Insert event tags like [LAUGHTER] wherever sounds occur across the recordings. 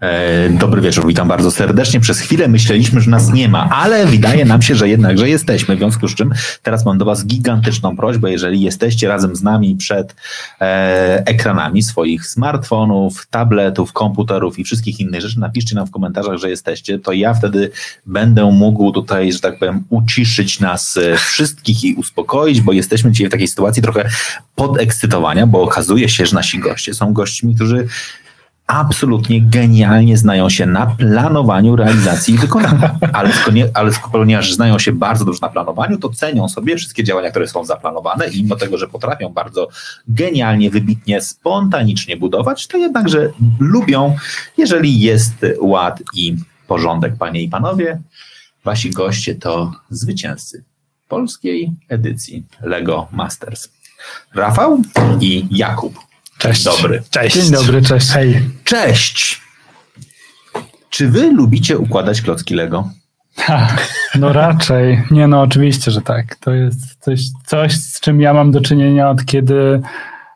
E, dobry wieczór, witam bardzo serdecznie. Przez chwilę myśleliśmy, że nas nie ma, ale wydaje nam się, że jednak, że jesteśmy. W związku z czym teraz mam do Was gigantyczną prośbę, jeżeli jesteście razem z nami przed e, ekranami swoich smartfonów, tabletów, komputerów i wszystkich innych rzeczy, napiszcie nam w komentarzach, że jesteście, to ja wtedy będę mógł tutaj, że tak powiem, uciszyć nas e, wszystkich i uspokoić, bo jesteśmy dzisiaj w takiej sytuacji trochę podekscytowania, bo okazuje się, że nasi goście są gośćmi, którzy absolutnie genialnie znają się na planowaniu, realizacji i wykonaniu. Ale, ale ponieważ znają się bardzo dobrze na planowaniu, to cenią sobie wszystkie działania, które są zaplanowane i mimo tego, że potrafią bardzo genialnie, wybitnie, spontanicznie budować, to jednakże lubią, jeżeli jest ład i porządek, panie i panowie. Wasi goście to zwycięzcy polskiej edycji LEGO Masters. Rafał i Jakub. Cześć. Dobry. Cześć. Dzień dobry, cześć. Hej. Cześć. Czy wy lubicie układać klocki Lego? Ha, no raczej. Nie, no oczywiście, że tak. To jest coś, coś z czym ja mam do czynienia od kiedy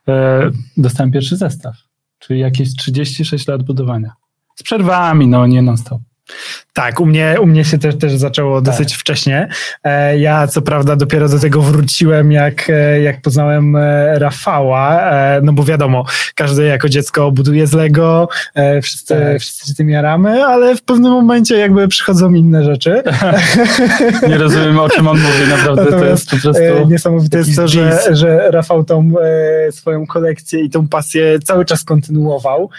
e, dostałem pierwszy zestaw. Czyli jakieś 36 lat budowania. Z przerwami, no nie non stop. Tak, u mnie, u mnie się też, też zaczęło tak. dosyć wcześnie. E, ja co prawda dopiero do tego wróciłem, jak, e, jak poznałem e, Rafała, no bo wiadomo, każdy jako dziecko buduje z Lego, wszyscy, tak. wszyscy się tym jaramy, ale w pewnym momencie jakby przychodzą inne rzeczy. [LAUGHS] Nie rozumiem, o czym on mówi, naprawdę to jest po prostu... Niesamowite jest to, że, że Rafał tą swoją kolekcję i tą pasję cały czas kontynuował.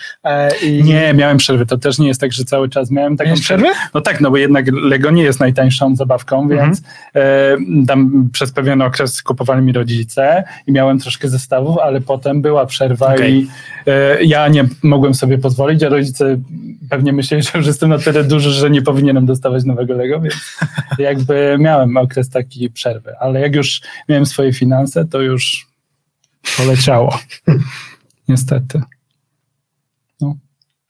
I... Nie, miałem przerwy, to też nie jest tak, że cały czas miałem taką przerwę. No tak, no bo jednak Lego nie jest najtańszą zabawką, mhm. więc e, tam przez pewien okres kupowali mi rodzice i miałem troszkę zestawów, ale potem była przerwa okay. i e, ja nie mogłem sobie pozwolić, a rodzice pewnie myśleli, że już jestem na tyle duży, że nie powinienem dostawać nowego Lego, więc [LAUGHS] jakby miałem okres takiej przerwy, ale jak już miałem swoje finanse, to już poleciało. [LAUGHS] Niestety. No.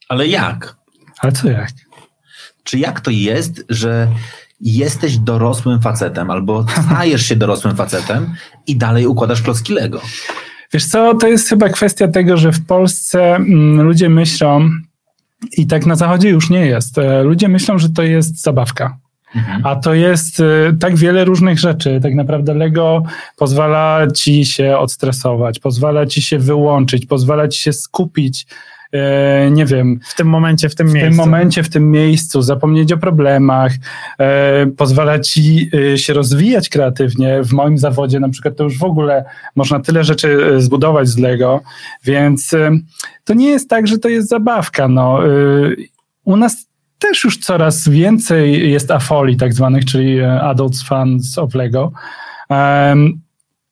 Ale jak? Ale co jak? Czy jak to jest, że jesteś dorosłym facetem albo stajesz się dorosłym facetem i dalej układasz klocki Lego? Wiesz co, to jest chyba kwestia tego, że w Polsce mm, ludzie myślą, i tak na zachodzie już nie jest, e, ludzie myślą, że to jest zabawka. Mhm. A to jest e, tak wiele różnych rzeczy. Tak naprawdę Lego pozwala ci się odstresować, pozwala ci się wyłączyć, pozwala ci się skupić nie wiem. W tym momencie, w tym w miejscu. W tym momencie, w tym miejscu, zapomnieć o problemach, e, pozwala ci e, się rozwijać kreatywnie. W moim zawodzie na przykład to już w ogóle można tyle rzeczy e, zbudować z Lego, więc e, to nie jest tak, że to jest zabawka. No. E, u nas też już coraz więcej jest afoli tak zwanych, czyli Adults Fans of Lego.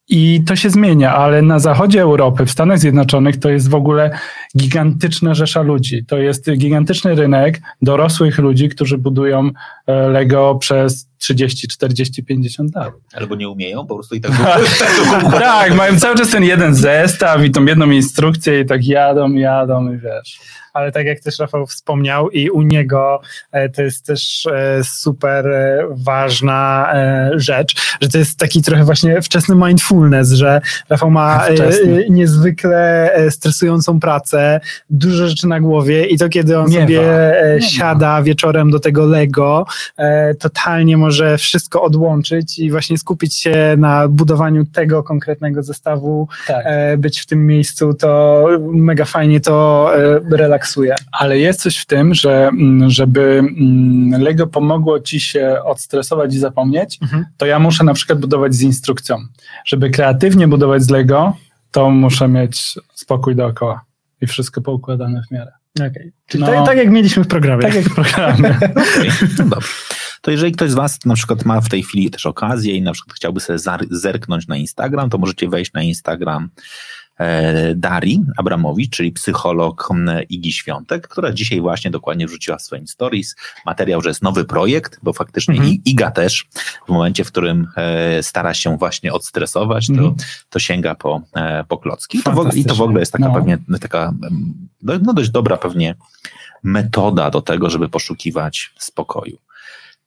I to się zmienia, ale na zachodzie Europy, w Stanach Zjednoczonych, to jest w ogóle gigantyczna rzesza ludzi. To jest gigantyczny rynek dorosłych ludzi, którzy budują e, Lego przez 30, 40, 50 lat. Albo nie umieją, po prostu i tak. [LAUGHS] [LAUGHS] tak, mają cały czas ten jeden zestaw i tą jedną instrukcję i tak jadą, jadą i wiesz ale tak jak też Rafał wspomniał i u niego e, to jest też e, super e, ważna rzecz, że to jest taki trochę właśnie wczesny mindfulness, że Rafał ma wczesny. niezwykle stresującą pracę, dużo rzeczy na głowie i to kiedy on nie sobie ma. siada wieczorem do tego Lego, totalnie może wszystko odłączyć i właśnie skupić się na budowaniu tego konkretnego zestawu, tak. być w tym miejscu, to mega fajnie to relaksuje relaksuje. Ale jest coś w tym, że mm, żeby mm, Lego pomogło ci się odstresować i zapomnieć, mhm. to ja muszę na przykład budować z instrukcją. Żeby kreatywnie budować z Lego, to muszę mieć spokój dookoła i wszystko poukładane w miarę. Okay. Czyli no, tak, tak, jak mieliśmy w programie. Tak jak w programie. [LAUGHS] okay. no dobrze. To jeżeli ktoś z Was na przykład ma w tej chwili też okazję i na przykład chciałby sobie zerknąć na Instagram, to możecie wejść na Instagram e, Darii Abramowicz, czyli psycholog mm, Igi Świątek, która dzisiaj właśnie dokładnie wrzuciła w swoim stories materiał, że jest nowy projekt, bo faktycznie Mhm. Iga też w momencie, w którym e, stara się właśnie odstresować, to, Mhm. to sięga po, e, po klocki. I to, w, ogóle- I to w ogóle jest taka No. pewnie taka em, no, no dość dobra pewnie metoda do tego, żeby poszukiwać spokoju.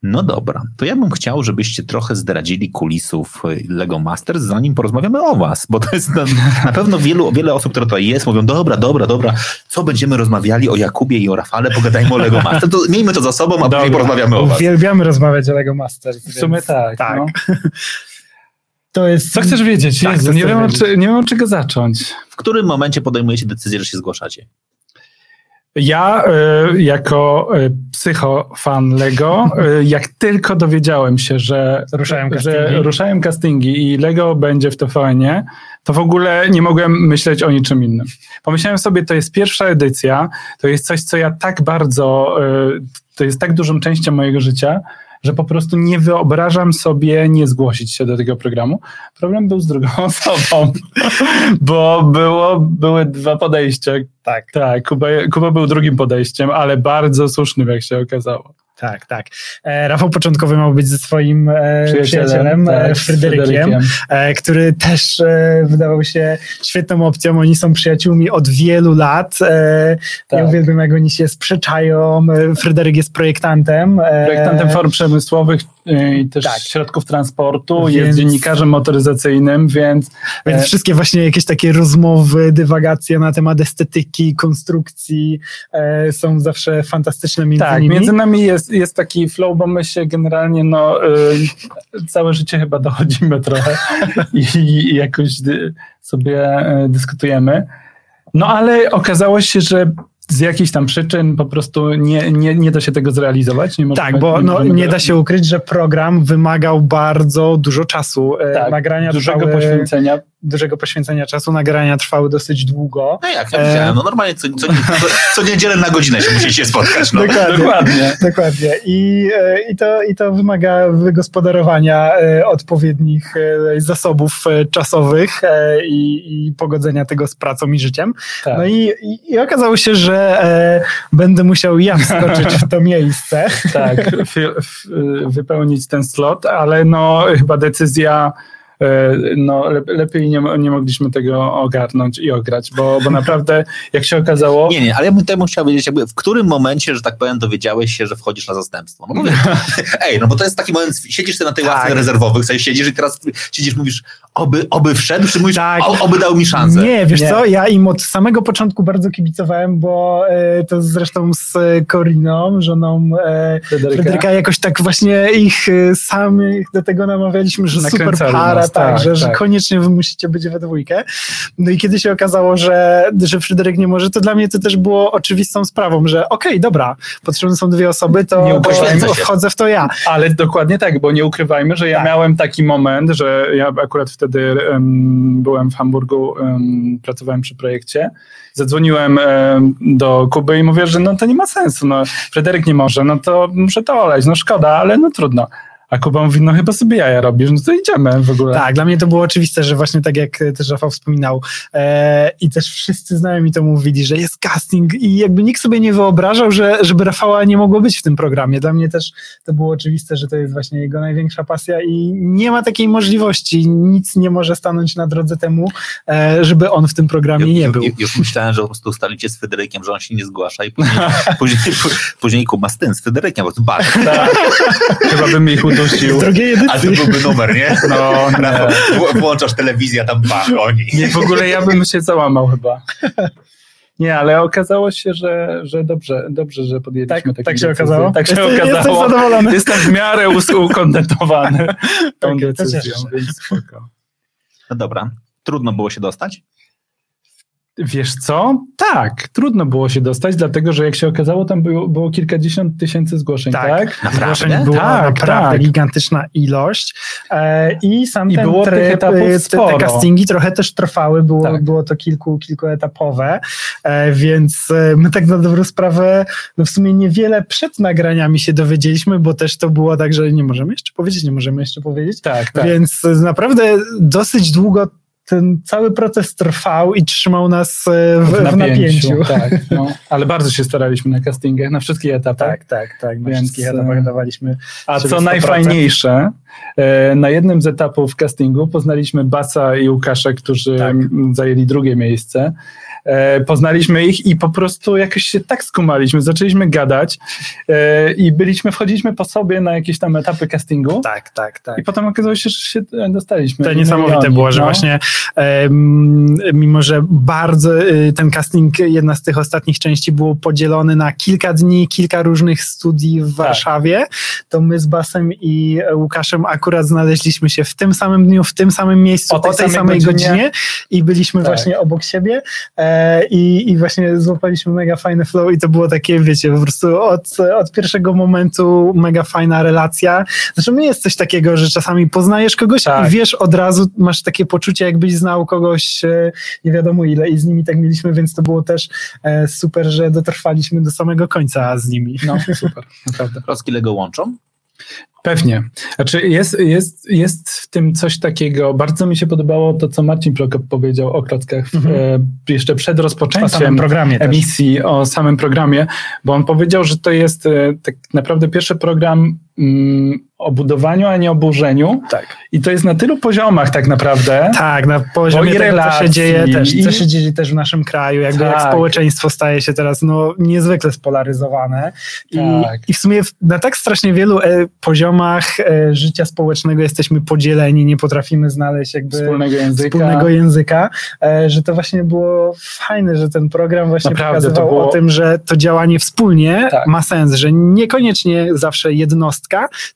No dobra, to ja bym chciał, żebyście trochę zdradzili kulisów y, Lego Masters, zanim porozmawiamy o was, bo to jest na, na pewno wielu, wiele osób, które tutaj jest, mówią, dobra, dobra, dobra, co będziemy rozmawiali o Jakubie i o Rafale, pogadajmy o Lego Masters, to miejmy to za sobą, a później Dobra. porozmawiamy o was. Uwielbiamy rozmawiać o Lego Masters. W sumie tak. tak. No. To jest... Co chcesz wiedzieć? Tak, Jezu, nie, wiem, wiedzieć? czy, nie wiem od czego zacząć. W którym momencie podejmujecie decyzję, że się zgłaszacie? Ja y, jako y, psychofan Lego, y, jak tylko dowiedziałem się, że Ruszają że castingi. ruszają castingi i Lego będzie w TVN-ie, to w ogóle nie mogłem myśleć o niczym innym. Pomyślałem sobie, to jest pierwsza edycja, to jest coś, co ja tak bardzo, to jest tak dużą częścią mojego życia, że po prostu nie wyobrażam sobie nie zgłosić się do tego programu. Problem był z drugą [LAUGHS] osobą, bo było, były dwa podejścia. Tak, Tak, Kuba, Kuba był drugim podejściem, ale bardzo słusznym, jak się okazało. Tak, tak. E, Rafał początkowy miał być ze swoim e, przyjacielem, tak, e, z Fryderykiem, e, który też wydawał się świetną opcją. Oni są przyjaciółmi od wielu lat. Tak. Ja uwielbiam, jak oni się sprzeczają. Fryderyk jest projektantem. Projektantem form przemysłowych i też Tak. środków transportu, Więc- jest dziennikarzem motoryzacyjnym, więc Więc E, wszystkie właśnie jakieś takie rozmowy, dywagacje na temat estetyki, konstrukcji e, są zawsze fantastyczne między tak, nimi. między nami jest, jest taki flow, bo my się generalnie no, y, całe życie chyba dochodzimy trochę i, i jakoś dy, sobie y, dyskutujemy. No ale okazało się, że z jakichś tam przyczyn po prostu nie, nie, nie da się tego zrealizować. Nie Tak, bo no, nie da się ukryć, że program wymagał bardzo dużo czasu. E, tak, nagrania dużego trwały, poświęcenia. dużego poświęcenia czasu. Nagrania trwały dosyć długo. No jak, ja E, widziałem, no normalnie co, co, co, co niedzielę na godzinę się musicie spotkać. No. Dokładnie. Dokładnie. Dokładnie. I, e, i, to, I to wymaga wygospodarowania e, odpowiednich zasobów czasowych i, i pogodzenia tego z pracą i życiem. Tak. No i, i, i okazało się, że e, będę musiał ja wskoczyć w to miejsce. tak, [LAUGHS] f- wypełnić ten slot, ale no chyba decyzja, no lep- lepiej nie, nie mogliśmy tego ogarnąć i ograć, bo, bo naprawdę jak się okazało, Nie, nie, ale ja bym temu chciał wiedzieć, jakby w którym momencie, że tak powiem, dowiedziałeś się, że wchodzisz na zastępstwo. No mówię, [LAUGHS] ej, no bo to jest taki moment, siedzisz sobie na tej Tak. ławce rezerwowych, sobie siedzisz i teraz siedzisz, mówisz, oby, oby wszedł, czy mówisz, Tak. o, oby dał mi szansę. Nie, wiesz Nie. co, ja im od samego początku bardzo kibicowałem, bo e, to zresztą z Koriną, żoną e, Fryderyka, Fryderyka, jakoś tak właśnie ich e, samych do tego namawialiśmy, że super Nakręcali para, nas, tak, tak, że, że tak. koniecznie wy musicie być we dwójkę. No i kiedy się okazało, że, że Fryderyk nie może, to dla mnie to też było oczywistą sprawą, że okej, dobra, potrzebne są dwie osoby, Nie to się. wchodzę w to ja. ale dokładnie tak, bo nie ukrywajmy, że ja Tak. miałem taki moment, że ja akurat wtedy em, byłem w Hamburgu, em, pracowałem przy projekcie, zadzwoniłem em, do Kuby i mówię, że no to nie ma sensu, no Fryderyk nie może, no to muszę to oleć, no szkoda, ale no trudno. A Kuba mówi, no chyba sobie jaja robisz, no to idziemy w ogóle. Tak, dla mnie to było oczywiste, że właśnie tak jak też Rafał wspominał e, i też wszyscy znajomi to mówili, że jest casting i jakby nikt sobie nie wyobrażał, że, żeby Rafała nie mogło być w tym programie. Dla mnie też to było oczywiste, że to jest właśnie jego największa pasja i nie ma takiej możliwości, nic nie może stanąć na drodze temu, e, żeby on w tym programie nie był. Ju- Już myślałem, że po prostu ustalicie z Fryderykiem, że on się nie zgłasza i później, [LAUGHS] później, później Kuba z tym, z Fryderykiem, bo to bak. Tak. Chyba bym ich udusił. drugiej Ale to byłby numer, nie? No, [LAUGHS] wł- Włączasz telewizję, a tam bach, oni. Nie, w ogóle ja bym się załamał chyba. Nie, ale okazało się, że, że dobrze, dobrze, że podjęliśmy Tak, taką tak się decyzję. okazało? Tak się okazało. zadowolony? Jestem w miarę ukontentowany [LAUGHS] tą Okej, to decyzją, więc spoko. No dobra, trudno było się dostać? Wiesz co? Tak, trudno było się dostać, dlatego że jak się okazało, tam było, było kilkadziesiąt tysięcy zgłoszeń, tak? Tak. Naprawdę? Zgłoszeń była Tak, naprawdę tak. gigantyczna ilość e, i sam I ten było tych tryb, etapów e, te, te sporo. castingi trochę też trwały, było, Tak. było to kilku, kilkuetapowe, e, więc e, my tak na dobrą sprawę no w sumie niewiele przed nagraniami się dowiedzieliśmy, bo też to było tak, że nie możemy jeszcze powiedzieć, nie możemy jeszcze powiedzieć, Tak, tak. więc e, naprawdę dosyć długo ten cały proces trwał i trzymał nas e, w, w napięciu. W napięciu. Tak, [LAUGHS] no, ale bardzo się staraliśmy na castingach, na wszystkich etapach. Tak, tak, tak. Na Więc, wszystkich etapach dawaliśmy. A co 100%. najfajniejsze, na jednym z etapów castingu poznaliśmy Basa i Łukasza, którzy tak. zajęli drugie miejsce. E, poznaliśmy ich i po prostu jakoś się tak skumaliśmy, zaczęliśmy gadać e, i byliśmy, wchodziliśmy po sobie na jakieś tam etapy castingu. Tak, tak, tak. I potem okazało się, że się dostaliśmy. To niesamowite było, że no. właśnie mimo, że bardzo y, ten casting, jedna z tych ostatnich części było podzielony na kilka dni, kilka różnych studii w tak. Warszawie, to my z Basem i Łukaszem akurat znaleźliśmy się w tym samym dniu, w tym samym miejscu, o tej, o tej samej, godzinie. godzinie. i byliśmy tak. właśnie obok siebie. E, i, i właśnie złapaliśmy mega fajny flow i to było takie, wiecie, po prostu od, od pierwszego momentu mega fajna relacja. Zresztą nie jest coś takiego, że czasami poznajesz kogoś tak. i wiesz od razu, masz takie poczucie, jakbyś znał kogoś e, nie wiadomo ile i z nimi tak mieliśmy, więc to było też e, super, że dotrwaliśmy do samego końca z nimi. No, super, naprawdę. Roski Lego łączą? Pewnie. Znaczy jest, jest, jest w tym coś takiego, bardzo mi się podobało to, co Marcin Prokop powiedział o klockach mhm. e, jeszcze przed rozpoczęciem emisji, też. o samym programie, bo on powiedział, że to jest e, tak naprawdę pierwszy program o budowaniu, a nie o burzeniu. Tak. I to jest na tylu poziomach tak naprawdę. Tak, na poziomie tego, relacji, co się dzieje też, i... co się dzieje też w naszym kraju, jakby tak. jak społeczeństwo staje się teraz no, niezwykle spolaryzowane. I, tak. I w sumie na tak strasznie wielu e, poziomach e, życia społecznego jesteśmy podzieleni, nie potrafimy znaleźć jakby wspólnego języka, wspólnego języka e, że to właśnie było fajne, że ten program właśnie Naprawdę, pokazywał było... o tym, że to działanie wspólnie tak. ma sens, że niekoniecznie zawsze jednostka,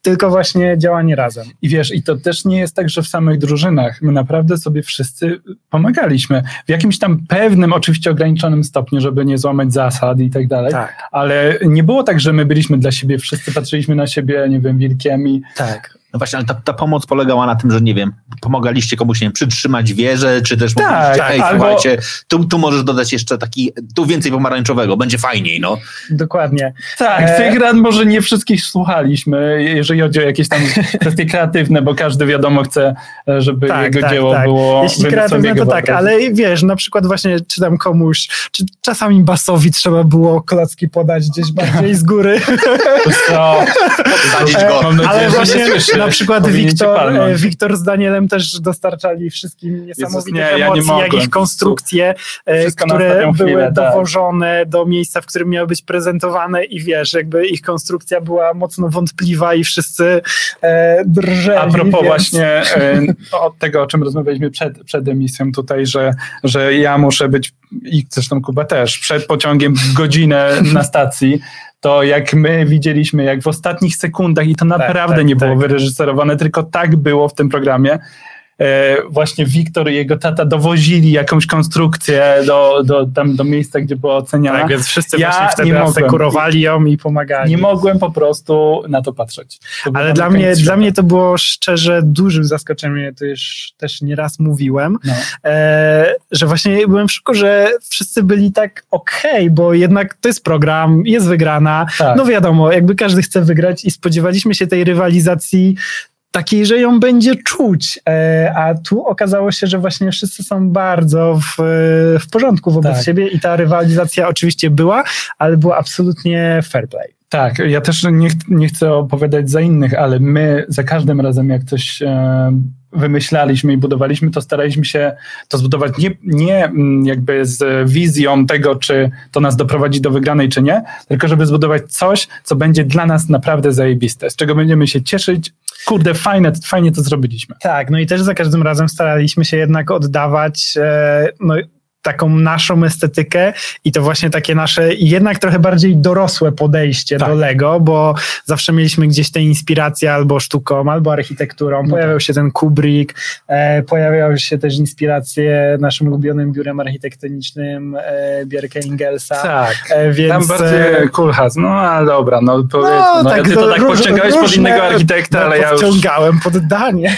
tylko właśnie działanie razem. I wiesz, i to też nie jest tak, że w samych drużynach. My naprawdę sobie wszyscy pomagaliśmy. W jakimś tam pewnym, oczywiście ograniczonym stopniu, żeby nie złamać zasad i tak dalej. Tak. Ale nie było tak, że my byliśmy dla siebie, wszyscy patrzyliśmy na siebie, nie wiem, wilkiem i... Tak. No właśnie, ale ta, ta, pomoc polegała na tym, że nie wiem, pomagaliście komuś, nie wiem, przytrzymać wieżę, czy też tak, mówiliście, hej, albo... słuchajcie, tu, tu możesz dodać jeszcze taki, tu więcej pomarańczowego, będzie fajniej, no. Dokładnie. Tak, e... tych rad może nie wszystkich słuchaliśmy, jeżeli chodzi o jakieś tam [LAUGHS] kwestie kreatywne, bo każdy wiadomo chce, żeby tak, jego tak, dzieło tak. było... Jeśli kreatywne, to tak, ale wiesz, na przykład właśnie czytam komuś, czy czasami basowi trzeba było klocki podać gdzieś bardziej z góry. Co? go. Mam nadzieję, ale właśnie na przykład Wiktor, e, Wiktor z Danielem też dostarczali wszystkim niesamowite Jezus, nie, emocje, ja jak ich konstrukcje, e, Wszystko które były chwilę, tak. dowożone tak. do miejsca, w którym miały być prezentowane i wiesz, jakby ich konstrukcja była mocno wątpliwa i wszyscy e, drżeli. A propos więc... właśnie e, od tego, o czym rozmawialiśmy przed, przed emisją tutaj, że, że ja muszę być i zresztą Kuba też, przed pociągiem godzinę na stacji, to jak my widzieliśmy, jak w ostatnich sekundach, i to tak, naprawdę tak, nie tak. było wyreżyserowane, tylko tak było w tym programie, właśnie Wiktor i jego tata dowozili jakąś konstrukcję do, do, tam, do miejsca, gdzie była oceniana. Tak, więc wszyscy ja właśnie wtedy asekurowali ją i pomagali. Nie mogłem po prostu na to patrzeć. To Ale dla mnie, dla mnie to było szczerze dużym zaskoczeniem, to już też nieraz mówiłem, no. e, że właśnie byłem w szoku, że wszyscy byli tak okej, okay, bo jednak to jest program, jest wygrana, tak. no wiadomo, jakby każdy chce wygrać i spodziewaliśmy się tej rywalizacji takiej, że ją będzie czuć. E, a tu okazało się, że właśnie wszyscy są bardzo w, w porządku wobec tak. siebie i ta rywalizacja oczywiście była, ale była absolutnie fair play. Tak, ja też nie, nie chcę opowiadać za innych, ale my za każdym razem, jak coś e, wymyślaliśmy i budowaliśmy, to staraliśmy się to zbudować nie, nie mm, jakby z wizją tego, czy to nas doprowadzi do wygranej, czy nie, tylko żeby zbudować coś, co będzie dla nas naprawdę zajebiste, z czego będziemy się cieszyć. Kurde, fajne, fajnie to zrobiliśmy. Tak, no i też za każdym razem staraliśmy się jednak oddawać e, no, taką naszą estetykę i to właśnie takie nasze jednak trochę bardziej dorosłe podejście tak. do Lego, bo zawsze mieliśmy gdzieś te inspiracje albo sztuką, albo architekturą. No pojawiał tak. się ten Kubrick, e, pojawiały się też inspiracje naszym ulubionym biurem architektonicznym e, Bierke Ingelsa. Tak, e, więc, tam bardziej e, Kulhas, no ale dobra, no powiedz, no, no tak, ja ty to, tak róż, podciągałeś pod innego architekta, no, ale ja już... Podciągałem pod Danie.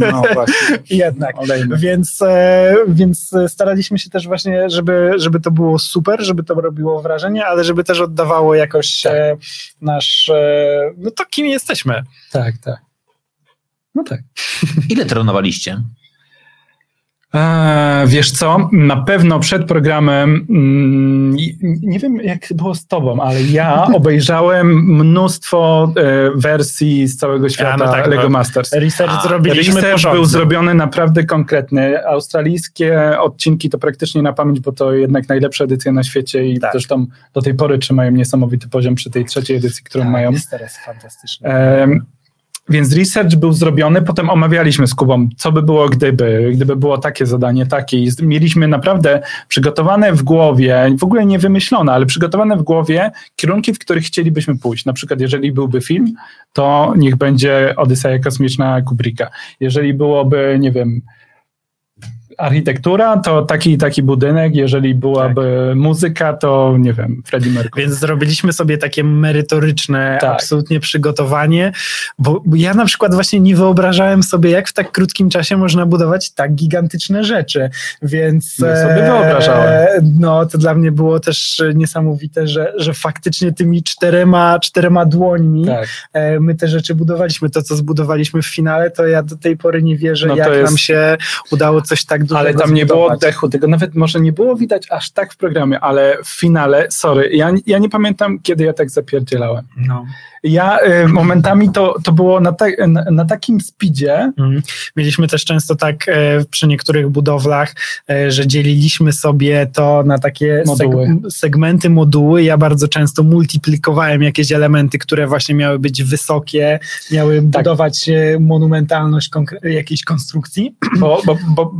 No właśnie. [LAUGHS] jednak, Olejmy. więc, e, więc staraliśmy się się też właśnie, żeby, żeby to było super, żeby to robiło wrażenie, ale żeby też oddawało jakoś tak. e, nasz, e, no to kim jesteśmy. Tak, tak. No tak. Ile trenowaliście? Eee, wiesz co, na pewno przed programem, mm, nie wiem jak było z tobą, ale ja [LAUGHS] obejrzałem mnóstwo e, wersji z całego świata no tak, Lego no. Masters. Research zrobiliśmy Research porządny. był zrobiony naprawdę konkretny. Australijskie odcinki to praktycznie na pamięć, bo to jednak najlepsza edycja na świecie i Tak. zresztą do tej pory trzymają niesamowity poziom przy tej trzeciej edycji, którą Tak, mają. Jest teraz fantastyczny. Em, Więc research był zrobiony, potem omawialiśmy z Kubą, co by było gdyby, gdyby było takie zadanie, takie. I mieliśmy naprawdę przygotowane w głowie, w ogóle nie wymyślone, ale przygotowane w głowie kierunki, w których chcielibyśmy pójść. Na przykład, jeżeli byłby film, to niech będzie Odyseja Kosmiczna Kubricka. Jeżeli byłoby, nie wiem, architektura, to taki taki budynek. Jeżeli byłaby muzyka, to nie wiem, Freddie Mercury. Więc zrobiliśmy sobie takie merytoryczne Tak. absolutnie przygotowanie, bo ja na przykład właśnie nie wyobrażałem sobie, jak w tak krótkim czasie można budować tak gigantyczne rzeczy, więc sobie e, wyobrażałem. no to dla mnie było też niesamowite, że, że faktycznie tymi czterema, czterema dłońmi Tak. e, my te rzeczy budowaliśmy. To, co zbudowaliśmy w finale, to ja do tej pory nie wierzę, No jak jest- nam się udało coś tak Ale tam nie było oddechu, tego nawet może nie było widać aż tak w programie, ale w finale, sorry, ja, ja nie pamiętam, kiedy ja tak zapierdzielałem. No. Ja y, momentami to, to było na, ta, na, na takim speedzie, Mhm. Mieliśmy też często tak e, przy niektórych budowlach, e, że dzieliliśmy sobie to na takie Moduły. seg- segmenty, moduły. Ja bardzo często multiplikowałem jakieś elementy, które właśnie miały być wysokie, miały Tak. budować e, monumentalność jakiejś konstrukcji. [CLEARS THROAT] bo, bo, bo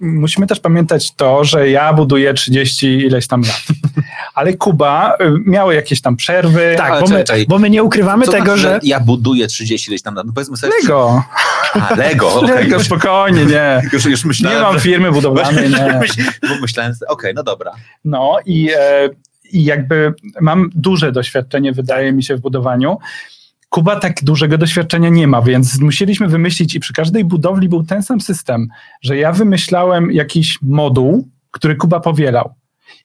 musimy też pamiętać to, że ja buduję 30 ileś tam lat. [LAUGHS] Ale Kuba y, miał jakieś tam przerwy. Tak, bo my, czekaj. Bo my nie ukrywamy Co tego, znaczy, że... ja buduję 30 ileś tam, no powiedzmy sobie... Lego. A, Lego, [LAUGHS] okej. Lego, spokojnie, nie. [LAUGHS] Już, już myślałem, Nie mam firmy budowlanej, [LAUGHS] nie. Myślałem, okej, no dobra. No i, e, i jakby mam duże doświadczenie, wydaje mi się, w budowaniu. Kuba tak dużego doświadczenia nie ma, więc musieliśmy wymyślić i przy każdej budowli był ten sam system, że ja wymyślałem jakiś moduł, który Kuba powielał.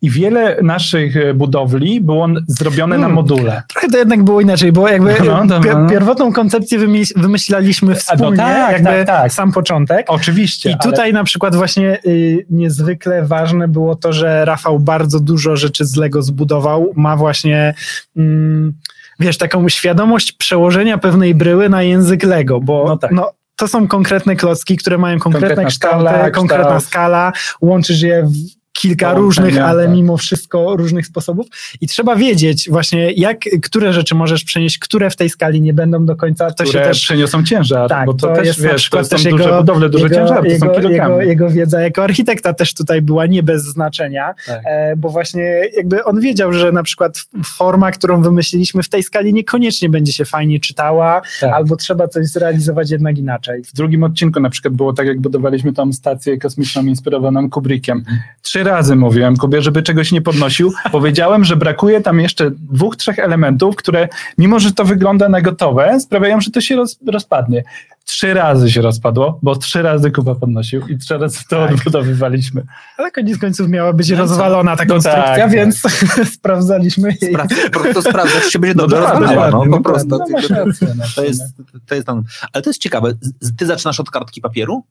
I wiele naszych e, budowli było zrobione na Hmm. module. Trochę to jednak było inaczej, bo jakby No, no, no. pierwotną koncepcję wymyś- wymyślaliśmy wspólnie, tak, jakby tak, tak. sam początek. Oczywiście. I ale- tutaj na przykład właśnie y, niezwykle ważne było to, że Rafał bardzo dużo rzeczy z Lego zbudował. Ma właśnie, mm, wiesz, taką świadomość przełożenia pewnej bryły na język Lego, bo No tak. no, to są konkretne klocki, które mają konkretne Konkretna kształty, skala, konkretna kształt. skala, łączysz je w kilka różnych, ale tak. mimo wszystko różnych sposobów i trzeba wiedzieć właśnie, jak, które rzeczy możesz przenieść, które w tej skali nie będą do końca, to które się też przeniosą ciężar, tak, bo to, też, jest wiesz, to są też duże jego, budowle, duże jego, ciężary, to jego, są kilogramy. Jego, jego wiedza jako architekta też tutaj była nie bez znaczenia, Tak. e, bo właśnie jakby on wiedział, że na przykład forma, którą wymyśliliśmy w tej skali niekoniecznie będzie się fajnie czytała, Tak. albo trzeba coś zrealizować jednak inaczej. W drugim odcinku na przykład było tak, jak budowaliśmy tą stację kosmiczną inspirowaną Kubrickiem. Trzy razy mówiłem Kubie, żeby czegoś nie podnosił. Powiedziałem, że brakuje tam jeszcze dwóch, trzech elementów, które mimo, że to wygląda na gotowe, sprawiają, że to się roz, rozpadnie. Trzy razy się rozpadło, bo trzy razy Kuba podnosił i trzy razy to Tak. odbudowywaliśmy. Ale koniec końców miała być No rozwalona ta No konstrukcja, tak, więc [LAUGHS] sprawdzaliśmy jej. Sprawdza, po prostu sprawdza, czy się będzie No dobrze no, dokładnie, po prostu. No, rację, no, To jest, to jest tam, ale to jest ciekawe. Ty zaczynasz od kartki papieru?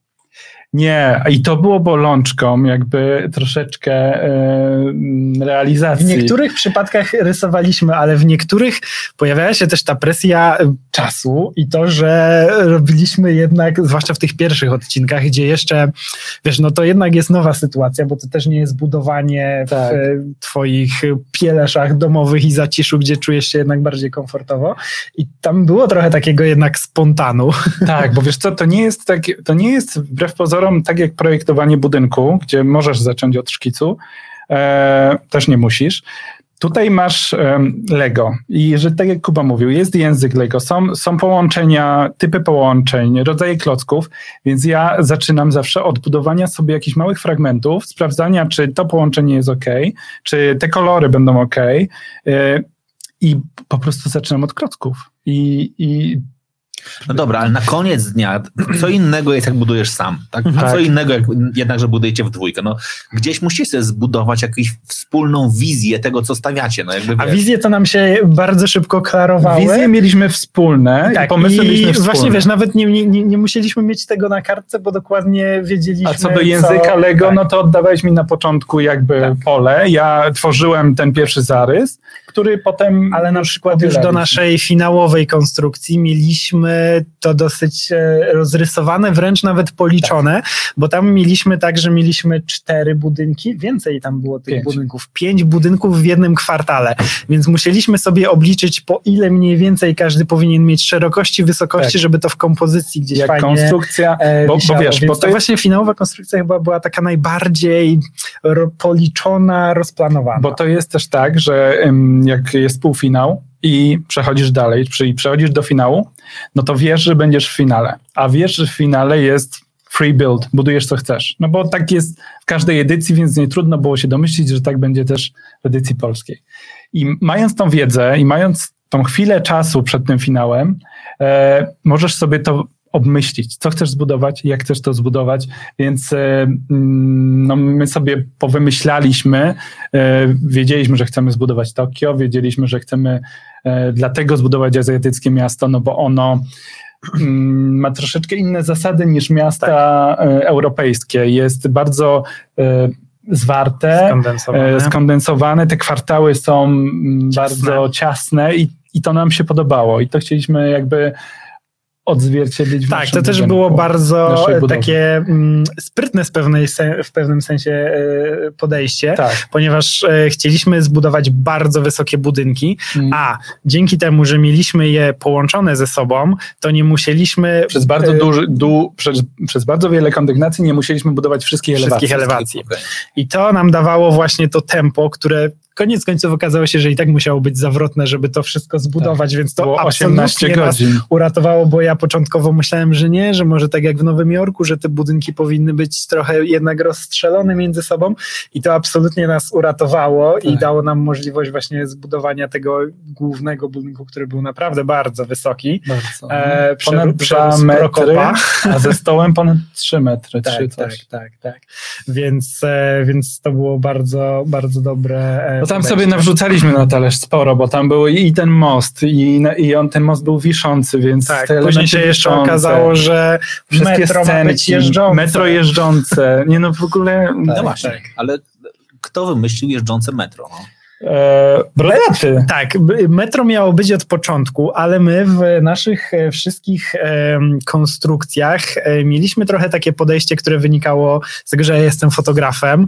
Nie, i to było bolączką jakby troszeczkę e, W realizacji. niektórych przypadkach rysowaliśmy, ale w niektórych pojawiała się też ta presja czasu i to, że robiliśmy jednak, zwłaszcza w tych pierwszych odcinkach, gdzie jeszcze, wiesz, no to jednak jest nowa sytuacja, bo to też nie jest budowanie Tak. w twoich pieleszach domowych i zaciszu, gdzie czujesz się jednak bardziej komfortowo i tam było trochę takiego jednak spontanu. Tak, bo wiesz co, to nie jest tak, to nie jest wbrew pozorom tak jak projektowanie budynku, gdzie możesz zacząć od szkicu, e, też nie musisz. Tutaj masz em, Lego i że tak jak Kuba mówił, jest język Lego, są, są połączenia, typy połączeń, rodzaje klocków, więc ja zaczynam zawsze od budowania sobie jakichś małych fragmentów, sprawdzania, czy to połączenie jest ok, czy te kolory będą ok e, i po prostu zaczynam od klocków. I, i No dobra, ale na koniec dnia, co innego jest jak budujesz sam, tak? A Tak. co innego jak jednakże budujecie w dwójkę. No, gdzieś musicie sobie zbudować jakąś wspólną wizję tego, co stawiacie. No, jakby, A wiesz, wizje to nam się bardzo szybko klarowały. Wizje mieliśmy wspólne tak, i pomysły i mieliśmy wspólne. właśnie wiesz, nawet nie, nie, nie nie musieliśmy mieć tego na kartce, bo dokładnie wiedzieliśmy. A co do języka Lego, tak. no to oddawałeś mi na początku jakby Tak. pole. Ja tworzyłem ten pierwszy zarys, który potem. Ale na przykład już do naszej finałowej konstrukcji mieliśmy to dosyć e, rozrysowane, wręcz nawet policzone, bo tam mieliśmy tak, że mieliśmy cztery budynki, więcej tam było tych Pięć. budynków, pięć budynków w jednym kwartale, więc musieliśmy sobie obliczyć po ile mniej więcej każdy powinien mieć szerokości, wysokości, Tak. żeby to w kompozycji gdzieś Jak fajnie konstrukcja, e, bo, bo wiesz, bo to, to jest, właśnie finałowa konstrukcja chyba była taka najbardziej policzona, rozplanowana. bo to jest też tak, że jak jest półfinał i przechodzisz dalej, czyli przechodzisz do finału, no to wiesz, że będziesz w finale. A wiesz, że w finale jest free build, budujesz co chcesz. No bo tak jest w każdej edycji, więc nie trudno było się domyślić, że tak będzie też w edycji polskiej. I mając tą wiedzę i mając tą chwilę czasu przed tym finałem, e, możesz sobie to obmyślić, co chcesz zbudować, jak chcesz to zbudować, więc e, mm, no, my sobie powymyślaliśmy, e, wiedzieliśmy, że chcemy zbudować Tokio, wiedzieliśmy, że chcemy e, dlatego zbudować azjatyckie miasto, no bo ono mm, ma troszeczkę inne zasady niż miasta e, europejskie. Jest bardzo zwarte, Skondensowane. skondensowane. Te kwartały są mm, Ciasne. bardzo ciasne i, i to nam się podobało. I to chcieliśmy jakby odzwierciedlić w Tak, to też budynku, było bardzo takie mm, sprytne w, pewnej w pewnym sensie e, podejście, Tak. ponieważ e, chcieliśmy zbudować bardzo wysokie budynki, Mm. a dzięki temu, że mieliśmy je połączone ze sobą, to nie musieliśmy Przez bardzo e, duży, du, przez, przez bardzo wiele kondygnacji nie musieliśmy budować wszystkich wszystkich elewacji. elewacji. I to nam dawało właśnie to tempo, które koniec końców okazało się, że i tak musiało być zawrotne, żeby to wszystko zbudować, więc to Tak. Było absolutnie 18 nas uratowało, bo ja początkowo myślałem, że nie, że może tak jak w Nowym Jorku, że te budynki powinny być trochę jednak rozstrzelone między sobą i to absolutnie nas uratowało i Tak. dało nam możliwość właśnie zbudowania tego głównego budynku, który był naprawdę bardzo wysoki. Bardzo. E, ponad przeru- 2 przerósł metry, Prokopa. a ze stołem ponad 3 metry, Tak, 3 tak, tak, tak. Więc, e, więc to było bardzo, bardzo dobre. e, tam sobie nawrzucaliśmy na talerz sporo, bo tam był i ten most, i, i on ten most był wiszący, więc Tak, te później się jeszcze wiszące, okazało, że wszystkie metro scenki, jeżdżące. metro jeżdżące, nie no w ogóle No Tak, właśnie, tak. ale kto wymyślił jeżdżące metro? No? E, brodaty. Tak, metro miało być od początku, ale my w naszych e, wszystkich konstrukcjach e, mieliśmy trochę takie podejście, które wynikało z tego, że ja jestem fotografem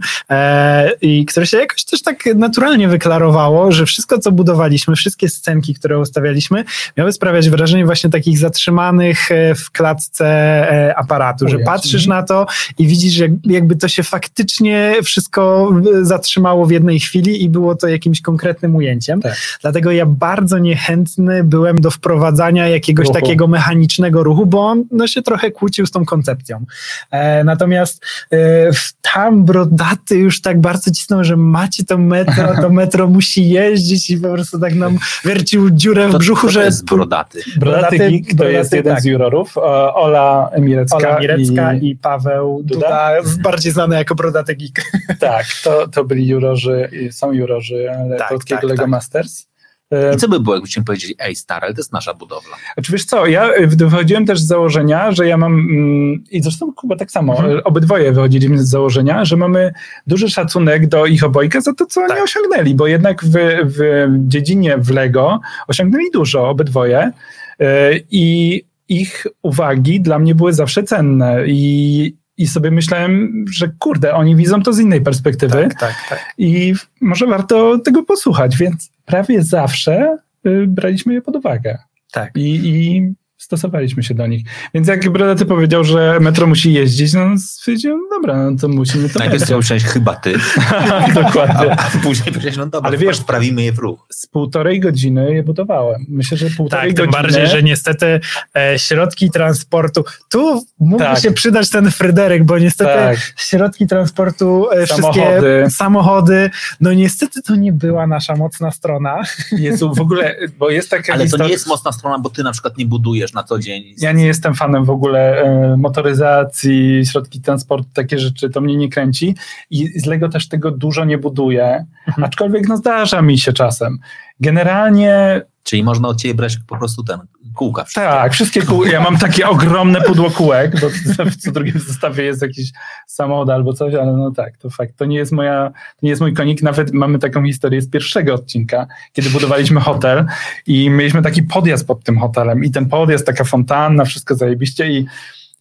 i które się jakoś też tak naturalnie wyklarowało, że wszystko, co budowaliśmy, wszystkie scenki, które ustawialiśmy, miały sprawiać wrażenie właśnie takich zatrzymanych w klatce aparatu, że patrzysz na to i widzisz, jak, jakby to się faktycznie wszystko zatrzymało w jednej chwili i było to jakimś konkretnym ujęciem. Tak. Dlatego ja bardzo niechętny byłem do wprowadzania jakiegoś Ruchu. takiego mechanicznego ruchu, bo on no, się trochę kłócił z tą koncepcją. E, natomiast e, tam brodaty już tak bardzo cisnął, że macie to metro, to [LAUGHS] metro musi jeździć i po prostu tak nam wiercił dziurę w To, brzuchu, to że jest brodaty. Brodaty Brodaty- Geek to brodaty, jest jeden tak. z jurorów, e, Ola Mirecka, Ola Mirecka i, i, Paweł Duda? Duda, bardziej znany jako Brodaty Geek. tak, to, to byli jurorzy, są jurorzy Tak, Polskiego tak, Lego tak. Masters. E, I co by było, jakbyście powiedzieli, ej stary, ale to jest nasza budowla. Znaczy wiesz co, ja y, wychodziłem też z założenia, że ja mam, mm, i zresztą chyba tak samo, Mhm. y, obydwoje wychodziliśmy z założenia, że mamy duży szacunek do ich obojga za to, co Tak. oni osiągnęli, bo jednak w, w dziedzinie w Lego osiągnęli dużo, obydwoje i ich uwagi dla mnie były zawsze cenne i i sobie myślałem, że kurde, oni widzą to z innej perspektywy Tak, tak, tak. i może warto tego posłuchać, więc prawie zawsze y, braliśmy je pod uwagę Tak. i, i stosowaliśmy się do nich. Więc jak Brodaty powiedział, że metro musi jeździć, no stwierdziłem, dobra, no to musimy to Najpierw sobie myślałeś, chyba ty, [LAUGHS] Dokładnie. a później powiedziałeś, no dobra, Ale ale wiesz- wprawimy je w ruch. Z półtorej godziny je budowałem. Myślę, że półtorej Tak, tym godziny. bardziej, że niestety e, środki transportu. Tu mógłby Tak. się przydać ten Fryderyk, bo niestety Tak. środki transportu, e, Samochody. wszystkie samochody, no niestety to nie była nasza mocna strona. Jezu, w ogóle, bo jest taka Ale to historia... nie jest mocna strona, bo ty na przykład nie budujesz wiesz, na co dzień. Ja nie jestem fanem w ogóle e, motoryzacji, środki transportu, takie rzeczy, to mnie nie kręci i z Lego też tego dużo nie buduję, Mhm. aczkolwiek no zdarza mi się czasem. Generalnie Czyli można od ciebie brać po prostu ten kółka. wszystkie. tak, wszystkie kół, ja mam takie ogromne pudło kółek, bo [LAUGHS] w co drugim zestawie jest jakiś samochód albo coś, ale no tak, to fakt, to nie jest moja, to nie jest mój konik, nawet mamy taką historię z pierwszego odcinka, kiedy budowaliśmy hotel i mieliśmy taki podjazd pod tym hotelem i ten podjazd, taka fontanna, wszystko zajebiście i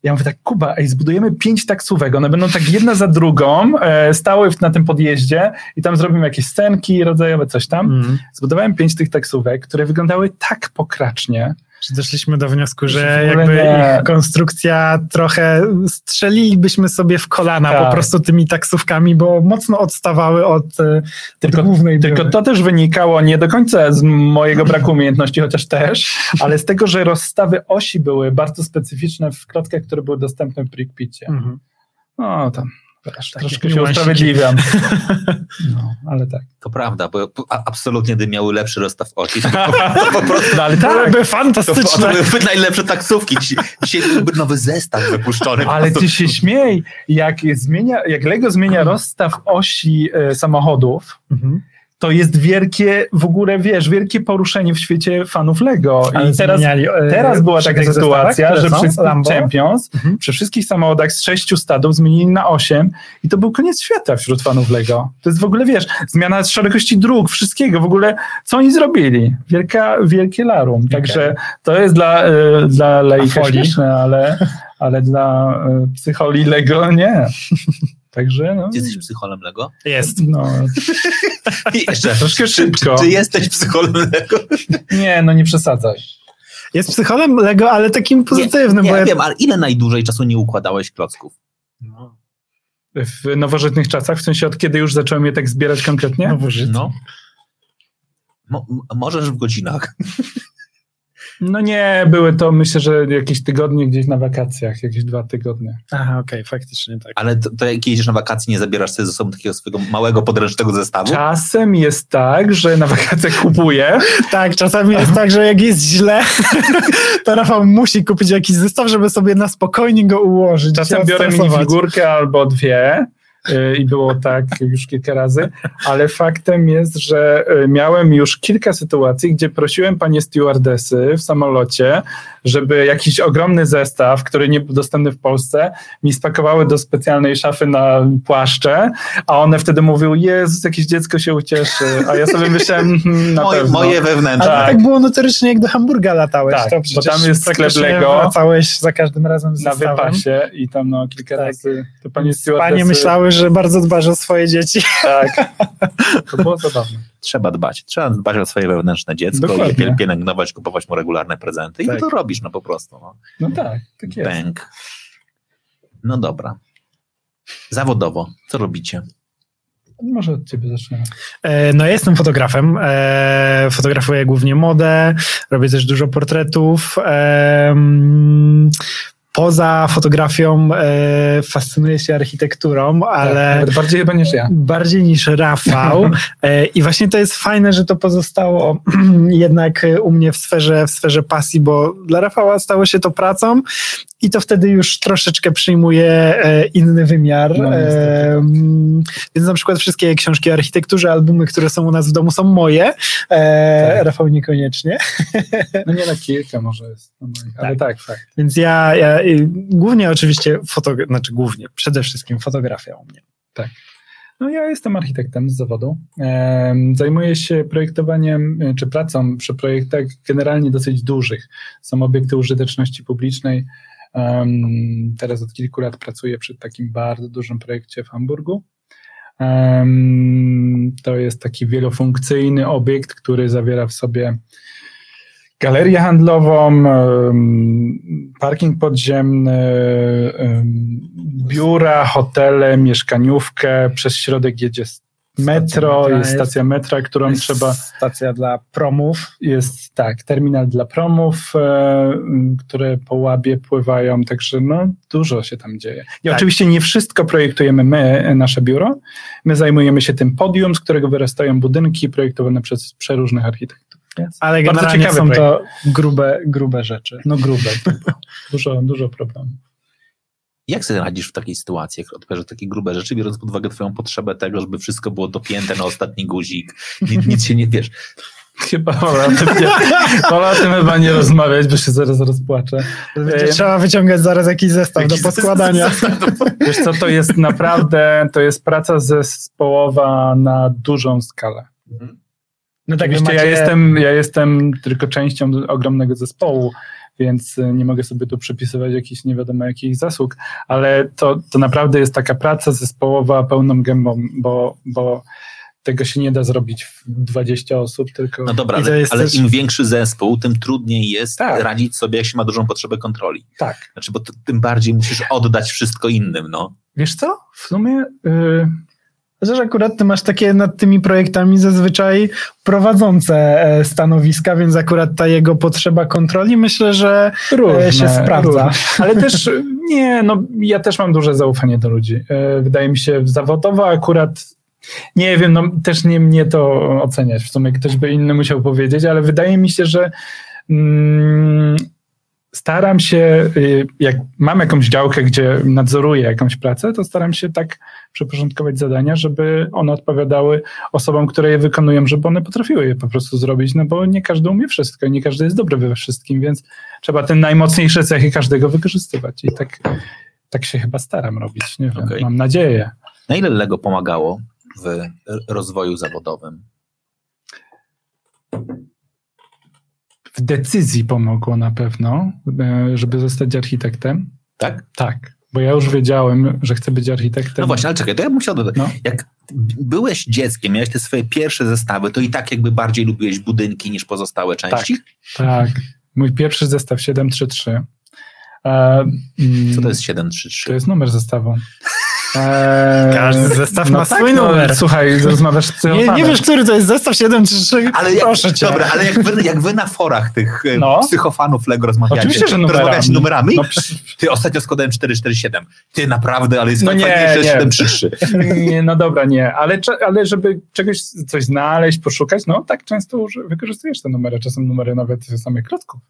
ja mówię tak, Kuba, ej, zbudujemy pięć taksówek, one będą tak jedna za drugą, e, stały na tym podjeździe i tam zrobimy jakieś scenki rodzajowe, coś tam. Mhm. Zbudowałem pięć tych taksówek, które wyglądały tak pokracznie, Czy doszliśmy do wniosku, Że jakby nie. ich konstrukcja trochę strzelilibyśmy sobie w kolana Tak. po prostu tymi taksówkami, bo mocno odstawały od, e, Tylko- od głównej Tylko to też wynikało nie do końca z mojego braku umiejętności, chociaż też, ale z tego, że rozstawy osi były bardzo specyficzne w klockach, które były dostępne w Brickpicie. Mhm. No tam, wiesz, Takie troszkę się usprawiedliwiam. [LAUGHS] No, ale tak. To prawda, bo absolutnie gdy miały lepszy rozstaw oczy, [LAUGHS] to po prostu No, ale tak, Byłyby to, fantastyczne. to byłyby najlepsze taksówki. Dzisiaj, byłby nowy zestaw wypuszczony. ale ty się śmiej, jak, zmienia, jak Lego zmienia rozstaw osi e, samochodów, Mhm. To jest wielkie, w ogóle wiesz, wielkie poruszenie w świecie fanów Lego. Ale I teraz e, Teraz była taka sytuacja, że przy. Champions, Mhm. przy wszystkich samochodach z sześciu stadów zmienili na osiem i to był koniec świata wśród fanów Lego. To jest w ogóle, wiesz, zmiana szerokości dróg, wszystkiego, w ogóle, co oni zrobili? Wielka, wielkie larum. Także to jest dla, e, dla laika śmieszne, ale, ale dla e, psycholi Lego nie. [LAUGHS] Także no, Ty jesteś psycholem Lego? Jest. no [LAUGHS] jeszcze, troszkę szybko. Czy, czy jesteś psycholem Lego? Nie, no nie przesadzaj. Jest psycholem Lego, ale takim pozytywnym. Nie, bo ja wiem, ale ile najdłużej czasu nie układałeś klocków? W nowożytnych czasach, w sensie od kiedy już zacząłem je tak zbierać konkretnie? Nowożytny. No. Mo, możesz w godzinach. No nie, były to myślę, że jakieś tygodnie gdzieś na wakacjach, jakieś dwa tygodnie. Aha, okej, faktycznie tak. Ale to, to jak jedziesz na wakacje, nie zabierasz sobie ze sobą takiego swojego małego, podręcznego zestawu? Czasem jest tak, że na wakacjach kupuję. [LAUGHS] Tak, czasami jest tak, że jak jest źle, [LAUGHS] to Rafał musi kupić jakiś zestaw, żeby sobie na spokojnie go ułożyć. Czasem biorę minifigurkę albo dwie. Y, I było tak już kilka razy, ale faktem jest, że y, miałem już kilka sytuacji, gdzie prosiłem panie stewardesy w samolocie, żeby jakiś ogromny zestaw, który nie był dostępny w Polsce, mi spakowały do specjalnej szafy na płaszcze, a one wtedy mówiły, Jezus, jakieś dziecko się ucieszy, a ja sobie myślałem, "Hmm, na moje, pewno. moje wewnętrzne. Tak. tak. było notorycznie, jak do Hamburga latałeś. Tak, to bo tam jest sklep Lego. Wracałeś za każdym razem z na zestawem. wypasie i tam no kilka Tak. razy to panie Panie myślały, że bardzo dbasz o swoje dzieci. Tak, [LAUGHS] to było zabawne. Trzeba dbać. Trzeba dbać o swoje wewnętrzne dziecko Dokładnie. i piel- pielęgnować, kupować mu regularne prezenty. I Tak. to robisz, no po prostu. No. No tak, tak jest. Bęk. No dobra. Zawodowo, co robicie? Może od ciebie zaczniemy. E, No ja jestem fotografem. E, Fotografuję głównie modę, robię też dużo portretów. Poza fotografią e, fascynuję się architekturą, ale Tak, bardziej chyba niż ja. bardziej niż Rafał. [LAUGHS] E, I właśnie to jest fajne, że to pozostało [CLEARS THROAT] jednak u mnie w sferze, w sferze pasji, bo dla Rafała stało się to pracą i to wtedy już troszeczkę przyjmuje e, inny wymiar. No, E, Więc na przykład wszystkie książki o architekturze, albumy, które są u nas w domu są moje. E, Tak. Rafał niekoniecznie. [LAUGHS] No nie na kilka może jest. No, moich, ale tak, fakt. Więc ja, ja głównie oczywiście, fotogra- znaczy głównie, przede wszystkim fotografia u mnie. No ja jestem architektem z zawodu. Zajmuję się projektowaniem e, czy pracą przy projektach generalnie dosyć dużych. Są obiekty użyteczności publicznej. Em, Teraz od kilku lat pracuję przy takim bardzo dużym projekcie w Hamburgu. Em, To jest taki wielofunkcyjny obiekt, który zawiera w sobie galerię handlową, parking podziemny, em, biura, hotele, mieszkaniówkę. Przez środek jedzie metro, jest stacja metra, którą Jest trzeba Stacja dla promów. jest tak, terminal dla promów, e, które po łabie pływają, także no dużo się tam dzieje. I Tak. oczywiście nie wszystko projektujemy my, e, nasze biuro. My zajmujemy się tym podium, z którego wyrastają budynki projektowane przez przeróżnych architektów. Więc Ale bardzo generalnie ciekawy są projekt. to grube, grube rzeczy. No grube. [LAUGHS] dużo, dużo problemów. Jak sobie radzisz w takiej sytuacji, jak odbierzesz takie grube rzeczy, biorąc pod uwagę twoją potrzebę tego, żeby wszystko było dopięte na ostatni guzik, nic, nic się nie, wiesz, Chyba wolę o tym nie, wolę o tym chyba nie rozmawiać, bo się zaraz rozpłaczę. Będzie trzeba wyciągać zaraz jakiś zestaw Jakiś [LAUGHS] do poskładania. Wiesz co, to jest naprawdę, to jest praca zespołowa na dużą skalę. No tak, Oczywiście ja, macie- jestem, ja jestem tylko częścią ogromnego zespołu, więc y, nie mogę sobie tu przypisywać jakichś nie wiadomo jakich zasług, ale to, to naprawdę jest taka praca zespołowa pełną gębą, bo, bo tego się nie da zrobić w 20 osób, tylko... no dobra, ale, jest ale też- im większy zespół, tym trudniej jest Tak. radzić sobie, jak się ma dużą potrzebę kontroli. tak. Znaczy, bo to, tym bardziej musisz oddać wszystko innym, no. Wiesz co? W sumie... Y, Chociaż akurat ty masz takie nad tymi projektami zazwyczaj prowadzące e, stanowiska, więc akurat ta jego potrzeba kontroli myślę, że różne, się sprawdza. Różne. Ale [LAUGHS] też nie, no ja też mam duże zaufanie do ludzi. Y, Wydaje mi się zawodowo akurat nie wiem, no też nie mnie to oceniać. W sumie ktoś by inny musiał powiedzieć, ale wydaje mi się, że mm, staram się, y, jak mam jakąś działkę, gdzie nadzoruję jakąś pracę, to staram się tak przeporządkować zadania, żeby one odpowiadały osobom, które je wykonują, żeby one potrafiły je po prostu zrobić, no bo nie każdy umie wszystko i nie każdy jest dobry we wszystkim, więc trzeba te najmocniejsze cechy każdego wykorzystywać i tak, tak się chyba staram robić, nie wiem, Okej. mam nadzieję. Na ile Lego pomagało w rozwoju zawodowym? W decyzji pomogło na pewno, e, żeby zostać architektem. Tak? Tak, bo ja już wiedziałem, że chcę być architektem. No właśnie, ale czekaj, to ja bym chciał dodać. No. Jak byłeś dzieckiem, miałeś te swoje pierwsze zestawy, to i tak jakby bardziej lubiłeś budynki niż pozostałe części? Tak, mój pierwszy zestaw 733. E, mm, Co to jest To 733? jest numer zestawu. Eee, Każdy zestaw ma swój no, numer. Słuchaj, rozmawiasz z nie, psychofanem. nie wiesz, który to jest zestaw 7 czy 3? Ale jak, Proszę cię. Dobra, ale jak wy, jak wy na forach tych e, No. psychofanów Lego rozmawiacie, Oczywiście, że to numerami. rozmawiacie numerami? No, [LAUGHS] Ty ostatnio składałem 447. Ty naprawdę, ale jest No nie, fajniejsze nie. 733. [LAUGHS] nie, no dobra, nie, ale, ale żeby czegoś, coś znaleźć, poszukać, no tak często wykorzystujesz te numery, czasem numery nawet samych klocków.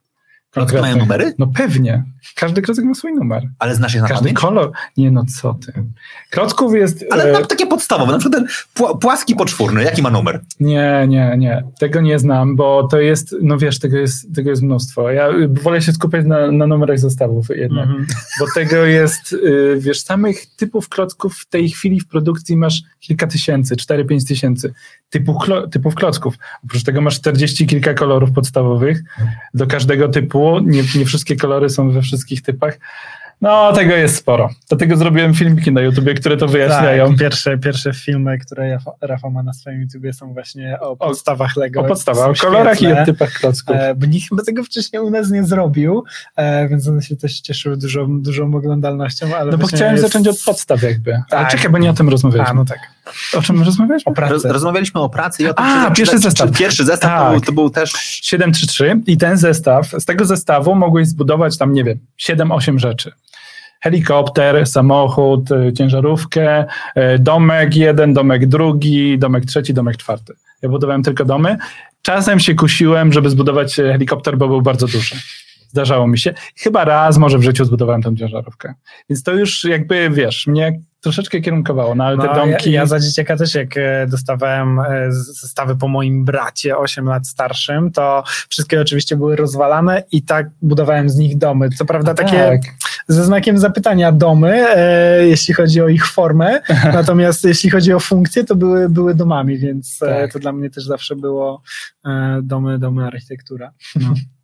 Klocki mają numery? No pewnie. Każdy klocek ma swój numer. Ale znasz je na Każdy pamięć? kolor. Nie no, co ty. Klocków jest... Ale e, takie podstawowe, na przykład ten pła- płaski poczwórny, jaki ma numer? Nie, nie, nie. Tego nie znam, bo to jest, no wiesz, tego jest, tego jest mnóstwo. Ja y, wolę się skupiać na, na numerach zestawów jednak, Mhm. bo tego jest, y, wiesz, samych typów klocków w tej chwili w produkcji masz kilka tysięcy, 4-5 tysięcy klo, typów klocków. Oprócz tego masz 40 kilka kolorów podstawowych do każdego typu. Nie, nie wszystkie kolory są we wszystkich typach. No, tego jest sporo. Dlatego zrobiłem filmiki na YouTubie, które to wyjaśniają. Tak, pierwsze, pierwsze filmy, które Rafał- ma na swoim YouTubie są właśnie o podstawach Lego. o podstawach, o kolorach i świetne. o typach klocków. E, bo nikt chyba tego wcześniej u nas nie zrobił, e, więc one się też cieszyły dużą, dużą oglądalnością. Ale No bo chciałem jest- zacząć od podstaw jakby. Ale Tak. czekaj, bo nie o tym rozmawialiśmy. A, no tak. O czym rozmawialiśmy? O pracy. Roz, rozmawialiśmy o pracy i o tym, A, czy, pierwszy czy, zestaw. Czy pierwszy zestaw to, Tak. był, to był też... 733 i ten zestaw, z tego zestawu mogłeś zbudować tam, nie wiem, 7-8 rzeczy. Helikopter, samochód, y, ciężarówkę, y, domek jeden, domek drugi, domek trzeci, domek czwarty. Ja budowałem tylko domy. Czasem się kusiłem, żeby zbudować e, helikopter, bo był bardzo duży. Zdarzało mi się. Chyba raz może w życiu zbudowałem tą ciężarówkę. Więc to już jakby, wiesz, mnie troszeczkę kierunkowało, no ale te No, domki... Ja, ja za dzieciaka też jak e, dostawałem e, zestawy po moim bracie, 8 lat starszym, to wszystkie oczywiście były rozwalane i tak budowałem z nich domy. Co prawda takie Tak. ze znakiem zapytania domy, e, jeśli chodzi o ich formę, [LAUGHS] natomiast jeśli chodzi o funkcję, to były, były domami, więc e, Tak. to dla mnie też zawsze było e, domy, domy architektura. [LAUGHS]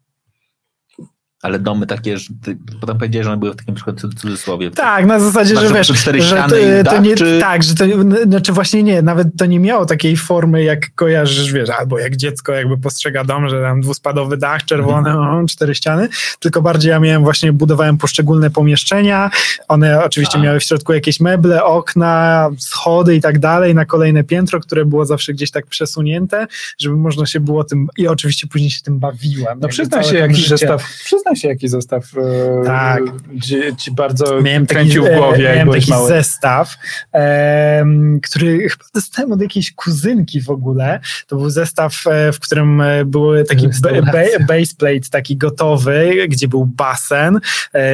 Ale domy takie, że ty potem powiedziałeś, że one były w takim przykład cud- cudzysłowie. Tak, na zasadzie, Znaczy, że wiesz, cztery że ściany to, i to dach, nie, czy- tak, że to, znaczy właśnie nie, nawet to nie miało takiej formy, jak kojarzysz, wiesz, albo jak dziecko jakby postrzega dom, że tam dwuspadowy dach, czerwone, Mhm. cztery ściany, tylko bardziej ja miałem właśnie, budowałem poszczególne pomieszczenia, one oczywiście A. miały w środku jakieś meble, okna, schody i tak dalej, na kolejne piętro, które było zawsze gdzieś tak przesunięte, żeby można się było tym, i oczywiście później się tym bawiłem. No przyznaj się, jakiś zestaw, przyznaj się jakiś zestaw, e, Tak. ci, ci bardzo Miałem taki, kręcił w głowie, miałem taki mały. zestaw, em, który chyba dostałem od jakiejś kuzynki w ogóle. To był zestaw, e, w którym e, był taki baseplate taki gotowy, gdzie był basen.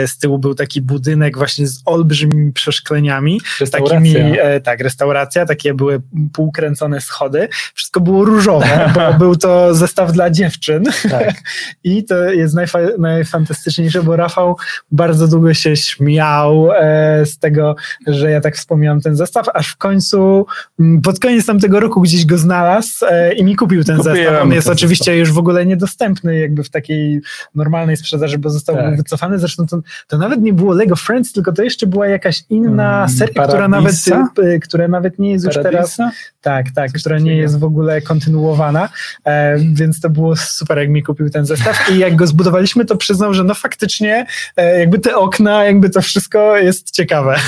Z tyłu był taki budynek właśnie z olbrzymimi przeszkleniami. Restauracja. Takimi, tak, restauracja, takie były półkręcone schody. Wszystko było różowe, bo [LAUGHS] był to zestaw dla dziewczyn. Tak. [LAUGHS] I to jest najfa- najfantastyczniejsze, bo Rafał bardzo długo się śmiał e, z tego, że ja tak wspomniałem ten zestaw, aż w końcu m, pod koniec tamtego roku gdzieś go znalazł e, i mi kupił ten Kupiłem zestaw. On jest oczywiście już w ogóle niedostępny jakby w takiej normalnej sprzedaży, bo został Tak. wycofany. Zresztą to, to nawet nie było Lego Friends, tylko to jeszcze była jakaś inna Mm, seria, która nawet, e, która nawet nie jest już teraz Tak, tak, która nie jest w ogóle kontynuowana, e, więc to było super, jak mi kupił ten zestaw i jak go zbudowaliśmy, to przyznał, że no faktycznie e, jakby te okna, jakby to wszystko jest ciekawe. [LAUGHS]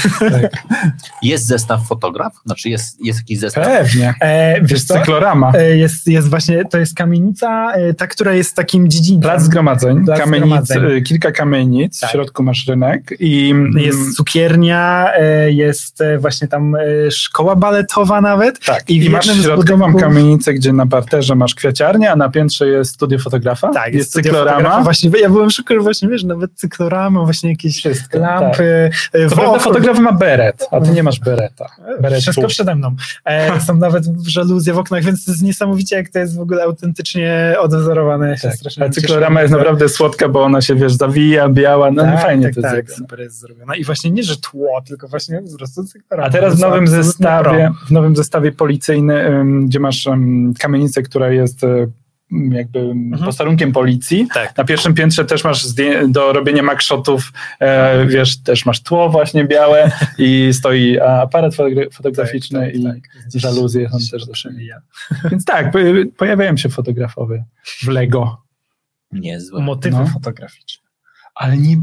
Jest zestaw fotograf? Znaczy jest, jest jakiś zestaw? Pewnie. E, wiesz Jest co? cyklorama. E, jest, jest właśnie, to jest kamienica, e, ta, która jest takim dziedzińcem. Plac zgromadzeń, Plac kamienic, zgromadzeń. y, kilka kamienic, Tak. w środku masz rynek i mm, Jest cukiernia, e, jest e, właśnie tam e, szkoła baletowa nawet. tak, i i, w masz środkową budynków- kamienicę, gdzie na parterze masz kwiaciarnię, a na piętrze jest studio fotografa, Tak, jest fotografa. cyklorama. Właśnie, ja byłem w szoku, że właśnie wiesz, nawet cyklorama, właśnie jakieś Wszystko, lampy. e, Co prawda okno- fotograf ma beret, a ty nie masz bereta. Beret Wszystko pół. przede mną. E, są [LAUGHS] nawet żaluzje w oknach, więc to jest niesamowicie, jak to jest w ogóle autentycznie odwzorowane. Ja się Tak. strasznie A cyklorama jest naprawdę słodka, bo ona się, wiesz, zawija, biała, no tak, fajnie tak, to jest tak, zrobione. super jest zrobione. I właśnie nie, że tło, tylko właśnie po prostu cyklorama. A teraz w jest nowym zestawie, w nowym zestawie policyjnym, ym, gdzie masz kamienicę, która jest y, jakby posterunkiem policji. Tak. Na pierwszym piętrze też masz do robienia magshotów, e, wiesz, też masz tło właśnie białe [LAUGHS] i stoi aparat fotogra- fotograficzny Tak, tak, i tak. żaluzje są też do przewija. [LAUGHS] Więc tak, po- pojawiają się fotografowie w Lego, Niezłe. Motywy No. fotograficzne. ale nie,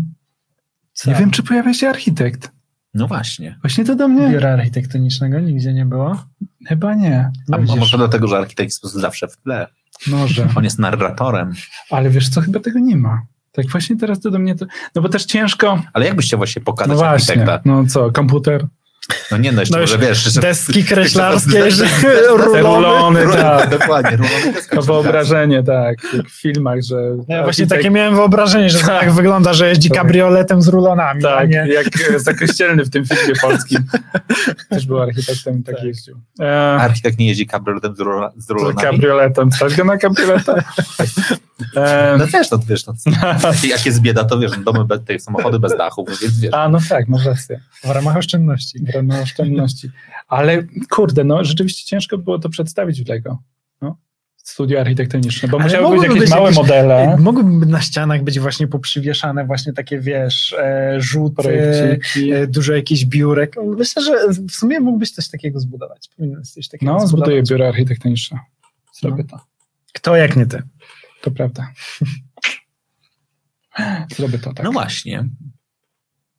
Co? nie wiem, czy pojawia się architekt. No właśnie. Właśnie to do mnie Biura architektonicznego nigdzie nie było. chyba nie. A No widzisz. może dlatego, że architekt jest zawsze w tle. Może. On jest narratorem. Ale wiesz co, chyba tego nie ma. Tak właśnie teraz to do mnie to... No bo też ciężko... Ale jak byś chciał właśnie No pokazać właśnie, architekta? no co, komputer? No nie, no [LAUGHS] jeszcze No może wiesz... Deski kreślarskie, że rulony. Rulony, tak. Dokładnie. rulony To wyobrażenie, tak, jak w filmach, że... Ja właśnie takie miałem wyobrażenie, że Tak. tak wygląda, że jeździ Tak. kabrioletem z rulonami. Tak, nie... jak Zakościelny w tym filmie polskim. [LAUGHS] Też był architektem i tak, Tak. jeździł. E, Architekt nie jeździ kabrioletem z, rula, z z rulonami. kabrioletem. Stać go na kabrioleta? [LAUGHS] E, No wiesz, no wiesz, no, jak jest bieda, to wiesz, no, domy bez, te samochody bez dachów, no więc wiesz. a, no tak, masz rację. W ramach oszczędności. Ramach oszczędności. Ale kurde, no rzeczywiście ciężko było to przedstawić w Lego. No. Studio architektoniczne, bo Ale musiały być jakieś być małe jakieś- modele, Mogłyby na ścianach być właśnie poprzywieszane właśnie takie, wiesz, e, rzuty, projekciki. e, dużo jakichś biurek. Myślę, że w sumie mógłbyś coś takiego zbudować. Powinien coś takiego No, zbudować. zbuduję biuro architektoniczne. Zrobię to. Kto jak nie ty? To prawda. [LAUGHS] Zrobię to, tak. No właśnie.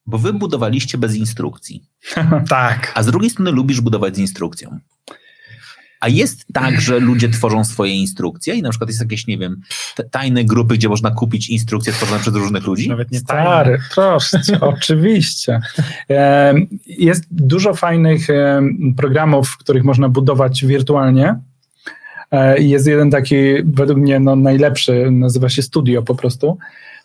Bo wy budowaliście bez instrukcji. [LAUGHS] Tak. A z drugiej strony lubisz budować z instrukcją. A jest tak, że ludzie tworzą swoje instrukcje i na przykład jest jakieś, nie wiem, tajne grupy, gdzie można kupić instrukcje stworzone przez różnych ludzi? Nawet nie tajne. Stary, proszę, [LAUGHS] oczywiście. Jest dużo fajnych programów, w których można budować wirtualnie. E, Jest jeden taki, według mnie, no, najlepszy, nazywa się Studio po prostu.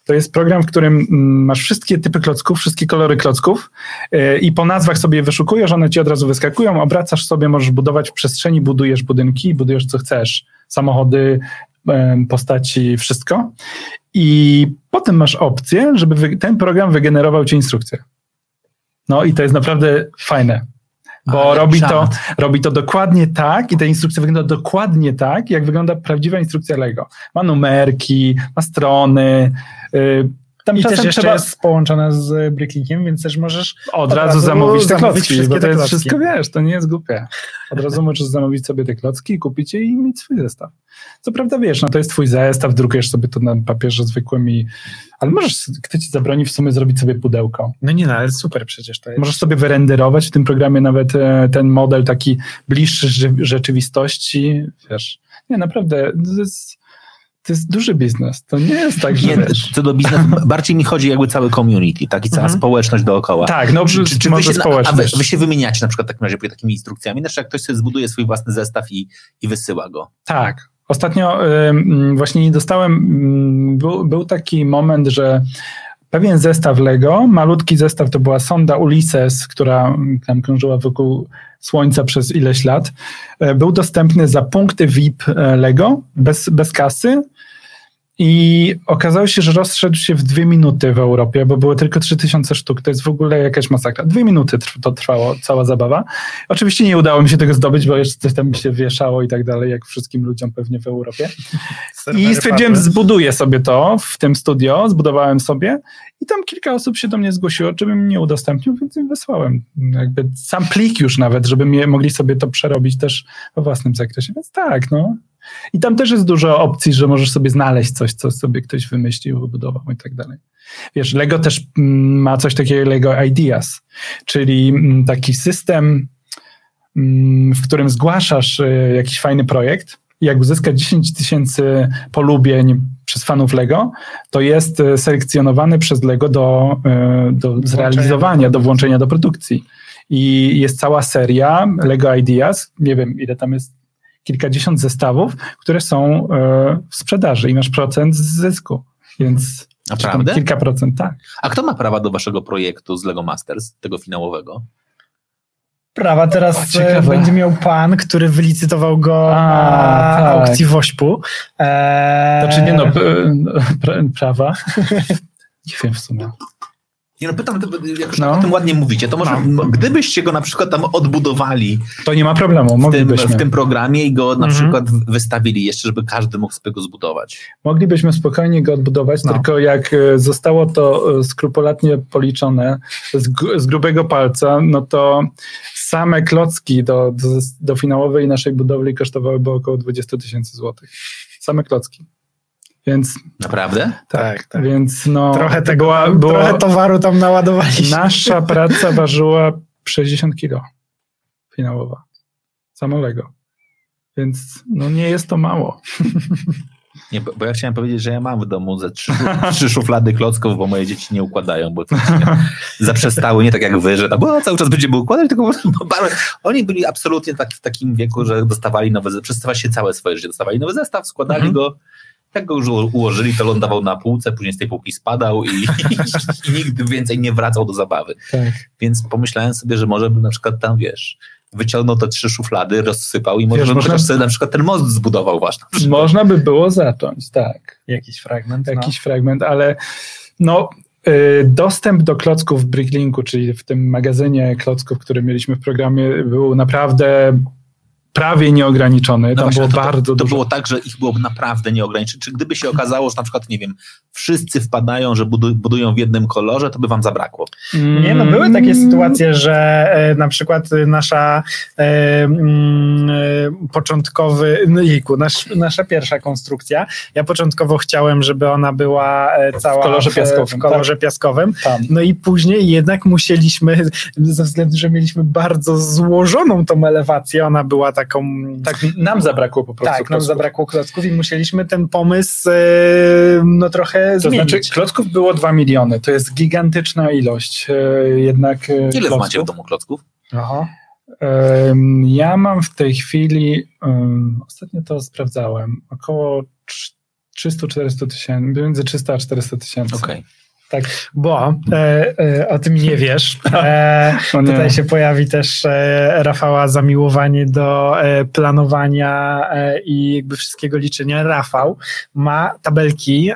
To jest program, w którym mm, masz wszystkie typy klocków, wszystkie kolory klocków e, i po nazwach sobie wyszukujesz, one ci od razu wyskakują, obracasz sobie, możesz budować w przestrzeni, budujesz budynki, budujesz co chcesz, samochody, em, postaci, wszystko. I potem masz opcję, żeby ten program wygenerował ci instrukcję. No i to jest naprawdę fajne. Bo Ale robi to, robi to dokładnie tak i ta instrukcja wygląda dokładnie tak, jak wygląda prawdziwa instrukcja Lego. Ma numerki, ma strony. Yy, tam I też jeszcze trzeba jest połączona z Bricklinkiem, więc też możesz od, od razu razu zamówić te klocki, bo to jest wszystko, wiesz, to nie jest głupie. Od razu możesz zamówić sobie te klocki, i kupić je i mieć swój zestaw. Co prawda, wiesz, no to jest twój zestaw, drukujesz sobie to na papierze zwykłym i... Ale możesz, kto ci zabroni w sumie zrobić sobie pudełko. No nie no, ale super przecież to jest. Możesz sobie wyrenderować w tym programie nawet e, ten model taki bliższy rze- rzeczywistości, wiesz. Nie, naprawdę, to jest, to jest duży biznes. To nie jest tak, że... Nie, wiesz- co do biznesu, [LAUGHS] bardziej mi chodzi jakby cały community, tak, i cała Mhm. społeczność dookoła. tak, no Czy, czy, czy wy, może się, a wy, społeczność. wy się wymieniacie na przykład w takim razie takimi instrukcjami, znaczy jak ktoś sobie zbuduje swój własny zestaw i, i wysyła go. Tak. Ostatnio ym, właśnie nie dostałem, był, był taki moment, że pewien zestaw Lego, malutki zestaw to była sonda Ulysses, która tam krążyła wokół Słońca przez ileś lat, e, był dostępny za punkty VIP e, Lego, bez, bez kasy. I okazało się, że rozszedł się w dwie minuty w Europie, bo było tylko 3000 sztuk. To jest w ogóle jakaś masakra. Dwie minuty to trwało, cała zabawa. Oczywiście nie udało mi się tego zdobyć, bo jeszcze coś tam mi się wieszało i tak dalej, jak wszystkim ludziom pewnie w Europie. I stwierdziłem, zbuduję sobie to w tym studio, zbudowałem sobie i tam kilka osób się do mnie zgłosiło, żebym nie udostępnił, więc im wysłałem. Jakby sam plik już nawet, żeby mogli sobie to przerobić też we własnym zakresie, więc tak, no. I tam też jest dużo opcji, że możesz sobie znaleźć coś, co sobie ktoś wymyślił, wybudował i tak dalej. Wiesz, Lego też mm, ma coś takiego Lego Ideas, czyli mm, taki system, mm, w którym zgłaszasz y, jakiś fajny projekt jak uzyskać 10 tysięcy polubień przez fanów Lego, to jest y, selekcjonowany przez Lego do, y, do zrealizowania, do włączenia do produkcji. I jest cała seria Lego Ideas, nie wiem ile tam jest, kilkadziesiąt zestawów, które są y, w sprzedaży i masz procent z zysku. Więc Naprawdę? kilka procent, tak. A kto ma prawa do waszego projektu z Lego Masters, tego finałowego? Prawa teraz O, e, będzie miał pan, który wylicytował go A, na tak. aukcji Wośpu. Eee, Znaczy nie no, p- pra- prawa. [LAUGHS] Nie wiem w sumie. Nie no, pytam, jak już No. o tym ładnie mówicie, to może No. gdybyście go na przykład tam odbudowali To nie ma problemu, w tym, moglibyśmy. w tym programie i go na Mhm. przykład wystawili jeszcze, żeby każdy mógł sobie go zbudować. Moglibyśmy spokojnie go odbudować, No. tylko jak e, zostało to e, skrupulatnie policzone z, z grubego palca, no to same klocki do, do, do finałowej naszej budowli kosztowałyby około 20 tysięcy złotych. Same klocki. Więc Naprawdę? tak, Tak, tak. więc no trochę, tego, była, była trochę towaru tam naładowaliśmy. nasza [LAUGHS] praca ważyła 60 kilo finałowa. Samo Lego. Więc no nie jest to mało. [LAUGHS] Nie, bo bo ja chciałem powiedzieć, że ja mam w domu ze trzy, [LAUGHS] trzy szuflady klocków, bo moje dzieci nie układają, bo zaprzestały, nie tak jak wy, że bo cały czas będziemy układać, tylko po prostu, bo bardzo- oni byli absolutnie tak, w takim wieku, że dostawali nowe, ze- przez się całe swoje życie, dostawali nowy zestaw, składali Mhm. go, jak go już ułożyli, to lądował na półce, później z tej półki spadał i, i, nigdy więcej nie wracał do zabawy. Tak. Więc pomyślałem sobie, że może bym na przykład tam, wiesz, wyciągnął te trzy szuflady, rozsypał i może Wiesz, można- sobie na przykład ten most zbudował przykład. Można by było zacząć, tak. Jakiś fragment. no. Jakiś fragment, ale no, y, dostęp do klocków w Bricklinku, czyli w tym magazynie klocków, który mieliśmy w programie, był naprawdę prawie nieograniczony. No Tam właśnie, było to, bardzo to, to dużo. było tak, że ich było naprawdę nieograniczone. Czy gdyby się okazało, że na przykład, nie wiem, wszyscy wpadają, że budu, budują w jednym kolorze, to by wam zabrakło. Nie, no były takie sytuacje, że e, na przykład nasza e, mm, e, początkowy, no jejku, nasz, nasza pierwsza konstrukcja, ja początkowo chciałem, żeby ona była cała kolorze piaskowym, w kolorze piaskowym, Tam. no i później jednak musieliśmy, ze względu, że mieliśmy bardzo złożoną tą elewację, ona była taką... Tak, nam zabrakło po prostu Tak, nam klocków. zabrakło klocków i musieliśmy ten pomysł e, no trochę To zmienić. znaczy, klocków było 2 miliony. To jest gigantyczna ilość. e, Jednak e, Ile klocków. macie w domu klocków? Aha. Ja mam w tej chwili, em, ostatnio to sprawdzałem, około trz- 300-400 tysięcy, między 300 a 400 tysięcy. Okej. Tak, Bo e, e, o tym nie wiesz. [LAUGHS] E, nie. tutaj się pojawi też e, Rafała zamiłowanie do e, planowania e, i jakby wszystkiego liczenia. Rafał ma tabelki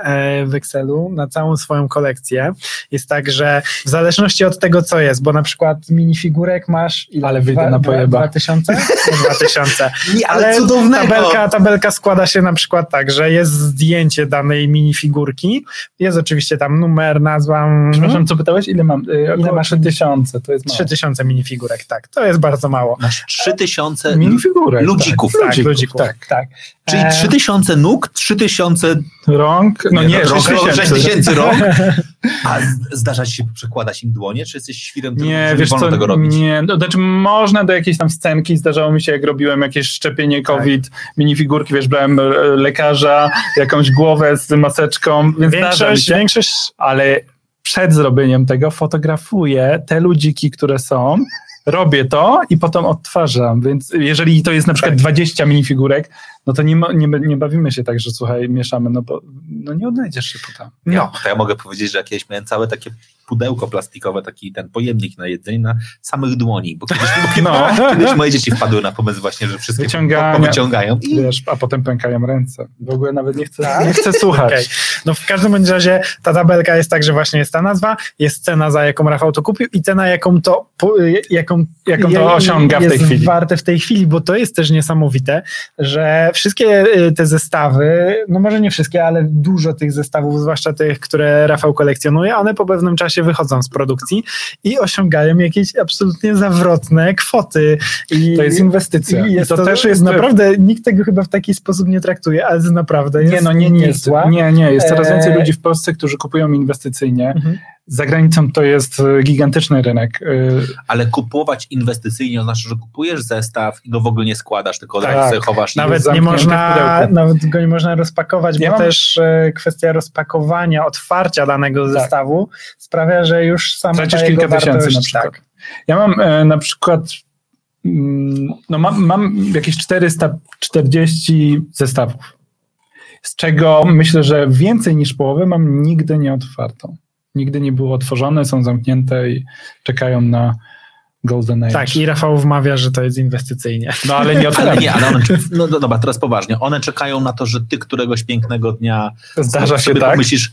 w Excelu na całą swoją kolekcję. Jest tak, że w zależności od tego, co jest, bo na przykład minifigurek masz ile? Ale wyjdę Dwa- na dwa- pojeba. 2000? Nie, 2000. [LAUGHS] Nie, Ale tabelka, tabelka składa się na przykład tak, że jest zdjęcie danej minifigurki, jest oczywiście tam numer, nazwa, mhm. Przepraszam, co pytałeś? Ile mam? Y, Ile Około masz? 3000, to jest mało. 3000 minifigurek, tak, to jest bardzo mało. Masz 3000 Minifigurek. ludzików. Tak, Tak, ludzików, ludzików, tak. tak. Czyli E, 3000 nóg, 3000 Rąk, no nie, rąk, 6 tysięcy. 6 tysięcy rąk, [LAUGHS] A z- zdarza ci się przekładać im dłonie, czy jesteś świrem, tylko Nie, że wiesz wolno co, tego robić? nie, no, znaczy można do jakiejś tam scenki, zdarzało mi się, jak robiłem jakieś szczepienie COVID, minifigurki, wiesz, brałem e, lekarza, jakąś głowę z maseczką, więc zdarza mi Większość, się, większość ale przed zrobieniem tego fotografuję te ludziki, które są, robię to i potem odtwarzam, więc jeżeli to jest na przykład 20 minifigurek, no to nie, ma- nie, nie bawimy się tak, że słuchaj, mieszamy, no bo no nie odnajdziesz się potem. No, to ja mogę powiedzieć, że jakieś miałem całe takie pudełko plastikowe, taki ten pojemnik na jedzenie na samych dłoni, bo kiedyś, [LAUGHS] No. kiedyś moje dzieci wpadły na pomysł właśnie, że wszystkie wyciągają i Wiesz, a potem pękają ręce. W ogóle nawet nie chcę, nie chcę słuchać. Okej. No w każdym bądź razie ta tabelka jest tak, że właśnie jest ta nazwa, jest cena, za jaką Rafał to kupił i cena, jaką to, jaką, Jaką to osiąga w tej jest chwili. warte w tej chwili, bo to jest też niesamowite, że wszystkie y, te zestawy, no może nie wszystkie, ale dużo tych zestawów, zwłaszcza tych, które Rafał kolekcjonuje, one po pewnym czasie wychodzą z produkcji i osiągają jakieś absolutnie zawrotne kwoty. I, To jest inwestycja. I jest to, to, też jest naprawdę, nikt tego chyba w taki sposób nie traktuje, ale naprawdę jest Nie, no nie, nie, jest, nie, nie, jest coraz więcej Eee. ludzi w Polsce, którzy kupują inwestycyjnie. Mhm. Za granicą to jest e, gigantyczny rynek. E, ale kupować inwestycyjnie oznacza, że kupujesz zestaw i go w ogóle nie składasz, tylko Tak. tak. sobie chowasz. Nawet nie można, nawet go nie można rozpakować, Ja bo mam- też e, kwestia rozpakowania, otwarcia danego Tak. zestawu sprawia, że już sama Tracisz kilka tysięcy na przykład. Tak. Ja mam e, na przykład mm, no mam, mam jakieś 440 zestawów, z czego myślę, że więcej niż połowę mam nigdy nie otwartą. Nigdy nie było otworzone, są zamknięte i czekają na Golden Age. tak, i Rafał wmawia, że to jest inwestycyjnie. No ale nie Ale nie, ale one, no do- dobra, teraz poważnie. One czekają na to, że ty któregoś pięknego dnia Zdarza się tak. pomyślisz,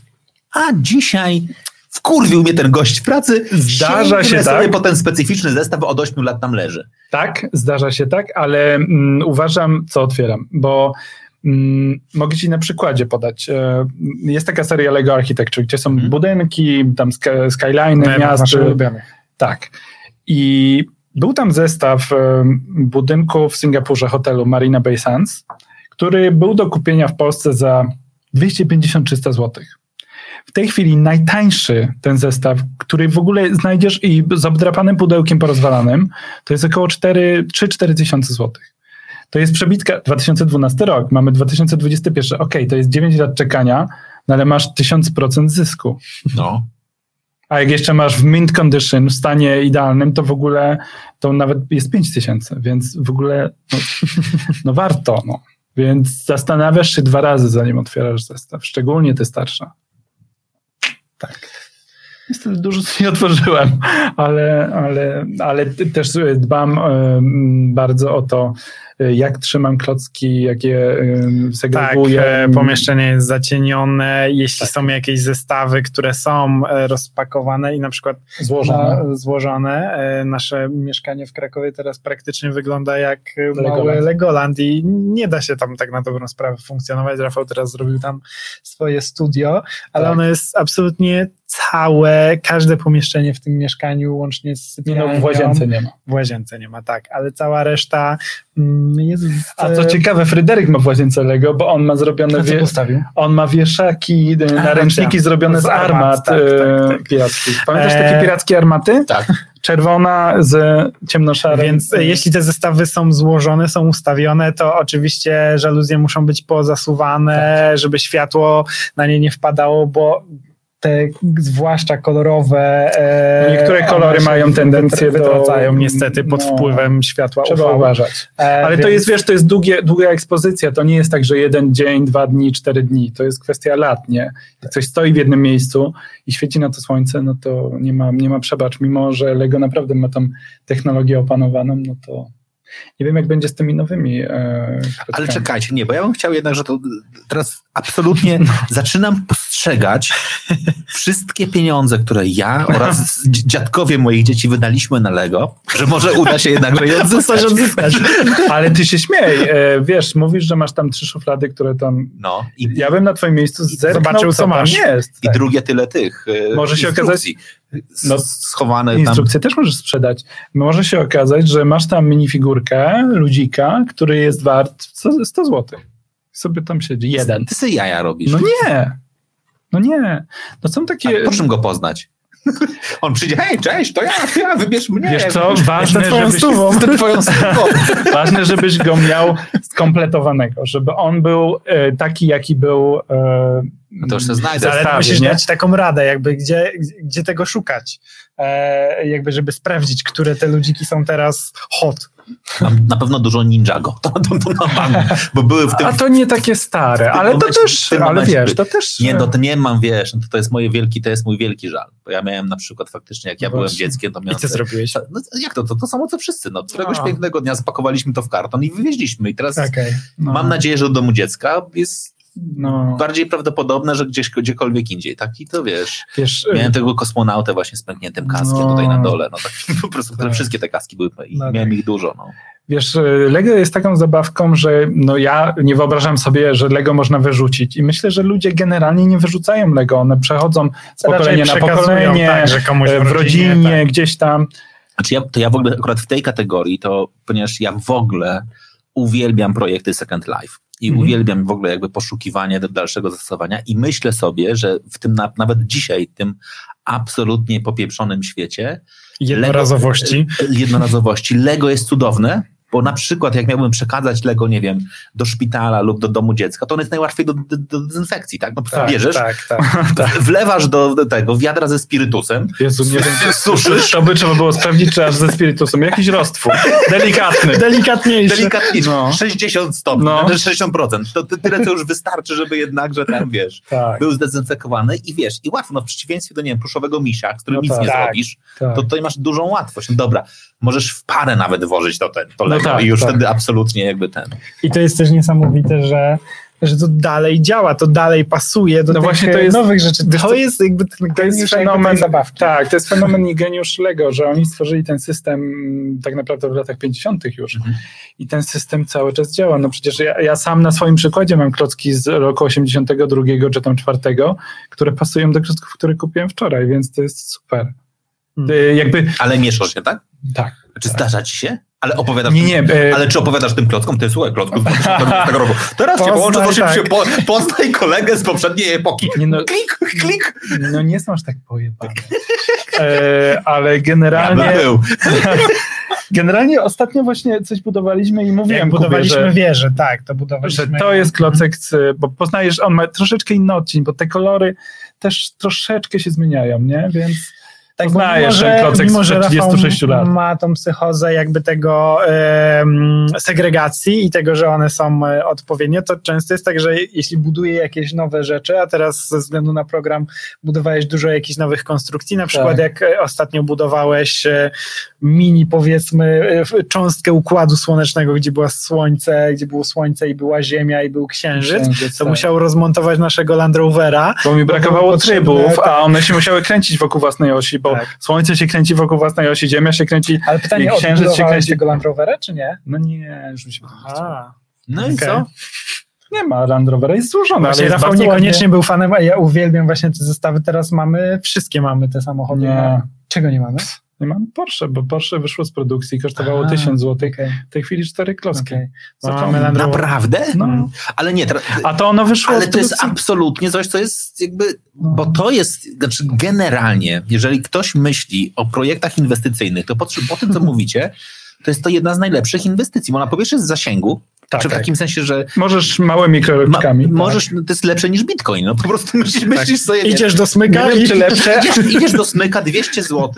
a dzisiaj wkurwił mnie ten gość w pracy, Zdarza się tak. sobie po ten specyficzny zestaw, od 8 lat tam leży. Tak, zdarza się tak, ale mm, uważam, co otwieram, bo mogę ci na przykładzie podać. E, jest taka seria Lego Architecture, gdzie są Mhm. budynki, tam sk skyline, miast. naszych ulubionych. Tak. I był tam zestaw e, budynku w Singapurze, hotelu Marina Bay Sands, który był do kupienia w Polsce za 250-300 zł. W tej chwili najtańszy ten zestaw, który w ogóle znajdziesz i z obdrapanym pudełkiem porozwalanym, to jest około 4 3-4 tysiące złotych. To jest przebitka 2012 rok, mamy 2021. Okej, to jest 9 lat czekania, no ale masz 1000% zysku. No. A jak jeszcze masz w mint condition, w stanie idealnym, to w ogóle to nawet jest 5 tysięcy, więc w ogóle no, [LAUGHS] no warto. No. Więc zastanawiasz się dwa razy, zanim otwierasz zestaw, szczególnie te starsze. Tak. Niestety dużo nie otworzyłem, ale, ale, ale też dbam em, bardzo o to, e, jak trzymam klocki, jak je em, Tak, segreguję. e, pomieszczenie jest zacienione. Jeśli Tak. są jakieś zestawy, które są e, rozpakowane i na przykład złożone. na, złożone, e, nasze mieszkanie w Krakowie teraz praktycznie wygląda jak e, mały Legoland. Legoland i nie da się tam tak na dobrą sprawę funkcjonować. Rafał teraz zrobił tam swoje studio, ale Tak. ono jest absolutnie całe, każde pomieszczenie w tym mieszkaniu, łącznie z Nie, no, sypialnią. w łazience nie ma. W łazience nie ma, tak, ale cała reszta mm, jest... A co ciekawe, Fryderyk ma w łazience Lego, bo on ma zrobione, wie, on ma wieszaki, e, A, naręczniki tak. zrobione z, armat, armat, tak, e, tak, tak. pirackich. Pamiętasz E, takie pirackie armaty? Tak. Czerwona z ciemnoszarym. Więc e, jeśli te zestawy są złożone, są ustawione, to oczywiście żaluzje muszą być pozasuwane, Tak. żeby światło na nie nie wpadało, bo te zwłaszcza kolorowe. e, Niektóre kolory mają tendencję do- wytracają niestety pod no, wpływem światła Trzeba UV. uważać. E, Ale to więc- jest, wiesz, to jest długie, długa ekspozycja. To nie jest tak, że jeden dzień, dwa dni, cztery dni. To jest kwestia lat, nie? Jak coś stoi w jednym miejscu i świeci na to słońce, no to nie ma, nie ma przebacz. Mimo, że Lego naprawdę ma tam technologię opanowaną, no to nie wiem, jak będzie z tymi nowymi e, Ale czekajcie, nie, bo ja bym chciał jednak, że to teraz absolutnie [LAUGHS] zaczynam postrzegać [LAUGHS] wszystkie pieniądze, które ja oraz dzi- dziadkowie moich dzieci wydaliśmy na Lego, że może uda się jednak je [LAUGHS] odzyskać. Ale ty się śmiej. E, wiesz, mówisz, że masz tam trzy szuflady, które tam... No i, Ja bym na twoim miejscu zerknął, zobaczył, co tam masz. jest. i drugie tyle tych e, Może się instrukcji No, schowane tam. Instrukcję też możesz sprzedać. Może się okazać, że masz tam minifigurkę ludzika, który jest wart 100 100 zł. Sobie tam siedzi. Jeden. Ty sobie jaja robisz. No nie. No nie. No są takie... A po czym go poznać? [LAUGHS] On przyjdzie, hej, cześć, to ja, to ja, wybierz mnie. Wiesz co, ważne, twoją żebyś, [LAUGHS] ważne, żebyś go miał skompletowanego, żeby on był e, taki, jaki był e, No to już się znajdę. Ale musisz dać taką radę, jakby gdzie, gdzie tego szukać. E, jakby, żeby sprawdzić, które te ludziki są teraz hot. Na, na pewno dużo Ninjago. To, to, to na bank, bo były w tym... A to nie takie stare, ale to momencie- też, w tym ale momencie wiesz, to też... Nie, no to nie mam, wiesz, no to, to jest moje wielki, to jest mój wielki żal. Bo ja miałem na przykład faktycznie, jak ja No byłem właśnie. dzieckiem, to I miałem... co zrobiłeś? No, jak to? to? To samo co wszyscy. No, któregoś A. pięknego dnia spakowaliśmy to w karton i wywieźliśmy. I teraz Okej. no, mam nadzieję, że do domu dziecka jest no, bardziej prawdopodobne, że gdzieś gdziekolwiek indziej. Tak i to wiesz. wiesz, Miałem tego kosmonautę właśnie z pękniętym kaskiem No. tutaj na dole. No tak [LAUGHS] po prostu Tak. wszystkie te kaski były i No miałem tak. ich dużo. No. Wiesz, e, Lego jest taką zabawką, że no ja nie wyobrażam sobie, że Lego można wyrzucić. I myślę, że ludzie generalnie nie wyrzucają Lego. One przechodzą z pokolenia na pokolenie, tak, że komuś e, w w rodzinie, rodzinie, tak. gdzieś tam. Znaczy ja, to ja w ogóle akurat w tej kategorii, to ponieważ ja w ogóle uwielbiam projekty Second Life i Mhm. uwielbiam w ogóle jakby poszukiwanie dalszego zastosowania i myślę sobie, że w tym na, nawet dzisiaj, tym absolutnie popieprzonym świecie Jednorazowości. Lego, [LAUGHS] jednorazowości. Lego jest cudowne, bo na przykład jak miałbym przekazać Lego, nie wiem, do szpitala lub do domu dziecka, to on jest najłatwiej do, do, do dezynfekcji, tak? No po prostu Tak, bierzesz, tak, [LAUGHS] tak. wlewasz do, do tego wiadra ze spirytusem, Jezu, nie wiem. suszysz, To by trzeba było sprawdzić, czy aż ze spirytusem. Jakiś roztwór. Delikatny. Delikatniejsze. delikatnie No. 60 stopni, No. no. 60%. To ty- tyle, co już wystarczy, żeby jednakże tam, wiesz, Tak, był zdezynfekowany i wiesz, i łatwo, no w przeciwieństwie do, nie wiem, pluszowego misia, z którym No nic tak. nie Tak. zrobisz, tak. to tutaj masz dużą łatwość. No dobra, możesz w parę nawet włożyć to, ten, to No Lego tak, i już tak. wtedy absolutnie jakby ten. I to jest też niesamowite, że, że to dalej działa, to dalej pasuje do No tych właśnie to e, jest- nowych rzeczy. To co, jest jakby ten To jest fenomen, zabawki. tak, to jest fenomen i geniusz Lego, że oni stworzyli ten system tak naprawdę w latach 50. już Mhm. i ten system cały czas działa. No przecież ja, ja sam na swoim przykładzie mam klocki z roku 82 czy tam 4, które pasują do klocków, które kupiłem wczoraj, więc to jest super. Hmm. Y, Jakby, Ale mieszasz się, tak? Tak. Czy zdarza ci się? Ale opowiadasz Nie, nie, e, Ale czy opowiadasz tym klockom? Ty słuchaj, klocków [LAUGHS] z 2020 roku. Teraz cię Poznaj, połączę z 80, tak. po, poznaj kolegę z poprzedniej epoki. Nie no, Klik, klik. no nie są aż tak pojebane. E, ale Ja generalnie, bym [LAUGHS] był. generalnie ostatnio właśnie coś budowaliśmy i Jak mówiłem budowaliśmy Kubie, że, wieżę, tak, to że budowaliśmy. to jest klocek, z, bo poznajesz, on ma troszeczkę inny odcień, bo te kolory też troszeczkę się zmieniają, nie? Więc tak, bo poznajesz mimo, że- klocek mimo, że sprzed Rafał 36 lat. ma tą psychozę jakby tego segregacji i tego, że one są e, odpowiednie, to często jest tak, że jeśli buduje jakieś nowe rzeczy, a teraz ze względu na program budowałeś dużo jakichś nowych konstrukcji, na przykład Tak. jak e, ostatnio budowałeś e, mini powiedzmy cząstkę układu słonecznego, gdzie była słońce, gdzie było słońce i była ziemia i był księżyc, Księżyc, to tak. musiał rozmontować naszego Land Rovera, Bo mi brakowało potrzebne, trybów, a one się musiały kręcić wokół własnej osi, bo Tak. Słońce się kręci wokół własnej osi, Ziemia się kręci. ale pytanie, I księżyc się kręci. tego Land Rovera, czy nie? No nie, już mi się podoba. A. No i Okej. co? Nie ma Land Rovera, jest złożony, ale Właśnie jest Rafał niekoniecznie był fanem, a ja uwielbiam właśnie te zestawy. Teraz mamy, wszystkie mamy te samochody. Nie. Czego nie mamy? Mam Porsche, bo Porsche wyszło z produkcji i kosztowało A, 1000 zł. Okej, W tej chwili cztery klocki. to- mamy Rover. Naprawdę? No. Ale nie, teraz, A to ono wyszło ale z to jest absolutnie coś, co jest jakby, No. bo to jest, znaczy generalnie, jeżeli ktoś myśli o projektach inwestycyjnych, to po, po tym, co [LAUGHS] mówicie, to jest to jedna z najlepszych inwestycji. Bo ona po pierwsze jest w zasięgu, Tak, czy w tak. takim sensie, że Możesz małymi ma, kroczkami. tak. możesz, no, to jest lepsze niż Bitcoin. No po prostu myślisz, myślisz sobie, nie, Idziesz do Nie smyka wiem, i czy lepsze. [LAUGHS] idziesz, idziesz do smyka 200 zł,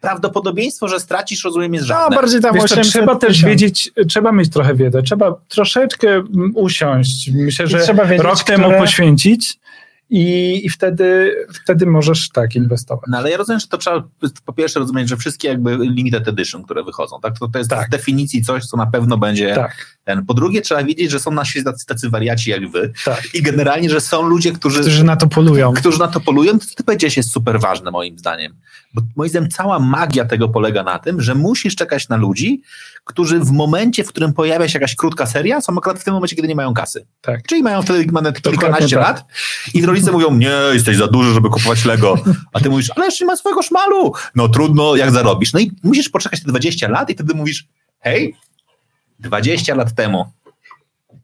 prawdopodobieństwo, że stracisz, rozumiem, jest no, żadne. bardziej tam Wiesz, co, 800 trzeba też tysiąc. wiedzieć, trzeba mieć trochę wiedzy, trzeba troszeczkę mm, usiąść. Myślę, I że trzeba wiedzieć, rok temu które- poświęcić i, i wtedy, wtedy możesz tak inwestować. No ale ja rozumiem, że to trzeba po pierwsze rozumieć, że wszystkie jakby limited edition, które wychodzą, tak? To, to jest Tak. z definicji coś, co na pewno będzie Tak, ten. Po drugie trzeba wiedzieć, że są na świecie tacy, tacy wariaci jak wy tak. i generalnie, że są ludzie, którzy, Którzy na to polują. którzy na to polują, to ty powiedziałeś jest super ważne moim zdaniem. Bo moim zdaniem cała magia tego polega na tym, że musisz czekać na ludzi, którzy w momencie, w którym pojawia się jakaś krótka seria, są akurat w tym momencie, kiedy nie mają kasy. Tak. Czyli mają wtedy mamy kilkanaście tak. lat i rodzice mówią, nie, jesteś za duży, żeby kupować Lego. A ty mówisz, ale jeszcze nie ma swojego szmalu. No trudno, jak zarobisz. No i musisz poczekać te 20 lat i wtedy mówisz, hej, 20 lat temu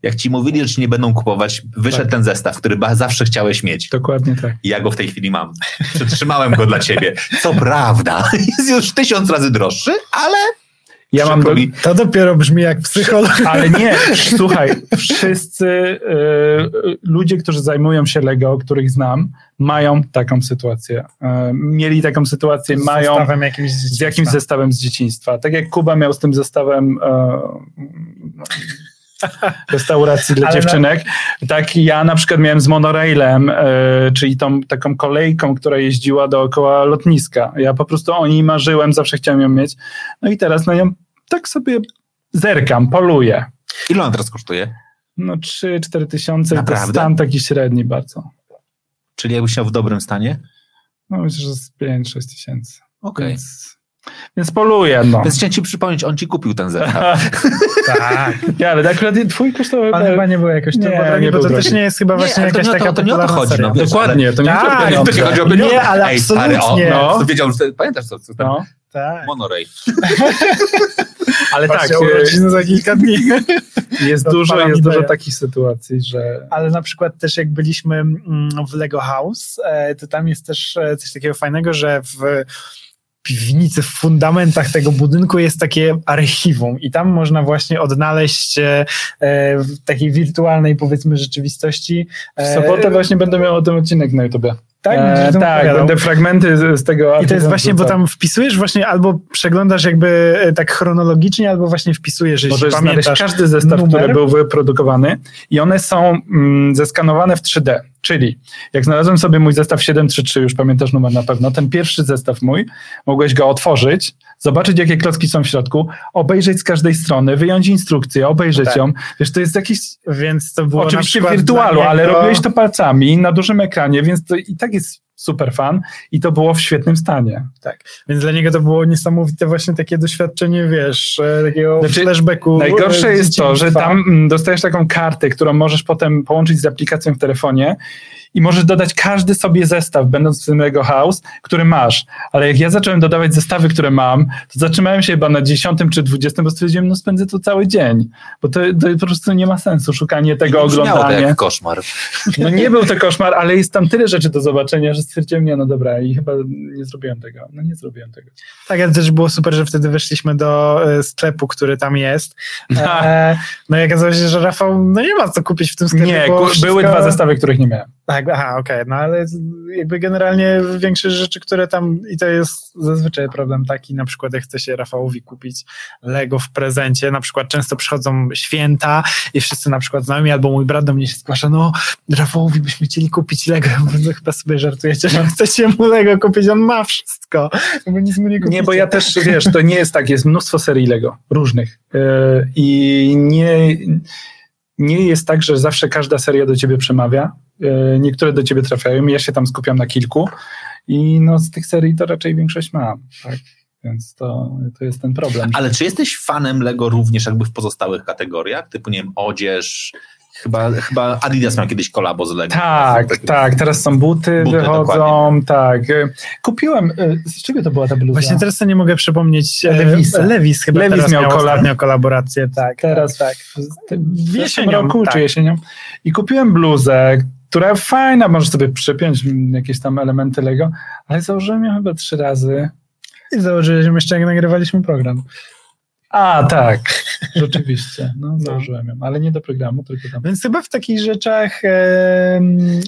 Jak ci mówili, że ci nie będą kupować, wyszedł Tak. ten zestaw, który zawsze chciałeś mieć. Dokładnie tak. I ja go w tej chwili mam. [LAUGHS] Przytrzymałem go dla ciebie. Co prawda, [LAUGHS] jest już tysiąc razy droższy, ale Ja mam do. To dopiero brzmi jak psycholog. [LAUGHS] Ale nie, słuchaj, wszyscy y, y, ludzie, którzy zajmują się Lego, których znam, mają taką sytuację. Y, mieli taką sytuację, Z mają zestawem jakimś z z jakimś zestawem z dzieciństwa. Tak jak Kuba miał z tym zestawem e, restauracji dla Ale na- dziewczynek, tak ja na przykład miałem z monorailem, e, czyli tą taką kolejką, która jeździła dookoła lotniska. Ja po prostu o niej marzyłem, zawsze chciałem ją mieć. No i teraz na nią tak sobie zerkam, poluję. ile on teraz kosztuje? No 3-4 tysiące, to Naprawdę? stan taki średni bardzo. Czyli jakbyś miał w dobrym stanie? No myślę, że z 5-6 tysięcy. Okej. Więc, więc poluję, no. Więc chciałem ci przypomnieć, on ci kupił ten zestaw. [LAUGHS] Tak. Ja, ale akurat twój kosztował... Pan chyba nie był jakoś Nie, drogi, nie bo to też nie jest chyba Nie, właśnie to jakaś nie o to- taka to nie o to chodzi, no wiesz, Dokładnie, to nie Tak, chodzi o To nie chodzi o pieniądze. Nie, ale Ej, stary, absolutnie. on, no. wiedział, że, pamiętasz co, co tam? No, Tak. Monorail. [LAUGHS] ale tak, urodziny za kilka dni. [LAUGHS] jest to dużo, jest dużo takich sytuacji, że... Ale na przykład też jak byliśmy mm, w Lego House, e, to tam jest też e, coś takiego fajnego, że w piwnicy, w fundamentach tego budynku jest takie archiwum i tam można właśnie odnaleźć e, e, w takiej wirtualnej powiedzmy rzeczywistości. W e, sobotę właśnie będę miał o tym odcinek na YouTubie. Tak, E, tak będę fragmenty z, z tego... I to jest właśnie, bo wrzucał. tam wpisujesz właśnie albo przeglądasz jakby e, tak chronologicznie, albo właśnie wpisujesz, jeśli Możesz pamiętasz. każdy zestaw, numer. który był wyprodukowany i one są mm, zeskanowane w 3D. Czyli jak znalazłem sobie mój zestaw 733, już pamiętasz numer na pewno, ten pierwszy zestaw mój, mogłeś go otworzyć, zobaczyć jakie klocki są w środku, obejrzeć z każdej strony, wyjąć instrukcję, obejrzeć Tak. ją. Wiesz, to jest jakiś Więc to było oczywiście w wirtualu, ale robiłeś to palcami na dużym ekranie, więc to i tak jest super fan i to było w świetnym stanie. Tak, więc dla niego to było niesamowite właśnie takie doświadczenie, wiesz, e, takiego Znaczy, flashbacku. Najgorsze e, z jest to, że tam mm, dostajesz taką kartę, którą możesz potem połączyć z aplikacją w telefonie i możesz dodać każdy sobie zestaw, będąc w tym Lego House, który masz. Ale jak ja zacząłem dodawać zestawy, które mam, to zatrzymałem się chyba na 10 czy 20, bo stwierdziłem, no spędzę tu cały dzień, bo to, to po prostu nie ma sensu szukanie tego, Nie brzmiało to oglądanie. jak koszmar. [LAUGHS] No nie był to koszmar, ale jest tam tyle rzeczy do zobaczenia, że stwierdziłem, nie, no dobra, i chyba nie zrobiłem tego. No nie zrobiłem tego. Tak, ale też było super, że wtedy weszliśmy do e, sklepu, który tam jest. [LAUGHS] E, no i okazało się, że Rafał, no nie ma co kupić w tym sklepie, Nie, wszystko... były dwa zestawy, których nie miałem. Tak, aha, okej, no ale jakby generalnie większość rzeczy, które tam, i to jest zazwyczaj problem taki, na przykład jak chce się Rafałowi kupić Lego w prezencie, na przykład często przychodzą święta i wszyscy na przykład znajomi, albo mój brat do mnie się zgłasza, no Rafałowi byśmy chcieli kupić Lego, mówię, no, chyba sobie żartujecie, że chcecie mu Lego kupić, on ma wszystko, bo nic mu nie kupicie. Nie, bo ja też, wiesz, to nie jest tak, jest mnóstwo serii Lego, różnych. Yy, I nie, nie jest tak, że zawsze każda seria do ciebie przemawia. Yy, Niektóre do ciebie trafiają, ja się tam skupiam na kilku i no z tych serii to raczej większość mam, tak? Więc to, to jest ten problem. Ale czy jesteś fanem Lego również jakby w pozostałych kategoriach? Typu, nie wiem, odzież, Chyba, chyba Adidas miał kiedyś kolabo z Lego. Tak, tak, teraz są buty, Buty, wychodzą, tak. E, Kupiłem, e, z czego to była ta bluza? Właśnie teraz to nie mogę przypomnieć. Lewisa. Lewis chyba Lewis teraz miał miał, ostatnio kolaborację, tak. teraz tak. w, w zeszłym Jesienią, roku tak. czy jesienią. I kupiłem bluzę, która fajna, może sobie przypiąć mm, jakieś tam elementy Lego, ale założyłem ją chyba trzy razy. I założyliśmy jeszcze, jak nagrywaliśmy program. A, tak, rzeczywiście, no, założyłem ją, ale nie do programu, tylko tam. Więc chyba w takich rzeczach. E,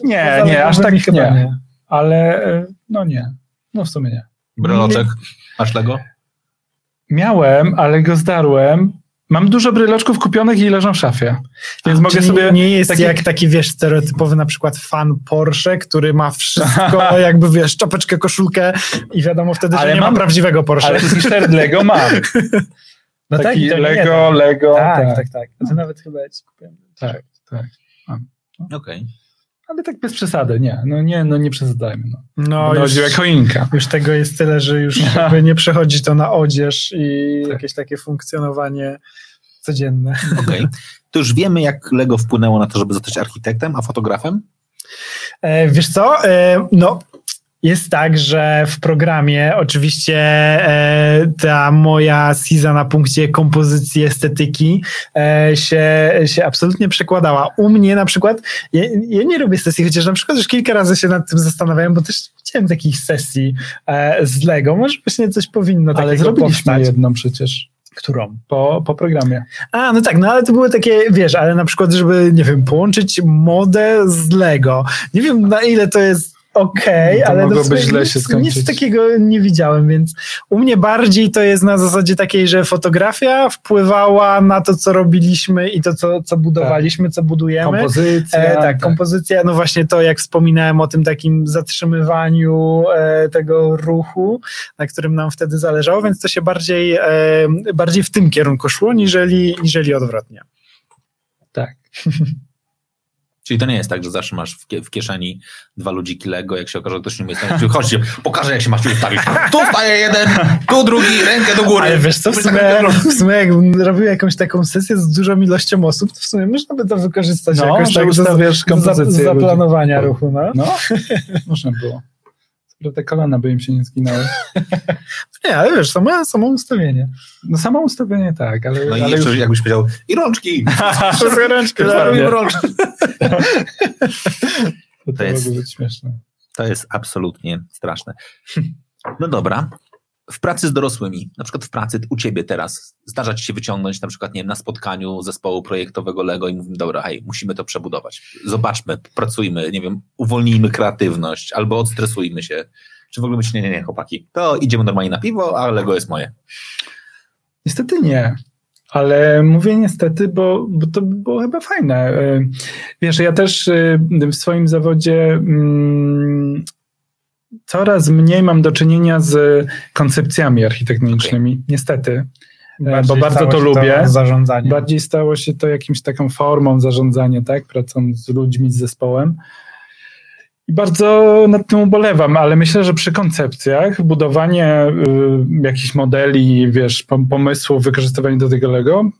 Nie, nie, aż tak nie. Ale e, no nie, no w sumie nie. Breloczek, masz Lego? Miałem, ale go zdarłem. Mam dużo bryloczków kupionych i leżą w szafie. Więc mogę Czyli sobie. Nie jest takie- jak taki, wiesz, stereotypowy na przykład fan Porsche, który ma wszystko, [LAUGHS] jakby wiesz, czapeczkę, koszulkę i wiadomo wtedy, Ale że nie mam- ma prawdziwego Porsche. Ale t-shirt Lego mam. [LAUGHS] no Taki to nie, Lego, Lego. Tak, tak, tak, tak. A to nawet chyba ja ci kupiłem. tak, tak. Okej. Ale tak bez przesady, nie. No nie, no nie przesadzajmy. No. No, już, jak choinka. już tego jest tyle, że już jakby nie przechodzi to na odzież i Tak. jakieś takie funkcjonowanie codzienne. okej. To już wiemy, jak Lego wpłynęło na to, żeby zostać architektem, a fotografem? E, wiesz co, e, no jest tak, że w programie oczywiście e, ta moja Siza na punkcie kompozycji, estetyki e, się, się absolutnie przekładała. U mnie na przykład, ja, ja, nie robię sesji, chociaż na przykład już kilka razy się nad tym zastanawiałem, bo też widziałem takich sesji e, z Lego. Może właśnie coś powinno Ale zrobiliśmy powstać. jedną przecież. Którą? Po, po programie. A, no tak, no ale to były takie, wiesz, ale na przykład, żeby, nie wiem, połączyć modę z Lego. Nie wiem, na ile to jest okej, To ale mogłoby w sumie źle nic, się skończyć. Nic takiego nie widziałem, więc u mnie bardziej to jest na zasadzie takiej, że fotografia wpływała na to, co robiliśmy i to, co, co budowaliśmy, co budujemy. Kompozycja. E, tak, kompozycja, no właśnie to, jak wspominałem o tym takim zatrzymywaniu e, tego ruchu, na którym nam wtedy zależało, więc to się bardziej, e, bardziej w tym kierunku szło, niżeli, niżeli odwrotnie. tak. [LAUGHS] Czyli to nie jest tak, że zawsze masz w, kie- w kieszeni dwa ludziki Lego, jak się okaże, że ktoś nie umie stawić. Chodźcie, pokażę, jak się macie ustawić. Tu staje jeden, tu drugi, rękę do góry. Ale wiesz co, w sumie, w sumie jakbym robił jakąś taką sesję z dużą ilością osób, to w sumie można by to wykorzystać No, jakoś tak ustawiasz kompozycję zaplanowania ruchu. No. No, można było. Tylko te kolana by im się nie zginały. [LAUGHS] Nie, ale wiesz, samo, samo ustawienie. No samo ustawienie tak, ale, No i ale jeszcze już... jakbyś powiedział, i rączki. [LAUGHS] Wszystkie rączki. Rączki. [LAUGHS] to, to jest- mogło być śmieszne. To jest absolutnie straszne. No dobra. W pracy z dorosłymi, na przykład w pracy u ciebie teraz, zdarza ci się wyciągnąć na przykład, nie wiem, na spotkaniu zespołu projektowego Lego i mówimy, dobra, hej, musimy to przebudować. Zobaczmy, pracujmy, nie wiem, uwolnijmy kreatywność albo odstresujmy się. Czy w ogóle myślicie, nie, nie, nie, chłopaki, to idziemy normalnie na piwo, a Lego jest moje. Niestety nie. Ale mówię niestety, bo, bo to by było chyba fajne. Wiesz, ja też y, w swoim zawodzie mm, coraz mniej mam do czynienia z koncepcjami architektonicznymi. Niestety. E, bo bardzo to lubię. zarządzanie. Bardziej stało się to jakimś taką formą zarządzania, tak? Pracą z ludźmi, z zespołem. I bardzo nad tym ubolewam, ale myślę, że przy koncepcjach budowanie y, jakichś modeli, wiesz, pom- pomysłów, wykorzystywanie do tego Lego,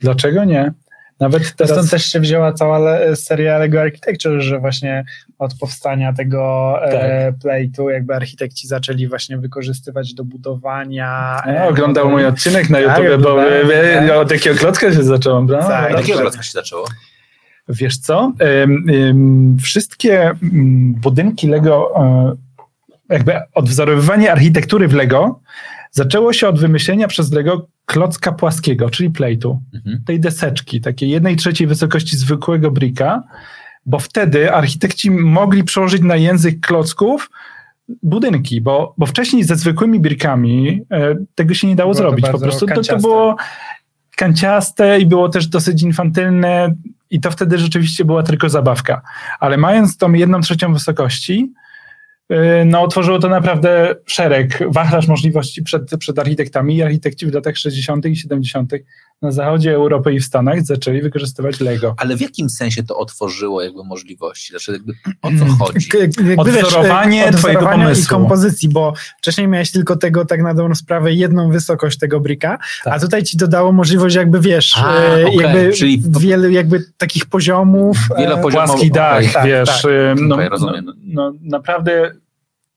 dlaczego nie? Nawet Teraz... Stąd też się wzięła cała le- seria Lego Architecture, że właśnie od powstania tego e, playtu jakby architekci zaczęli właśnie wykorzystywać do budowania. no, e, oglądał mój odcinek na Tak, YouTube, bo wie, tak. od jakiego klocka się zacząłem, prawda? Tak, Od jakiego klocka się zaczęło? Wiesz co? Ym, ym, wszystkie ym, budynki Lego, y, jakby odwzorowywanie architektury w Lego zaczęło się od wymyślenia przez Lego klocka płaskiego, czyli plate'u, Mhm. tej deseczki, takiej jednej trzeciej wysokości zwykłego bricka, bo wtedy architekci mogli przełożyć na język klocków budynki, bo, bo wcześniej ze zwykłymi brikami e, tego się nie dało Było zrobić. Po prostu to, to było kanciaste i było też dosyć infantylne i to wtedy rzeczywiście była tylko zabawka. Ale mając tą jedną trzecią wysokości, no otworzyło to naprawdę szereg, wachlarz możliwości przed, przed architektami i architekci w latach 60. i 70. na zachodzie Europy i w Stanach zaczęli wykorzystywać Lego. Ale w jakim sensie to otworzyło jakby możliwości? Znaczy jakby o Mm. co chodzi? Odwzorowanie wiesz, e, twojego odwzorowania i pomysłu. kompozycji, bo wcześniej miałeś tylko tego tak na dobrą sprawę jedną wysokość tego brika, Tak. a tutaj ci dodało możliwość jakby wiesz, A, e, okej, jakby czyli- wiele jakby takich poziomów. e, Wielopoziomowy- Płaski dach, okej, tak, wiesz, tak. y, no, Okej, no, rozumiem. no, naprawdę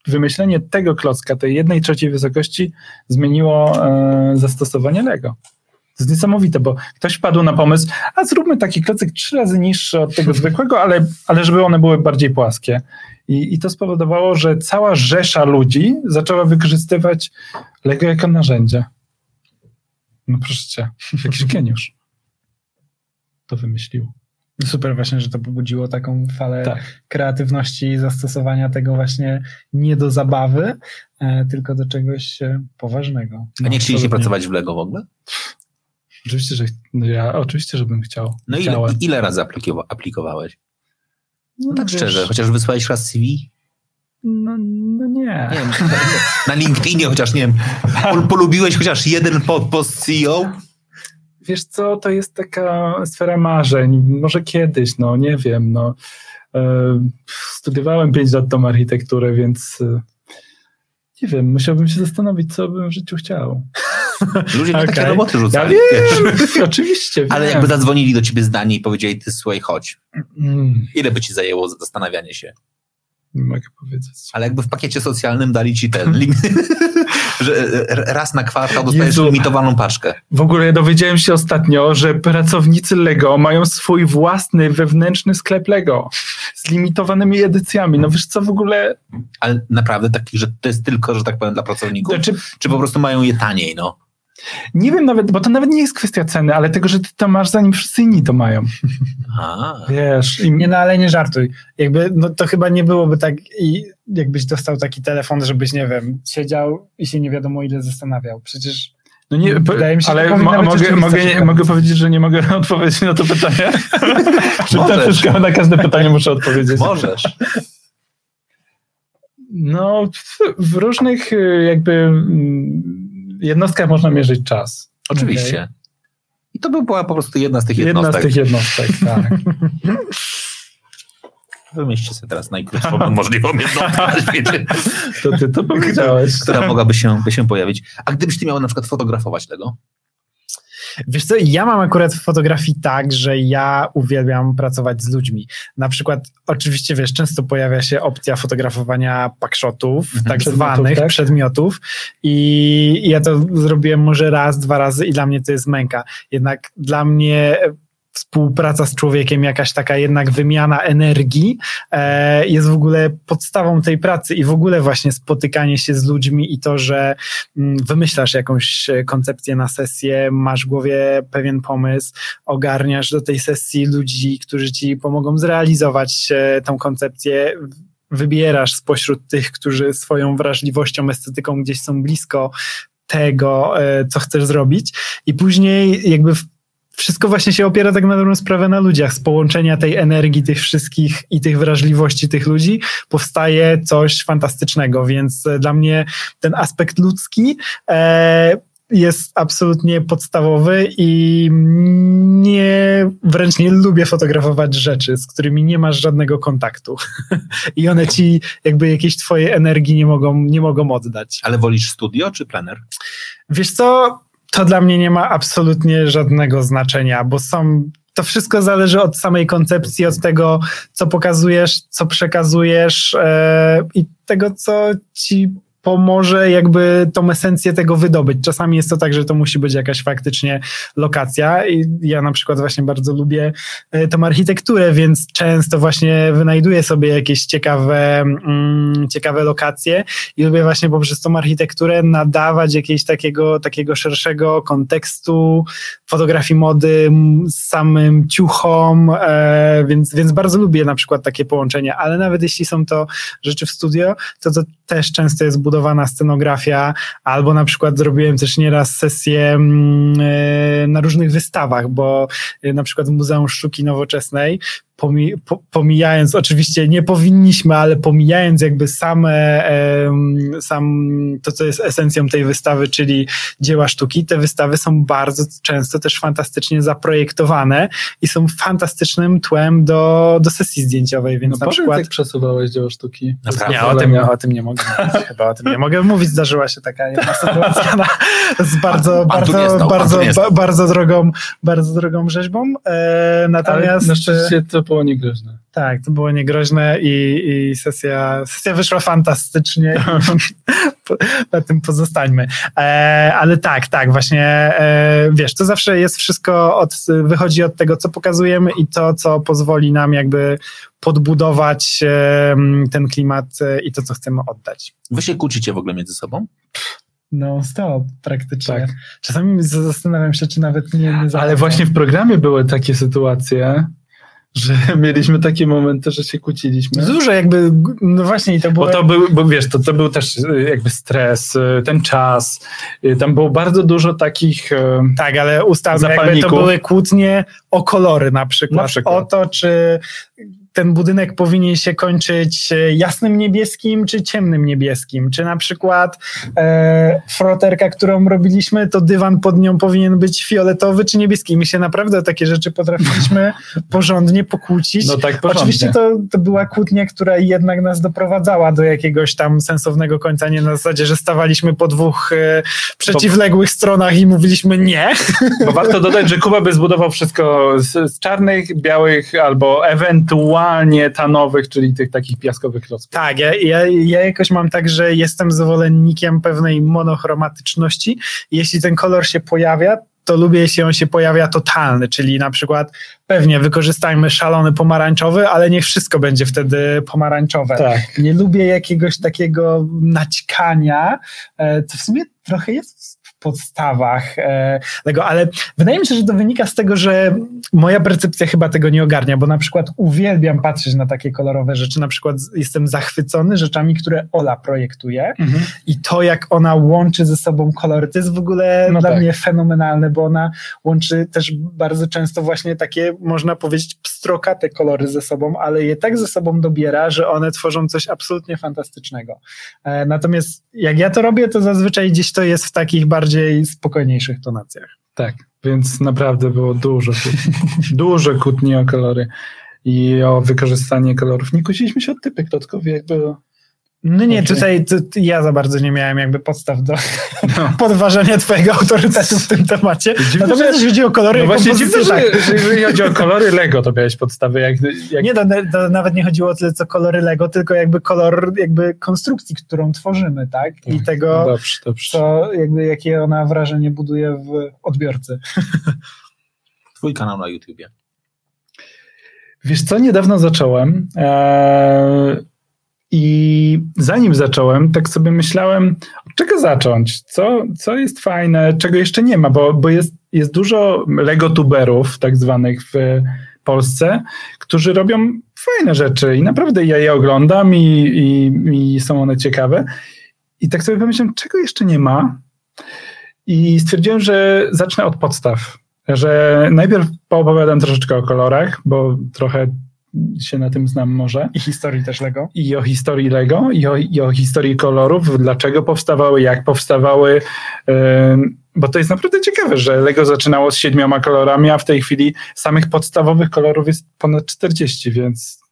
wymyślenie tego klocka, tej jednej trzeciej wysokości zmieniło e, zastosowanie Lego. To jest niesamowite, bo ktoś wpadł na pomysł, a zróbmy taki klocek trzy razy niższy od tego zwykłego, ale, ale żeby one były bardziej płaskie. I, I to spowodowało, że cała rzesza ludzi zaczęła wykorzystywać Lego jako narzędzie. No proszę cię, [LAUGHS] jakiś geniusz to wymyślił. Super właśnie, że to pobudziło taką falę Tak. kreatywności i zastosowania tego właśnie nie do zabawy, e, tylko do czegoś e, poważnego. A nie chcieliście absolutnie. pracować w Lego w ogóle? Oczywiście, że no ja oczywiście, żebym chciał. No ile, ile razy aplikowa- aplikowałeś? No tak wiesz, szczerze, chociaż wysłałeś raz CV? No, no nie. Nie wiem, na LinkedInie chociaż, nie wiem, pol- polubiłeś chociaż jeden po- post CEO? Wiesz co, to jest taka sfera marzeń. Może kiedyś, no nie wiem. No. E, Studiowałem 5 lat tą architekturę, więc e, nie wiem, musiałbym się zastanowić, co bym w życiu chciał. Ludzie na takie roboty Ja rzucali. wiem, wiesz. [LAUGHS] oczywiście. Ale wiem. jakby zadzwonili do ciebie zdanie i powiedzieli, ty słuchaj, chodź. Mm, Ile by ci zajęło zastanawianie się? Nie mogę powiedzieć. Ale jakby w pakiecie socjalnym dali ci ten [LAUGHS] że e, raz na kwartał dostajesz Jezu. limitowaną paczkę. W ogóle dowiedziałem się ostatnio, że pracownicy Lego mają swój własny wewnętrzny sklep Lego z limitowanymi edycjami. No wiesz co w ogóle... Ale naprawdę taki, że to jest tylko, że tak powiem, dla pracowników? Znaczy, Czy po prostu mają je taniej, no? Nie wiem nawet, bo to nawet nie jest kwestia ceny, ale tego, że ty to masz zanim wszyscy inni to mają. [LAUGHS] A, Wiesz, i Nie no, ale nie żartuj. Jakby, no to chyba nie byłoby tak i jakbyś dostał taki telefon, żebyś, nie wiem, siedział i się nie wiadomo ile zastanawiał. Przecież No nie, Wydaje mi się, że ale mo, mogę, mogę, szybka. mogę powiedzieć, że nie mogę [LAUGHS] odpowiedzieć na to pytanie? [LAUGHS] Czy to na każde pytanie muszę odpowiedzieć? możesz. No, w, w różnych y, jakby mm, jednostkach można mierzyć czas. Oczywiście. I to by była po prostu jedna z tych Jedna jednostek. z tych jednostek, tak. [LAUGHS] Wymyślcie sobie teraz najkrótszą [LAUGHS] możliwą jednostkę, wiecie, To ty to powiedziałeś. która mogłaby się, by się pojawić. A gdybyś ty miał na przykład fotografować tego? Wiesz co, ja mam akurat w fotografii tak, że ja uwielbiam pracować z ludźmi. Na przykład, oczywiście wiesz, często pojawia się opcja fotografowania pakszotów, Mhm. tak Przedmiotów, zwanych tak? przedmiotów i ja to zrobiłem może raz, dwa razy i dla mnie to jest męka. Jednak dla mnie współpraca z człowiekiem, jakaś taka jednak wymiana energii e, jest w ogóle podstawą tej pracy i w ogóle właśnie spotykanie się z ludźmi i to, że mm, wymyślasz jakąś e, koncepcję na sesję, masz w głowie pewien pomysł, ogarniasz do tej sesji ludzi, którzy ci pomogą zrealizować e, tą koncepcję, wybierasz spośród tych, którzy swoją wrażliwością, estetyką gdzieś są blisko tego, e, co chcesz zrobić i później jakby wszystko właśnie się opiera tak na dobrą sprawę na ludziach. Z połączenia tej energii tych wszystkich i tych wrażliwości tych ludzi powstaje coś fantastycznego, więc e, dla mnie ten aspekt ludzki e, jest absolutnie podstawowy i nie, wręcz nie lubię fotografować rzeczy, z którymi nie masz żadnego kontaktu. [LAUGHS] I one ci jakby jakiejś twojej energii nie mogą, nie mogą oddać. Ale wolisz studio czy plener? Wiesz co, to dla mnie nie ma absolutnie żadnego znaczenia, bo są. To wszystko zależy od samej koncepcji, od tego, co pokazujesz, co przekazujesz e, i tego, co ci pomoże jakby tą esencję tego wydobyć. Czasami jest to tak, że to musi być jakaś faktycznie lokacja i ja na przykład właśnie bardzo lubię e, tą architekturę, więc często właśnie wynajduję sobie jakieś ciekawe, mm, ciekawe lokacje i lubię właśnie poprzez tą architekturę nadawać jakiegoś takiego, takiego szerszego kontekstu fotografii mody, samym ciuchom, e, więc, więc bardzo lubię na przykład takie połączenia, ale nawet jeśli są to rzeczy w studio, to to też często jest budowana scenografia, albo na przykład zrobiłem też nieraz sesję mm, e, na różnych wystawach, bo e, na przykład w Muzeum Sztuki Nowoczesnej pomijając, oczywiście nie powinniśmy, ale pomijając jakby same, sam to, co jest esencją tej wystawy, czyli dzieła sztuki, te wystawy są bardzo często też fantastycznie zaprojektowane i są fantastycznym tłem do, do sesji zdjęciowej, więc No na przykład... jak przesuwałeś dzieło sztuki. Naprawdę? Nie, o tym, o tym nie mogę mówić. [LAUGHS] Chyba o tym nie mogę mówić. Zdarzyła się taka jedna sytuacja na, z bardzo, nie bardzo, bardzo, ba, bardzo drogą, bardzo drogą rzeźbą. E, Ale natomiast na szczęście to było niegroźne. tak, to było niegroźne i, i sesja, sesja wyszła fantastycznie. Po- [LAUGHS] Na tym pozostańmy. E, ale tak, tak, właśnie e, wiesz, to zawsze jest wszystko od, wychodzi od tego, co pokazujemy i to, co pozwoli nam jakby podbudować e, ten klimat e, i to, co chcemy oddać. Wy się kłócicie w ogóle między sobą? No, stop, praktycznie. Tak. Czasami zastanawiam się, czy nawet nie, nie Ale właśnie w programie były takie sytuacje, że [LAUGHS] mieliśmy takie momenty, że się kłóciliśmy. Dużo jakby, no właśnie i to było... Bo to był, bo wiesz, to, to był też y, jakby stres, y, ten czas. y, Tam było bardzo dużo takich. Tak, ale ustalmy, jakby to były kłótnie o kolory na przykład. Na przykład. O to, czy ten budynek powinien się kończyć e, jasnym niebieskim, czy ciemnym niebieskim. Czy na przykład e, froterka, którą robiliśmy, to dywan pod nią powinien być fioletowy, czy niebieski. My się naprawdę o takie rzeczy potrafiliśmy [LAUGHS] porządnie pokłócić. No tak, porządnie. Oczywiście to, to była kłótnia, która jednak nas doprowadzała do jakiegoś tam sensownego końca, nie na zasadzie, że stawaliśmy po dwóch e, przeciwległych stronach i mówiliśmy nie. Bo warto dodać, że Kuba by zbudował wszystko z, z czarnych, białych albo ewentualnie tanowych, czyli tych takich piaskowych klocków. Tak, ja, ja, ja jakoś mam tak, że jestem zwolennikiem pewnej monochromatyczności. Jeśli ten kolor się pojawia, to lubię, jeśli on się pojawia totalny, czyli na przykład pewnie wykorzystajmy szalony pomarańczowy, ale niech wszystko będzie wtedy pomarańczowe. Tak. Nie lubię jakiegoś takiego naćkania, e, co w sumie trochę jest podstawach e, tego, ale wydaje mi się, że to wynika z tego, że moja percepcja chyba tego nie ogarnia, bo na przykład uwielbiam patrzeć na takie kolorowe rzeczy, na przykład jestem zachwycony rzeczami, które Ola projektuje Mhm. i to, jak ona łączy ze sobą kolory, to jest w ogóle No dla tak. mnie fenomenalne, bo ona łączy też bardzo często właśnie takie, można powiedzieć, pstrokate kolory ze sobą, ale je tak ze sobą dobiera, że one tworzą coś absolutnie fantastycznego. E, natomiast jak ja to robię, to zazwyczaj gdzieś to jest w takich bardziej spokojniejszych tonacjach. Tak, więc naprawdę było dużo [LAUGHS] dużo kłótni o kolory i o wykorzystanie kolorów. Nie kłóciliśmy się o typy klocków, jak było. No nie, tutaj to, ja za bardzo nie miałem jakby podstaw do No. [LAUGHS] podważania twojego autorytetu w tym temacie. Dziwne, Natomiast że- jeśli chodzi o kolory No właśnie dziwne, tak. że, że jeżeli chodzi o kolory Lego, to miałeś podstawy. Jak, jak Nie, to, to nawet nie chodziło o tyle co kolory Lego, tylko jakby kolor jakby konstrukcji, którą tworzymy, tak? I No tego, dobrze, dobrze. co, jakby, jakie ona wrażenie buduje w odbiorcy. [LAUGHS] Twój kanał na YouTubie. Wiesz co, niedawno zacząłem e, i zanim zacząłem, tak sobie myślałem, od czego zacząć, co, co jest fajne, czego jeszcze nie ma, bo, bo jest, jest dużo legotuberów tak zwanych w Polsce, którzy robią fajne rzeczy i naprawdę ja je oglądam i, i, i są one ciekawe. I tak sobie pomyślałem, czego jeszcze nie ma? I stwierdziłem, że zacznę od podstaw. Że najpierw poopowiadam troszeczkę o kolorach, bo trochę się na tym znam może. I historii też Lego. I o historii Lego, i o, i o historii kolorów, dlaczego powstawały, jak powstawały, bo to jest naprawdę ciekawe, że Lego zaczynało z siedmioma kolorami, a w tej chwili samych podstawowych kolorów jest ponad 40, więc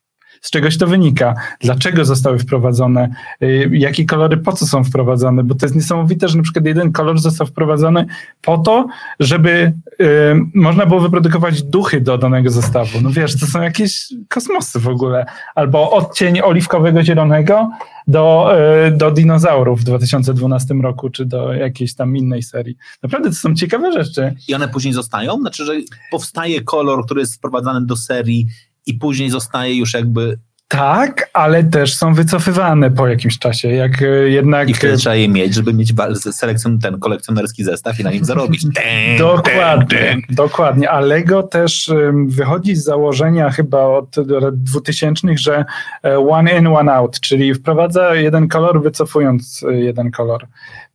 z czegoś to wynika? Dlaczego zostały wprowadzone? Y, Jakie kolory po co są wprowadzane? Bo to jest niesamowite, że na przykład jeden kolor został wprowadzony po to, żeby y, można było wyprodukować duchy do danego zestawu. No wiesz, to są jakieś kosmosy w ogóle. Albo odcień oliwkowego zielonego do, y, do dinozaurów w 2012 roku, czy do jakiejś tam innej serii. Naprawdę to są ciekawe rzeczy. I one później zostają? Znaczy, że powstaje kolor, który jest wprowadzany do serii i później zostaje już jakby... Tak, ale też są wycofywane po jakimś czasie. Jak y, jednak. I wtedy trzeba je mieć, żeby mieć selekcjon, ten kolekcjonerski zestaw i na nim zarobić. [LAUGHS] Dęg, Dokładnie, dęg. dokładnie. A Lego też wychodzi z założenia chyba od lat 2000, że e, one in, one out, czyli wprowadza jeden kolor, wycofując e, jeden kolor.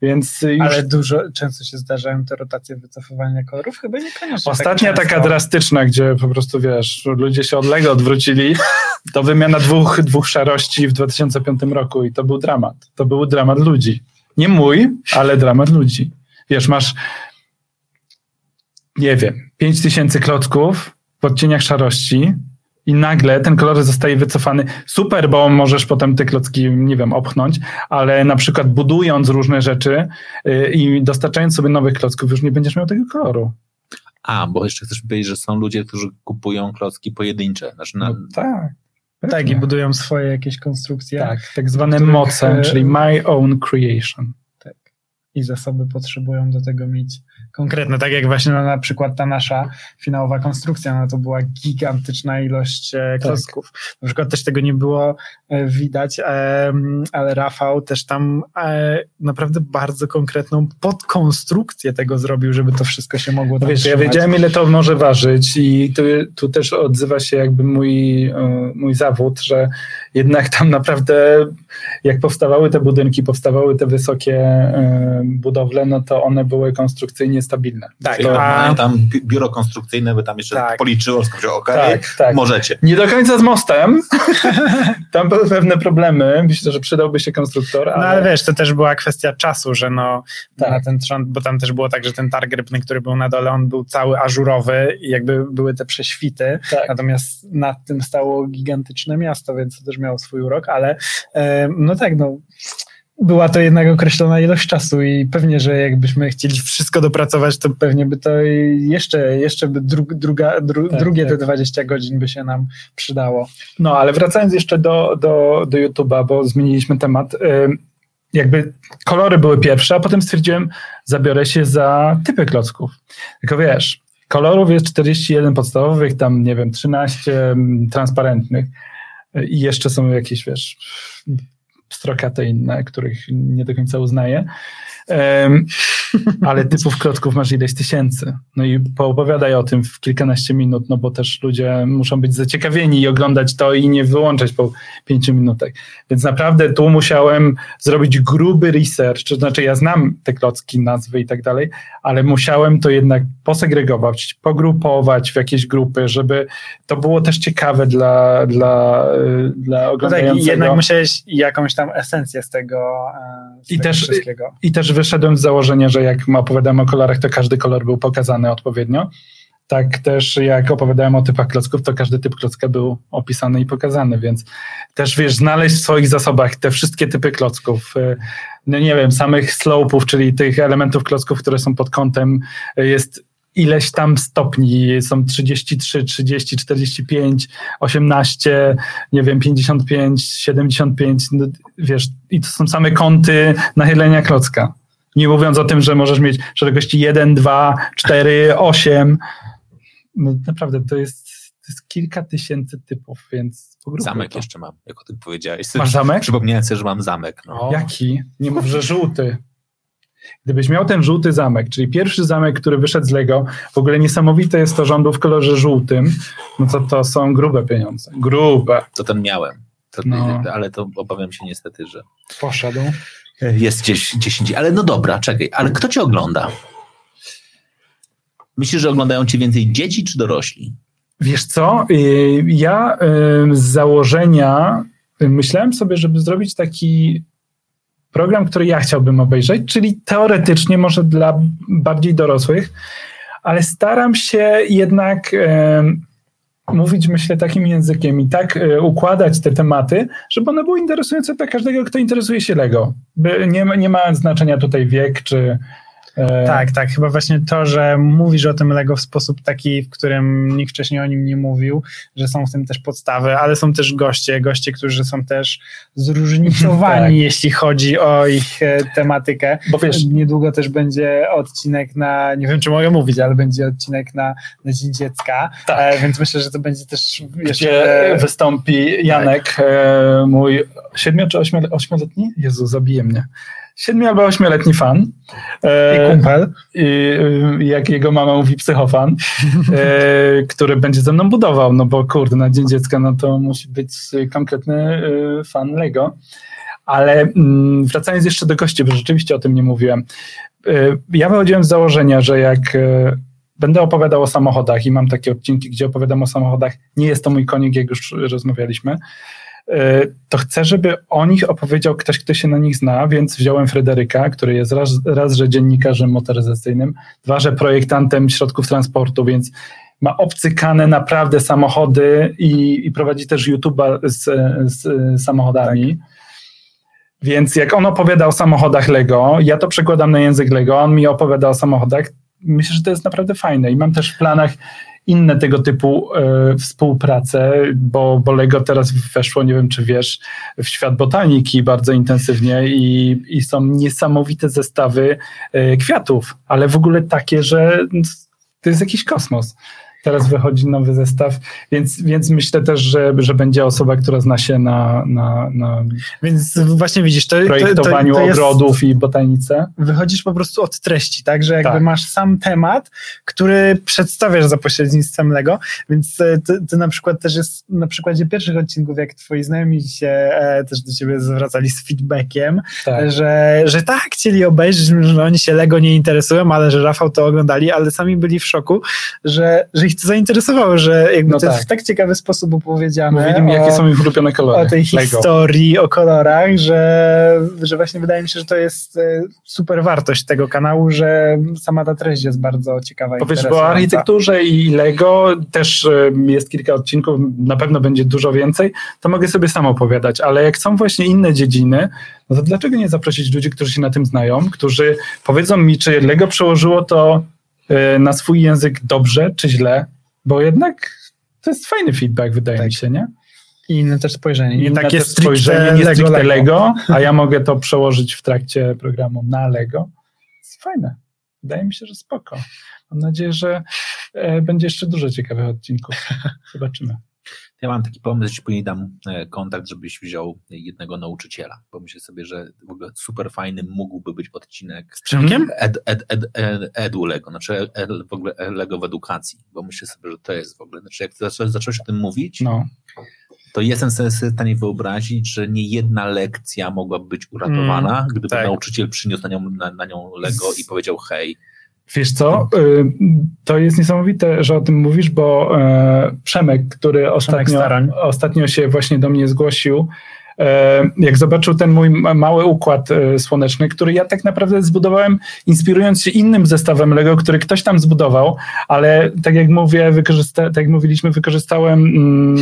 Więc y, już Ale dużo, często się zdarzają te rotacje wycofywania kolorów? Chyba niekoniecznie. ostatnia tak taka drastyczna, gdzie po prostu wiesz, ludzie się od Lego odwrócili, [LAUGHS] to wymiana dwóch, dwóch szarości w 2005 roku i to był dramat. To był dramat ludzi. Nie mój, ale dramat ludzi. Wiesz, masz nie wiem, 5000 klocków w odcieniach szarości i nagle ten kolor zostaje wycofany. Super, bo możesz potem te klocki, nie wiem, opchnąć, ale na przykład budując różne rzeczy yy, i dostarczając sobie nowych klocków, już nie będziesz miał tego koloru. A, bo jeszcze chcesz powiedzieć, że są ludzie, którzy kupują klocki pojedyncze. Znaczy na, No, tak. Tak, pewnie. i budują swoje jakieś konstrukcje Tak, tak zwane których, moce, e, czyli my own creation. I zasoby potrzebują do tego mieć konkretne. Tak jak właśnie no, na przykład ta nasza finałowa konstrukcja, no to była gigantyczna ilość e, Tak. klocków. Na przykład też tego nie było e, widać, em, ale Rafał też tam e, naprawdę bardzo konkretną podkonstrukcję tego zrobił, żeby to wszystko się mogło No tam wiesz, ja trzymać. wiedziałem, ile to może ważyć i tu, tu też odzywa się jakby mój, e, mój zawód, że jednak tam naprawdę jak powstawały te budynki, powstawały te wysokie e, budowle, no to one były konstrukcyjnie stabilne. Tak, to... a tam biuro konstrukcyjne by tam jeszcze tak. policzyło, skoro okej, okay, tak, tak. możecie. Nie do końca z mostem, [LAUGHS] tam były pewne problemy, myślę, że przydałby się konstruktor. No, ale... No ale wiesz, to też była kwestia czasu, że no tak. na ten trzon, bo tam też było tak, że ten targ rybny, który był na dole, on był cały ażurowy i jakby były te prześwity, tak. natomiast nad tym stało gigantyczne miasto, więc to też miało swój urok, ale e, no tak, no była to jednak określona ilość czasu i pewnie, że jakbyśmy chcieli wszystko dopracować, to pewnie by to jeszcze, jeszcze by dru, druga, dru, tak, drugie tak. te 20 godzin by się nam przydało. No, ale wracając jeszcze do, do, do YouTube'a, bo zmieniliśmy temat. Jakby kolory były pierwsze, a potem stwierdziłem, zabiorę się za typy klocków. Tylko wiesz, kolorów jest 41 podstawowych, tam nie wiem, 13 transparentnych i jeszcze są jakieś, wiesz, strokate inne, których nie do końca uznaję. Um, ale typów klocków masz ileś tysięcy. No i poopowiadaj o tym w kilkanaście minut, no bo też ludzie muszą być zaciekawieni i oglądać to i nie wyłączać po pięciu minutach. Więc naprawdę tu musiałem zrobić gruby research, to znaczy ja znam te klocki, nazwy i tak dalej, ale musiałem to jednak posegregować, pogrupować w jakieś grupy, żeby to było też ciekawe dla, dla, dla oglądającego. No tak, jednak musiałeś jakąś tam esencję z tego, z I też. I też wyszedłem z założenia, że jak opowiadamy o kolorach, to każdy kolor był pokazany odpowiednio. Tak też jak opowiadałem o typach klocków, to każdy typ klocka był opisany i pokazany, więc też wiesz, znaleźć w swoich zasobach te wszystkie typy klocków, y, no nie wiem, samych slope'ów, czyli tych elementów klocków, które są pod kątem, y, jest ileś tam stopni, są 33, 30, 45, 18, nie wiem, 55, 75, no, wiesz, i to są same kąty nachylenia klocka. Nie mówiąc o tym, że możesz mieć szerokości 1, 2, 4, 8. No naprawdę to jest, to jest kilka tysięcy typów, więc Zamek to. jeszcze mam, jak o tym powiedziałeś. Masz zamek? Przypomniałem sobie, że mam zamek. No. Jaki? Nie mów, że żółty. Gdybyś miał ten żółty zamek, czyli pierwszy zamek, który wyszedł z Lego, w ogóle niesamowite jest to rządu w kolorze żółtym, no to to są grube pieniądze. Grube. To ten miałem. To, no. Ale to obawiam się niestety, że... Poszedł jest gdzieś, gdzieś indziej. Ale no dobra, czekaj, ale kto cię ogląda? Myślisz, że oglądają cię więcej dzieci czy dorośli? Wiesz co, y, ja z założenia myślałem sobie, żeby zrobić taki program, który ja chciałbym obejrzeć, czyli teoretycznie może dla bardziej dorosłych, ale staram się jednak mówić, myślę, takim językiem i tak y, układać te tematy, żeby one były interesujące dla każdego, kto interesuje się Lego. By nie, nie ma znaczenia tutaj wiek czy E, tak, tak. Chyba właśnie to, że mówisz o tym Lego w sposób taki, w którym nikt wcześniej o nim nie mówił, że są w tym też podstawy, ale są też goście, goście, którzy są też zróżnicowani, [LAUGHS] tak. jeśli chodzi o ich e, tematykę. Bo wiesz, niedługo też będzie odcinek na, nie wiem czy mogę mówić, ale będzie odcinek na, na Dzień Dziecka, tak. e, więc myślę, że to będzie też jeszcze... Gdzie wystąpi Janek, tak. mój siedmiu czy ośmioletni? Jezu, zabije mnie siedmiu albo ośmioletni fan. E, I kumpel. I, y, jak jego mama mówi, psychofan, [LAUGHS] e, który będzie ze mną budował, no bo kurde, na Dzień Dziecka no to musi być konkretny y, fan Lego. Ale mm, wracając jeszcze do gości, bo rzeczywiście o tym nie mówiłem. E, ja wychodziłem z założenia, że jak będę opowiadał o samochodach i mam takie odcinki, gdzie opowiadam o samochodach, nie jest to mój konik, jak już rozmawialiśmy, to chcę, żeby o nich opowiedział ktoś, kto się na nich zna, więc wziąłem Fryderyka, który jest raz, raz że dziennikarzem motoryzacyjnym, dwa, że projektantem środków transportu, więc ma obcykane naprawdę samochody i, i prowadzi też YouTube'a z, z samochodami. Tak. Więc jak on opowiada o samochodach Lego, ja to przekładam na język Lego, on mi opowiada o samochodach, myślę, że to jest naprawdę fajne i mam też w planach inne tego typu e, współprace, bo, bo Lego teraz weszło, nie wiem czy wiesz, w świat botaniki bardzo intensywnie i, i są niesamowite zestawy e, kwiatów, ale w ogóle takie, że to jest jakiś kosmos. Teraz wychodzi nowy zestaw, więc, więc myślę też, że, że będzie osoba, która zna się na, na, na więc właśnie widzisz, to, projektowaniu to, to, to ogrodów i botanice. Wychodzisz po prostu od treści, tak? Że jakby tak. masz sam temat, który przedstawiasz za pośrednictwem Lego, więc e, ty, ty, na przykład też jest na przykładzie pierwszych odcinków, jak twoi znajomi się e, też do ciebie zwracali z feedbackiem, tak. Że, że tak, chcieli obejrzeć, że oni się Lego nie interesują, ale że Rafał to oglądali, ale sami byli w szoku, że, że ich to zainteresowało, że jakby No to jest tak. w tak ciekawy sposób opowiedziane. Mówili mi, o- jakie są ich ulubione kolory. o tej Lego. historii, o kolorach, że, że właśnie wydaje mi się, że to jest e, super wartość tego kanału, że sama ta treść jest bardzo ciekawa Powiesz, bo o architekturze i Lego też y, jest kilka odcinków, na pewno będzie dużo więcej, to mogę sobie sam opowiadać, ale jak są właśnie inne dziedziny, no to dlaczego nie zaprosić ludzi, którzy się na tym znają, którzy powiedzą mi, czy Lego przełożyło to na swój język dobrze, czy źle, bo jednak to jest fajny feedback, wydaje Tak. mi się, nie? I inne też spojrzenie. Nie Inne takie spojrzenie, nie Lego, Lego. Lego, a ja [LAUGHS] mogę to przełożyć w trakcie programu na Lego. Jest fajne. Wydaje mi się, że spoko. Mam nadzieję, że e, będzie jeszcze dużo ciekawych odcinków. [LAUGHS] Zobaczymy. Ja mam taki pomysł, że ci później dam e, kontakt, żebyś wziął jednego nauczyciela. Pomyślę sobie, że w ogóle super fajny mógłby być odcinek Z Przemkiem? ed, ed, ed, ed, edu Lego, znaczy ed, w ogóle Lego w edukacji, bo myślę sobie, że to jest w ogóle, znaczy jak zacząłeś, zacząłeś o tym mówić, No, to jestem sobie w stanie wyobrazić, że nie jedna lekcja mogłaby być uratowana, gdyby tak. nauczyciel przyniósł na nią, na, na nią Lego i powiedział hej, Wiesz co, y, to jest niesamowite, że o tym mówisz, bo e, Przemek, który ostatnio, Staroń. ostatnio się właśnie do mnie zgłosił, jak zobaczył ten mój ma- mały układ e, słoneczny, który ja tak naprawdę zbudowałem inspirując się innym zestawem Lego, który ktoś tam zbudował, ale tak jak mówię, wykorzysta- tak jak mówiliśmy, wykorzystałem mm,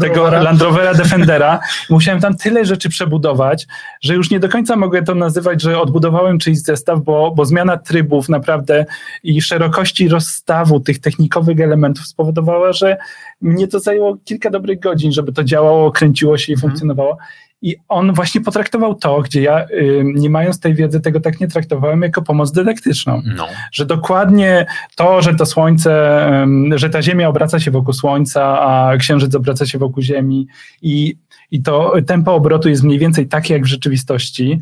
tego Land Rovera Defendera. [LAUGHS] Musiałem tam tyle rzeczy przebudować, że już nie do końca mogę to nazywać, że odbudowałem czyjś zestaw, bo, bo zmiana trybów naprawdę i szerokości rozstawu tych technikowych elementów spowodowała, że mnie to zajęło kilka dobrych godzin, żeby to działało, kręciło się i funkcjonowało. I on właśnie potraktował to, gdzie ja, nie mając tej wiedzy, tego tak nie traktowałem jako pomoc dydaktyczną. No, że dokładnie to, że to słońce, że ta Ziemia obraca się wokół Słońca, a Księżyc obraca się wokół Ziemi. I, i to tempo obrotu jest mniej więcej takie jak w rzeczywistości,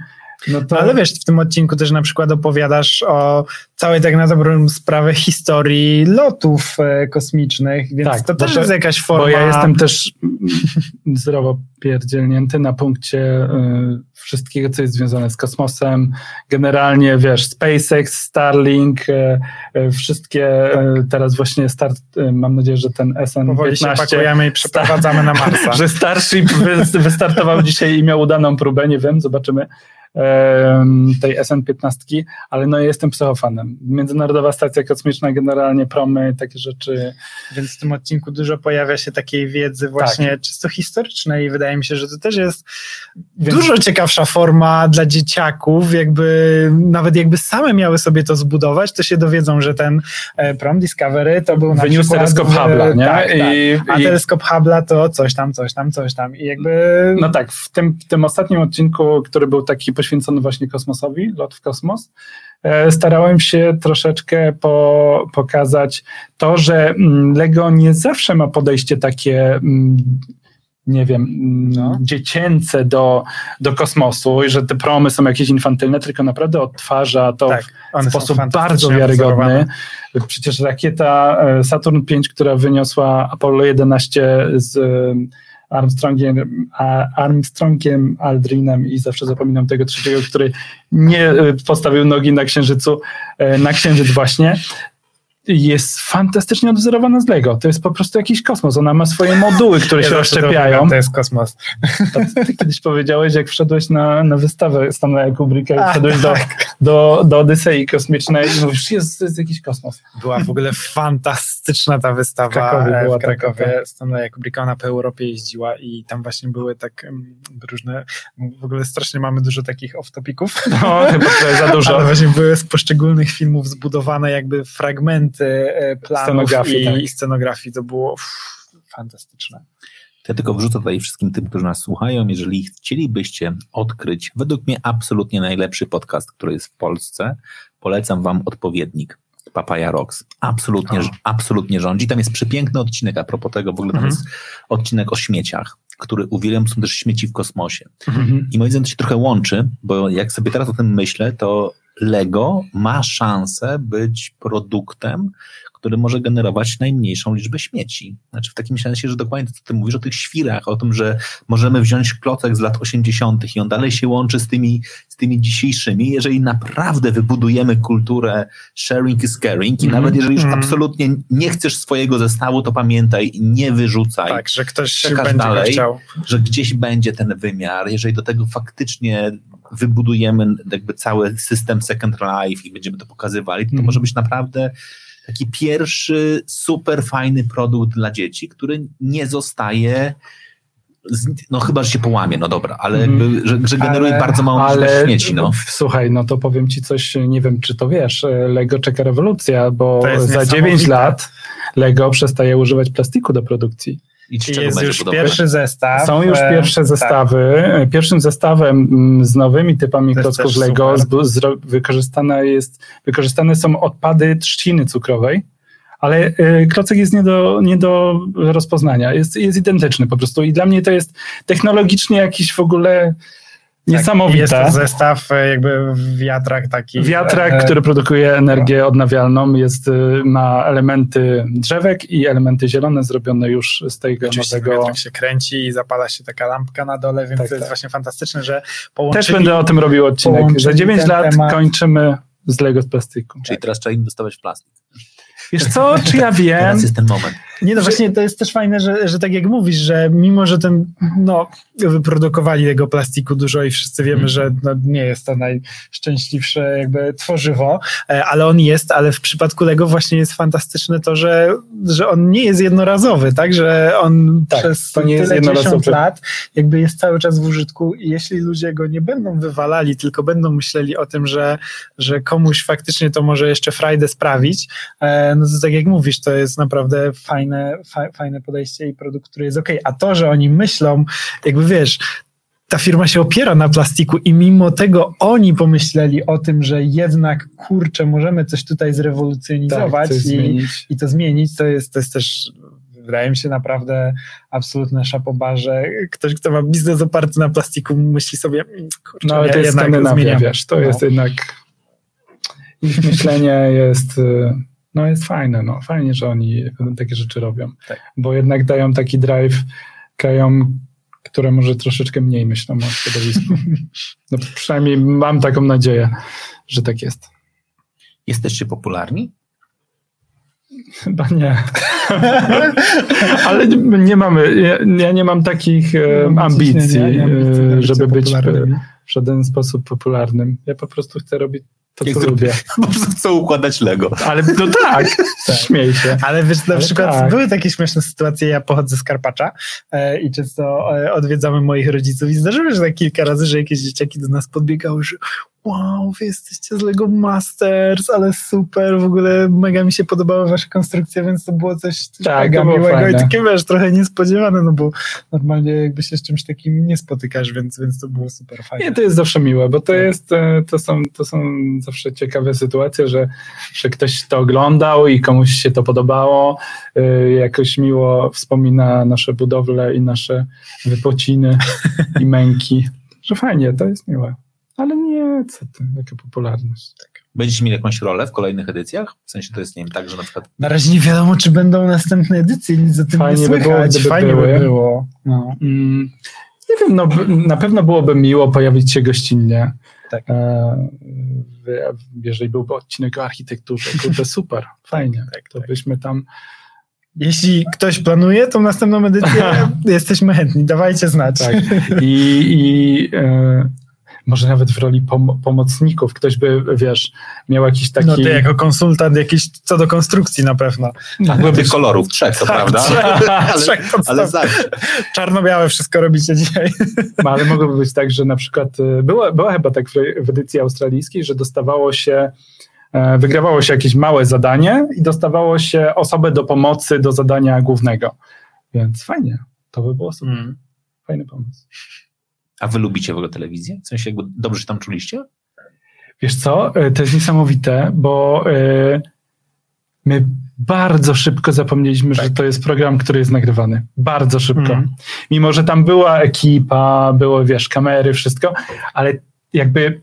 no to Ale wiesz, w tym odcinku też na przykład opowiadasz o całej tak na dobrą sprawę historii lotów e, kosmicznych, więc Tak, to też to- jest jakaś forma... bo ja jestem też [LAUGHS] zdrowo pierdzielnięty na punkcie y, wszystkiego, co jest związane z kosmosem. Generalnie, wiesz, SpaceX, Starlink, y, y, wszystkie teraz właśnie start, mam nadzieję, że ten Powoli się SN15 pakujemy i przeprowadzamy na Marsa. [LAUGHS] że Starship wy, wystartował dzisiaj i miał udaną próbę, nie wiem, zobaczymy tej SN-15, ale no jestem psychofanem. Międzynarodowa Stacja Kosmiczna, generalnie promy, takie rzeczy. Więc w tym odcinku dużo pojawia się takiej wiedzy właśnie czysto historycznej i wydaje mi się, że to też jest Więc- dużo ciekawsza forma dla dzieciaków, jakby nawet jakby same miały sobie to zbudować, to się dowiedzą, że ten e, prom Discovery to był na Wyniósł przykład... teleskop Hubble'a, nie? Tak, tak. I, A i, teleskop Hubble'a to coś tam, coś tam, coś tam i jakby... no tak, w tym, w tym ostatnim odcinku, który był taki poświęcony właśnie kosmosowi, lot w kosmos, e, starałem się troszeczkę po, pokazać to, że mm, Lego nie zawsze ma podejście takie mm, nie wiem, mm, No. dziecięce do, do kosmosu i że te promy są jakieś infantylne, tylko naprawdę odtwarza to Tak, w sposób bardzo wiarygodny. Przecież rakieta e, Saturn V, która wyniosła Apollo 11 z Armstrongiem, Armstrongiem Aldrinem i zawsze zapominam tego trzeciego, który nie e, postawił nogi na księżycu, e, na księżyc właśnie. Jest fantastycznie odwzorowana z Lego. To jest po prostu jakiś kosmos. Ona ma swoje moduły, które Ja się rozszczepiają. To jest kosmos. To ty kiedyś powiedziałeś, jak wszedłeś na, na wystawę Stanleya Kubricka, A, jak wszedłeś do, tak. do, do Odysei Kosmicznej i mówisz, jest, jest jakiś kosmos. Była w ogóle fantastyczna ta wystawa W Krakowie była w Krakowie. taka, Stanleya Kubricka, ona po Europie jeździła i tam właśnie były tak różne, w ogóle strasznie mamy dużo takich off-topików, No, chyba za dużo. [LAUGHS] ale właśnie były z poszczególnych filmów zbudowane jakby fragmenty e, planów Scenografii, i, tak. i scenografii. To było uff, fantastyczne. Ja tylko wrzucę tutaj wszystkim tym, którzy nas słuchają, jeżeli chcielibyście odkryć, według mnie absolutnie najlepszy podcast, który jest w Polsce, polecam wam odpowiednik. Papaya Rocks. Absolutnie, absolutnie rządzi. Tam jest przepiękny odcinek, a propos tego, w ogóle tam Mhm. jest odcinek o śmieciach, który uwielbiam, są też śmieci w kosmosie. Mhm. I moim zdaniem to się trochę łączy, bo jak sobie teraz o tym myślę, to Lego ma szansę być produktem, który może generować najmniejszą liczbę śmieci. Znaczy w takim sensie, że dokładnie to, co ty mówisz o tych świrach, o tym, że możemy wziąć klocek z lat 80. i on dalej się łączy z tymi, z tymi dzisiejszymi. Jeżeli naprawdę wybudujemy kulturę sharing is caring i Mhm. nawet jeżeli już Mhm. absolutnie nie chcesz swojego zestawu, to pamiętaj, nie wyrzucaj Tak, że ktoś Czekasz będzie dalej. chciał. że gdzieś będzie ten wymiar, jeżeli do tego faktycznie wybudujemy jakby cały system Second Life i będziemy to pokazywali, to, to Mhm. może być naprawdę taki pierwszy super fajny produkt dla dzieci, który nie zostaje no chyba, że się połamie, no dobra, ale Mhm. jakby, że, że generuje Ale- bardzo małą liczbę Ale śmieci, no. słuchaj, no to powiem ci coś, nie wiem czy to wiesz, Lego czeka rewolucja, bo za 9 niesamowite. lat Lego przestaje używać plastiku do produkcji. I z jest już budować? pierwszy zestaw. Są już e, pierwsze tak. zestawy. Pierwszym zestawem mm, z nowymi typami klocków też Lego wykorzystane, jest, wykorzystane są odpady trzciny cukrowej, ale y, klocek jest nie do, nie do rozpoznania. Jest, jest identyczny po prostu i dla mnie to jest technologicznie jakiś w ogóle Tak, niesamowite. Jest to zestaw e, jakby w wiatrak taki. Wiatrak, e, który produkuje energię odnawialną, jest, y, ma elementy drzewek i elementy zielone zrobione już z tego Oczywiście nowego. wiatrak się kręci i zapala się taka lampka na dole, więc Tak, to jest tak. właśnie fantastyczne, że Też połączyli... będę o tym robił odcinek. Za połączyli 9 ten lat temat. kończymy z Lego z plastiku. Czyli teraz trzeba inwestować w plastik. Wiesz co, czy ja [LAUGHS] wiem? Teraz jest ten moment. Nie no właśnie to jest też fajne, że, że tak jak mówisz, że mimo, że ten, no, wyprodukowali tego plastiku dużo i wszyscy wiemy, Mhm. że no, nie jest to najszczęśliwsze jakby tworzywo, e, ale on jest, ale w przypadku Lego właśnie jest fantastyczne to, że, że on nie jest jednorazowy, tak, że on Tak, przez to nie tyle dziesiąt lat jakby jest cały czas w użytku i jeśli ludzie go nie będą wywalali, tylko będą myśleli o tym, że, że komuś faktycznie to może jeszcze frajdę sprawić, e, no to tak jak mówisz, to jest naprawdę fajne, fa, fajne podejście i produkt, który jest ok. A to, że oni myślą, jakby wiesz, ta firma się opiera na plastiku i mimo tego oni pomyśleli o tym, że jednak kurczę, możemy coś tutaj zrewolucjonizować Tak, i, i to zmienić, to jest, to jest też wydaje mi się naprawdę absolutne szapoba, że ktoś, kto ma biznes oparty na plastiku, myśli sobie, "Mm, kurczę, No ale ja to jest jednak zmieniam. wiesz, to No. jest jednak ich myślenie jest y, no jest fajne, no fajnie, że oni takie rzeczy robią, Tak. bo jednak dają taki drive krajom, które może troszeczkę mniej myślą o środowisku. [LAUGHS] No przynajmniej mam taką nadzieję, że tak jest. Jesteście popularni? Chyba nie. [LAUGHS] Ale nie, nie mamy, ja, ja nie mam takich e, ambicji, Nie, nie, ambicji, e, bycie żeby być w żaden sposób popularnym. Ja po prostu chcę robić to, [LAUGHS] co chcę- lubię. Po prostu chcą układać Lego. Ale no [LAUGHS] tak, śmiej się. Ale wiesz, na Ale przykład tak. były takie śmieszne sytuacje, ja pochodzę z Karpacza e, i często e, odwiedzamy moich rodziców i zdarzyło się tak kilka razy, że jakieś dzieciaki do nas podbiegały, że wow, wy jesteście z Lego Masters, ale super, w ogóle mega mi się podobały wasze konstrukcje, więc to było coś, Tak, mega było miłego fajne. i takie, wiesz, trochę niespodziewane, no bo normalnie jakby się z czymś takim nie spotykasz, więc, więc to było super fajne. Nie, to jest zawsze miłe, bo to Tak. jest, e, to są, to są zawsze ciekawe sytuacje, że, że ktoś to oglądał i komuś się to podobało, e, jakoś miło wspomina nasze budowle i nasze wypociny [LAUGHS] i męki, że fajnie, to jest miłe. Ale nie, co ty, jaka popularność. Będziecie mieli jakąś rolę w kolejnych edycjach? W sensie to jest, nie wiem, tak, że na przykład Na razie nie wiadomo, czy będą następne edycje, nic o tym Fajnie nie by słychać. było, gdyby Fajnie były. by było. No. Mm, nie wiem, no, na pewno byłoby miło pojawić się gościnnie. Tak. E, jeżeli byłby odcinek o architekturze, kurde, [LAUGHS] super, fajnie. tak, to tak. byśmy tam Jeśli ktoś planuje tą następną edycję, [LAUGHS] jesteśmy chętni, dawajcie znać. Tak. I, i e, może nawet w roli pom- pomocników ktoś by, wiesz, miał jakiś taki... No ty jako konsultant jakiś co do konstrukcji na pewno. tych kolorów, trzech, to prawda? [LAUGHS] ale, [LAUGHS] Trzech podstaw. ale zawsze. Czarno-białe wszystko robicie dzisiaj. No, ale mogłoby być tak, że na przykład e, była, była chyba tak w, edycji australijskiej, że dostawało się, e, wygrawało się jakieś małe zadanie i dostawało się osobę do pomocy do zadania głównego. Więc fajnie, to by było super. Mm. Fajny pomysł. A wy lubicie w ogóle telewizję? W sensie jakby dobrze się tam czuliście? Wiesz co, e, to jest niesamowite, bo e, my bardzo szybko zapomnieliśmy, że to jest program, który jest nagrywany. Bardzo szybko. Mhm. Mimo, że tam była ekipa, było, wiesz, kamery, wszystko, ale jakby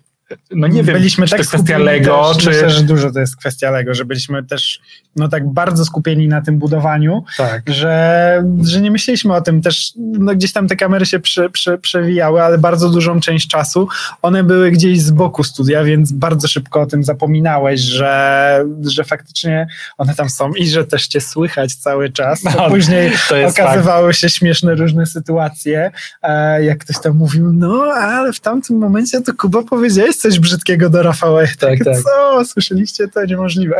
no nie wiem, byliśmy czy tak to kwestia Lego, też, czy... Myślę, że dużo to jest kwestia Lego, że byliśmy też no tak bardzo skupieni na tym budowaniu, Tak. że, że nie myśleliśmy o tym też, no gdzieś tam te kamery się prze, prze, przewijały, ale bardzo dużą część czasu one były gdzieś z boku studia, więc bardzo szybko o tym zapominałeś, że, że faktycznie one tam są i że też cię słychać cały czas. No, później jest okazywały się śmieszne różne sytuacje, e, jak ktoś tam mówił, no ale w tamtym momencie to Kuba powiedziałeś coś brzydkiego do Rafała. Ja Tak, tak. Co? Słyszeliście? To niemożliwe.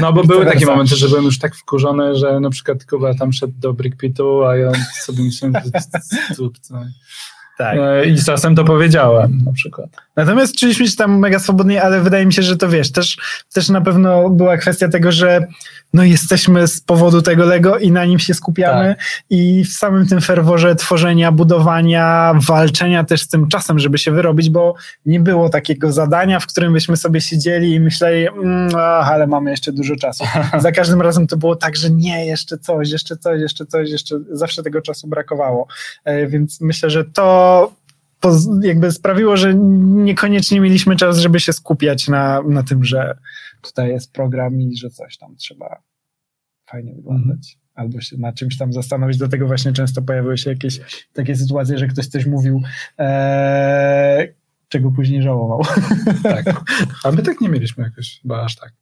No bo [LAUGHS] Vice były takie versa. momenty, że byłem już tak wkurzony, że na przykład Kuba tam szedł do Brickpitu, a ja sobie myślałem. Tak. E, I czasem to powiedziałem na przykład. Natomiast czuliśmy się tam mega swobodnie, ale wydaje mi się, że to wiesz, też, też na pewno była kwestia tego, że no jesteśmy z powodu tego Lego i na nim się skupiamy i w samym tym ferworze tworzenia, budowania, walczenia też z tym czasem, żeby się wyrobić, bo nie było takiego zadania, w którym byśmy sobie siedzieli i myśleli, mm, ach, ale mamy jeszcze dużo czasu. [LAUGHS] Za każdym razem to było tak, że nie, jeszcze coś, jeszcze coś, jeszcze coś, jeszcze zawsze tego czasu brakowało. E, Więc myślę, że to jakby sprawiło, że niekoniecznie mieliśmy czas, żeby się skupiać na, na tym, że tutaj jest program i że coś tam trzeba fajnie wyglądać. Albo się na czymś tam zastanowić. Dlatego właśnie często pojawiły się jakieś takie sytuacje, że ktoś coś mówił, e, czego później żałował. Tak. A my tak nie mieliśmy jakoś, chyba aż tak.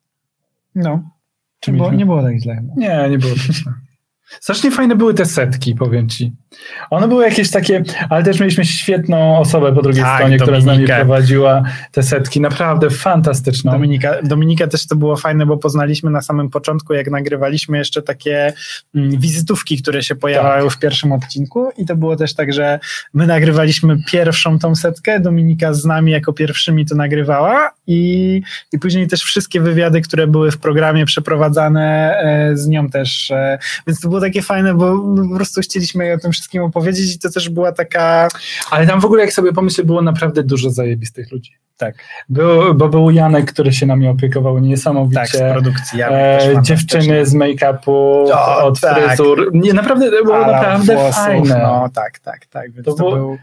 No. Czy Mieliśmy- było, nie było tak źle. Nie, nie było tak źle. Strasznie fajne były te setki, powiem ci. One były jakieś takie, ale też mieliśmy świetną osobę po drugiej Tak, stronie, która z nami prowadziła te setki. Naprawdę fantastyczną. Dominika, Dominika też to było fajne, bo poznaliśmy na samym początku, jak nagrywaliśmy jeszcze takie mm, wizytówki, które się pojawiały w pierwszym odcinku i to było też tak, że my nagrywaliśmy pierwszą tą setkę, Dominika z nami jako pierwszymi to nagrywała i, i później też wszystkie wywiady, które były w programie przeprowadzane e, z nią też, e, więc to było takie fajne, bo po prostu chcieliśmy o tym wszystkim opowiedzieć i to też była taka, Ale tam w ogóle, jak sobie pomyślę, było naprawdę dużo zajebistych ludzi. tak, Był, bo był Janek, który się nami opiekował niesamowicie. tak, z produkcji. Ja E, dziewczyny z make-upu, od tak. fryzur. Nie, naprawdę to było Ala naprawdę włosów, fajne. No tak, tak, tak. Więc To to, było- był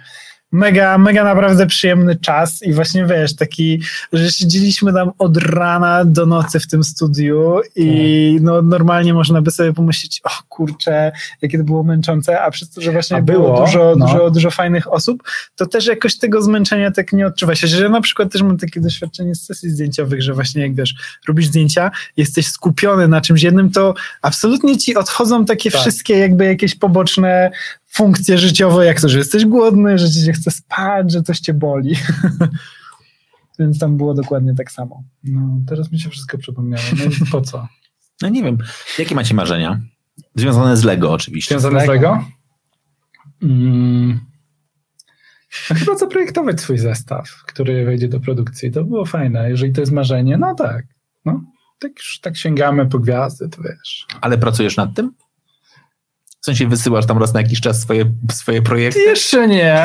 mega, mega naprawdę przyjemny czas i właśnie wiesz, taki, że siedzieliśmy tam od rana do nocy w tym studiu i Tak. no normalnie można by sobie pomyśleć, o kurczę, jakie to było męczące, a przez to, że właśnie A było, było, dużo, no. dużo, dużo fajnych osób, to też jakoś tego zmęczenia tak nie odczuwa się, że ja na przykład też mam takie doświadczenie z sesji zdjęciowych, że właśnie jak wiesz, robisz zdjęcia, jesteś skupiony na czymś jednym, to absolutnie ci odchodzą takie Tak. wszystkie jakby jakieś poboczne funkcje życiowe, jak to, że jesteś głodny, że ci się chce spać, że coś cię boli. [LAUGHS] Więc tam było dokładnie tak samo. No, teraz mi się wszystko przypomniało. No i po co? [LAUGHS] No nie wiem, jakie macie marzenia? Związane z Lego oczywiście. Związane z Lego? Mm. No chyba zaprojektować swój zestaw, który wejdzie do produkcji. To było fajne. Jeżeli to jest marzenie, no tak. No, tak już tak sięgamy po gwiazdy, to wiesz. Ale pracujesz nad tym? W sensie wysyłasz tam raz na jakiś czas swoje, swoje projekty? Jeszcze nie,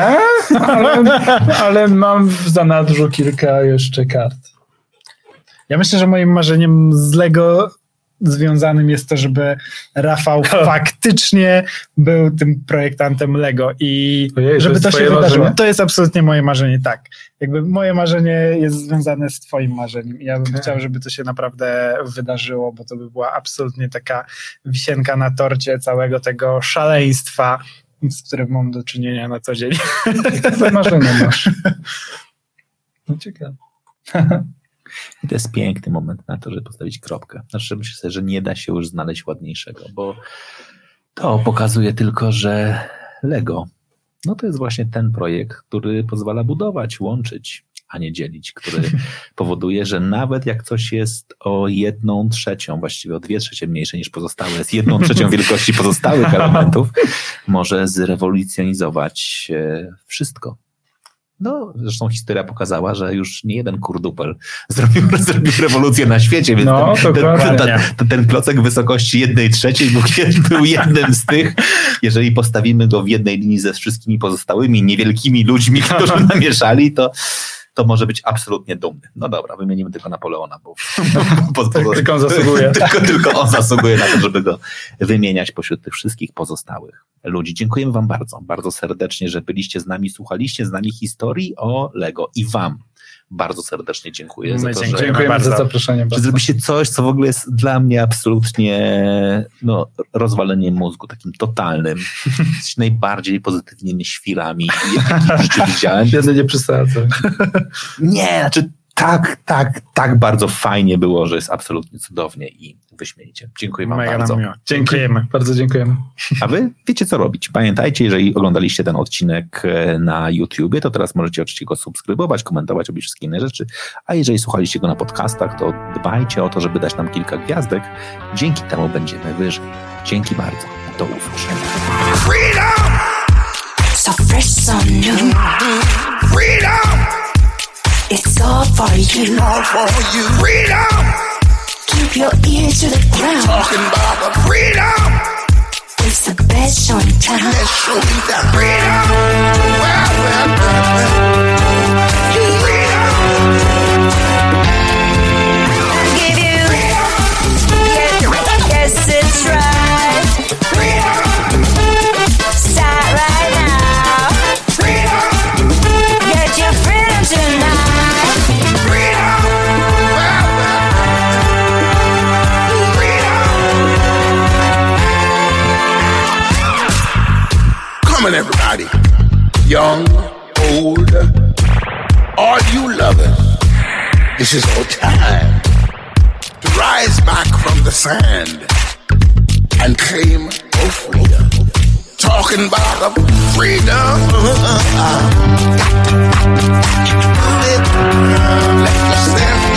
ale, ale mam w zanadrzu kilka jeszcze kart. Ja myślę, że moim marzeniem z Lego związanym jest to, żeby Rafał [LAUGHS] faktycznie był tym projektantem Lego i Ojej, to żeby jest to, się wydarzyło. marzenie? To jest absolutnie moje marzenie, tak. Jakby moje marzenie jest związane z twoim marzeniem i ja bym Okej. chciał, żeby to się naprawdę wydarzyło, bo to by była absolutnie taka wisienka na torcie całego tego szaleństwa, z którym mam do czynienia na co dzień. [LAUGHS] Jakie marzenie masz? No ciekawe. [LAUGHS] I to jest piękny moment na to, żeby postawić kropkę. Znaczy, myślę sobie, że nie da się już znaleźć ładniejszego, bo to pokazuje tylko, że Lego, no to jest właśnie ten projekt, który pozwala budować, łączyć, a nie dzielić, który [LAUGHS] powoduje, że nawet jak coś jest o jedną trzecią, właściwie o dwie trzecie mniejsze niż pozostałe, jest jedną trzecią wielkości pozostałych [LAUGHS] elementów, może zrewolucjonizować e, wszystko. No, zresztą historia pokazała, że już nie jeden kurdupel [LAUGHS] zrobił, zrobił rewolucję na świecie, więc No, ten, ten, ten, ten klocek wysokości jednej trzeciej był, [LAUGHS] był jednym z tych, jeżeli postawimy go w jednej linii ze wszystkimi pozostałymi niewielkimi ludźmi, którzy [LAUGHS] namieszali, to, to może być absolutnie dumny. No dobra, wymienimy tylko Napoleona, bo, [LAUGHS] Tak, tylko on zasługuje. [LAUGHS] tylko, tylko on zasługuje na to, żeby go wymieniać pośród tych wszystkich pozostałych ludzi. Dziękujemy Wam bardzo, bardzo serdecznie, że byliście z nami, słuchaliście z nami historii o Lego i Wam bardzo serdecznie dziękuję My za to, dziękujemy. że Dziękujemy bardzo. za zaproszenie. że zrobiliście coś, co w ogóle jest dla mnie absolutnie no, rozwaleniem mózgu, takim totalnym. [LAUGHS] Jesteś najbardziej pozytywnymi świrami, jakich w życiu widziałem. [LAUGHS] Będę nie przesadzał. Nie, znaczy tak, tak, tak bardzo fajnie było, że jest absolutnie cudownie i wyśmienicie. Dziękuję wam Mega bardzo. miło. Dziękujemy. Bardzo dziękujemy. A wy wiecie, co robić. Pamiętajcie, jeżeli oglądaliście ten odcinek e, na YouTubie, to teraz możecie oczywiście go subskrybować, komentować, robić wszystkie inne rzeczy. A jeżeli słuchaliście go na podcastach, to dbajcie o to, żeby dać nam kilka gwiazdek. Dzięki temu będziemy wyżej. Dzięki bardzo. Do usłyszenia. So fresh, so new. Freedom! It's all for you. All for you. Freedom! Keep your ear to the ground. Talking about the freedom. It's the best show in town. Best show in town. Freedom! Well, well, well, well. Freedom! Come on, everybody. Young, old, all you lovers. This is our time to rise back from the sand and claim our freedom. Talking about the freedom. Let yourself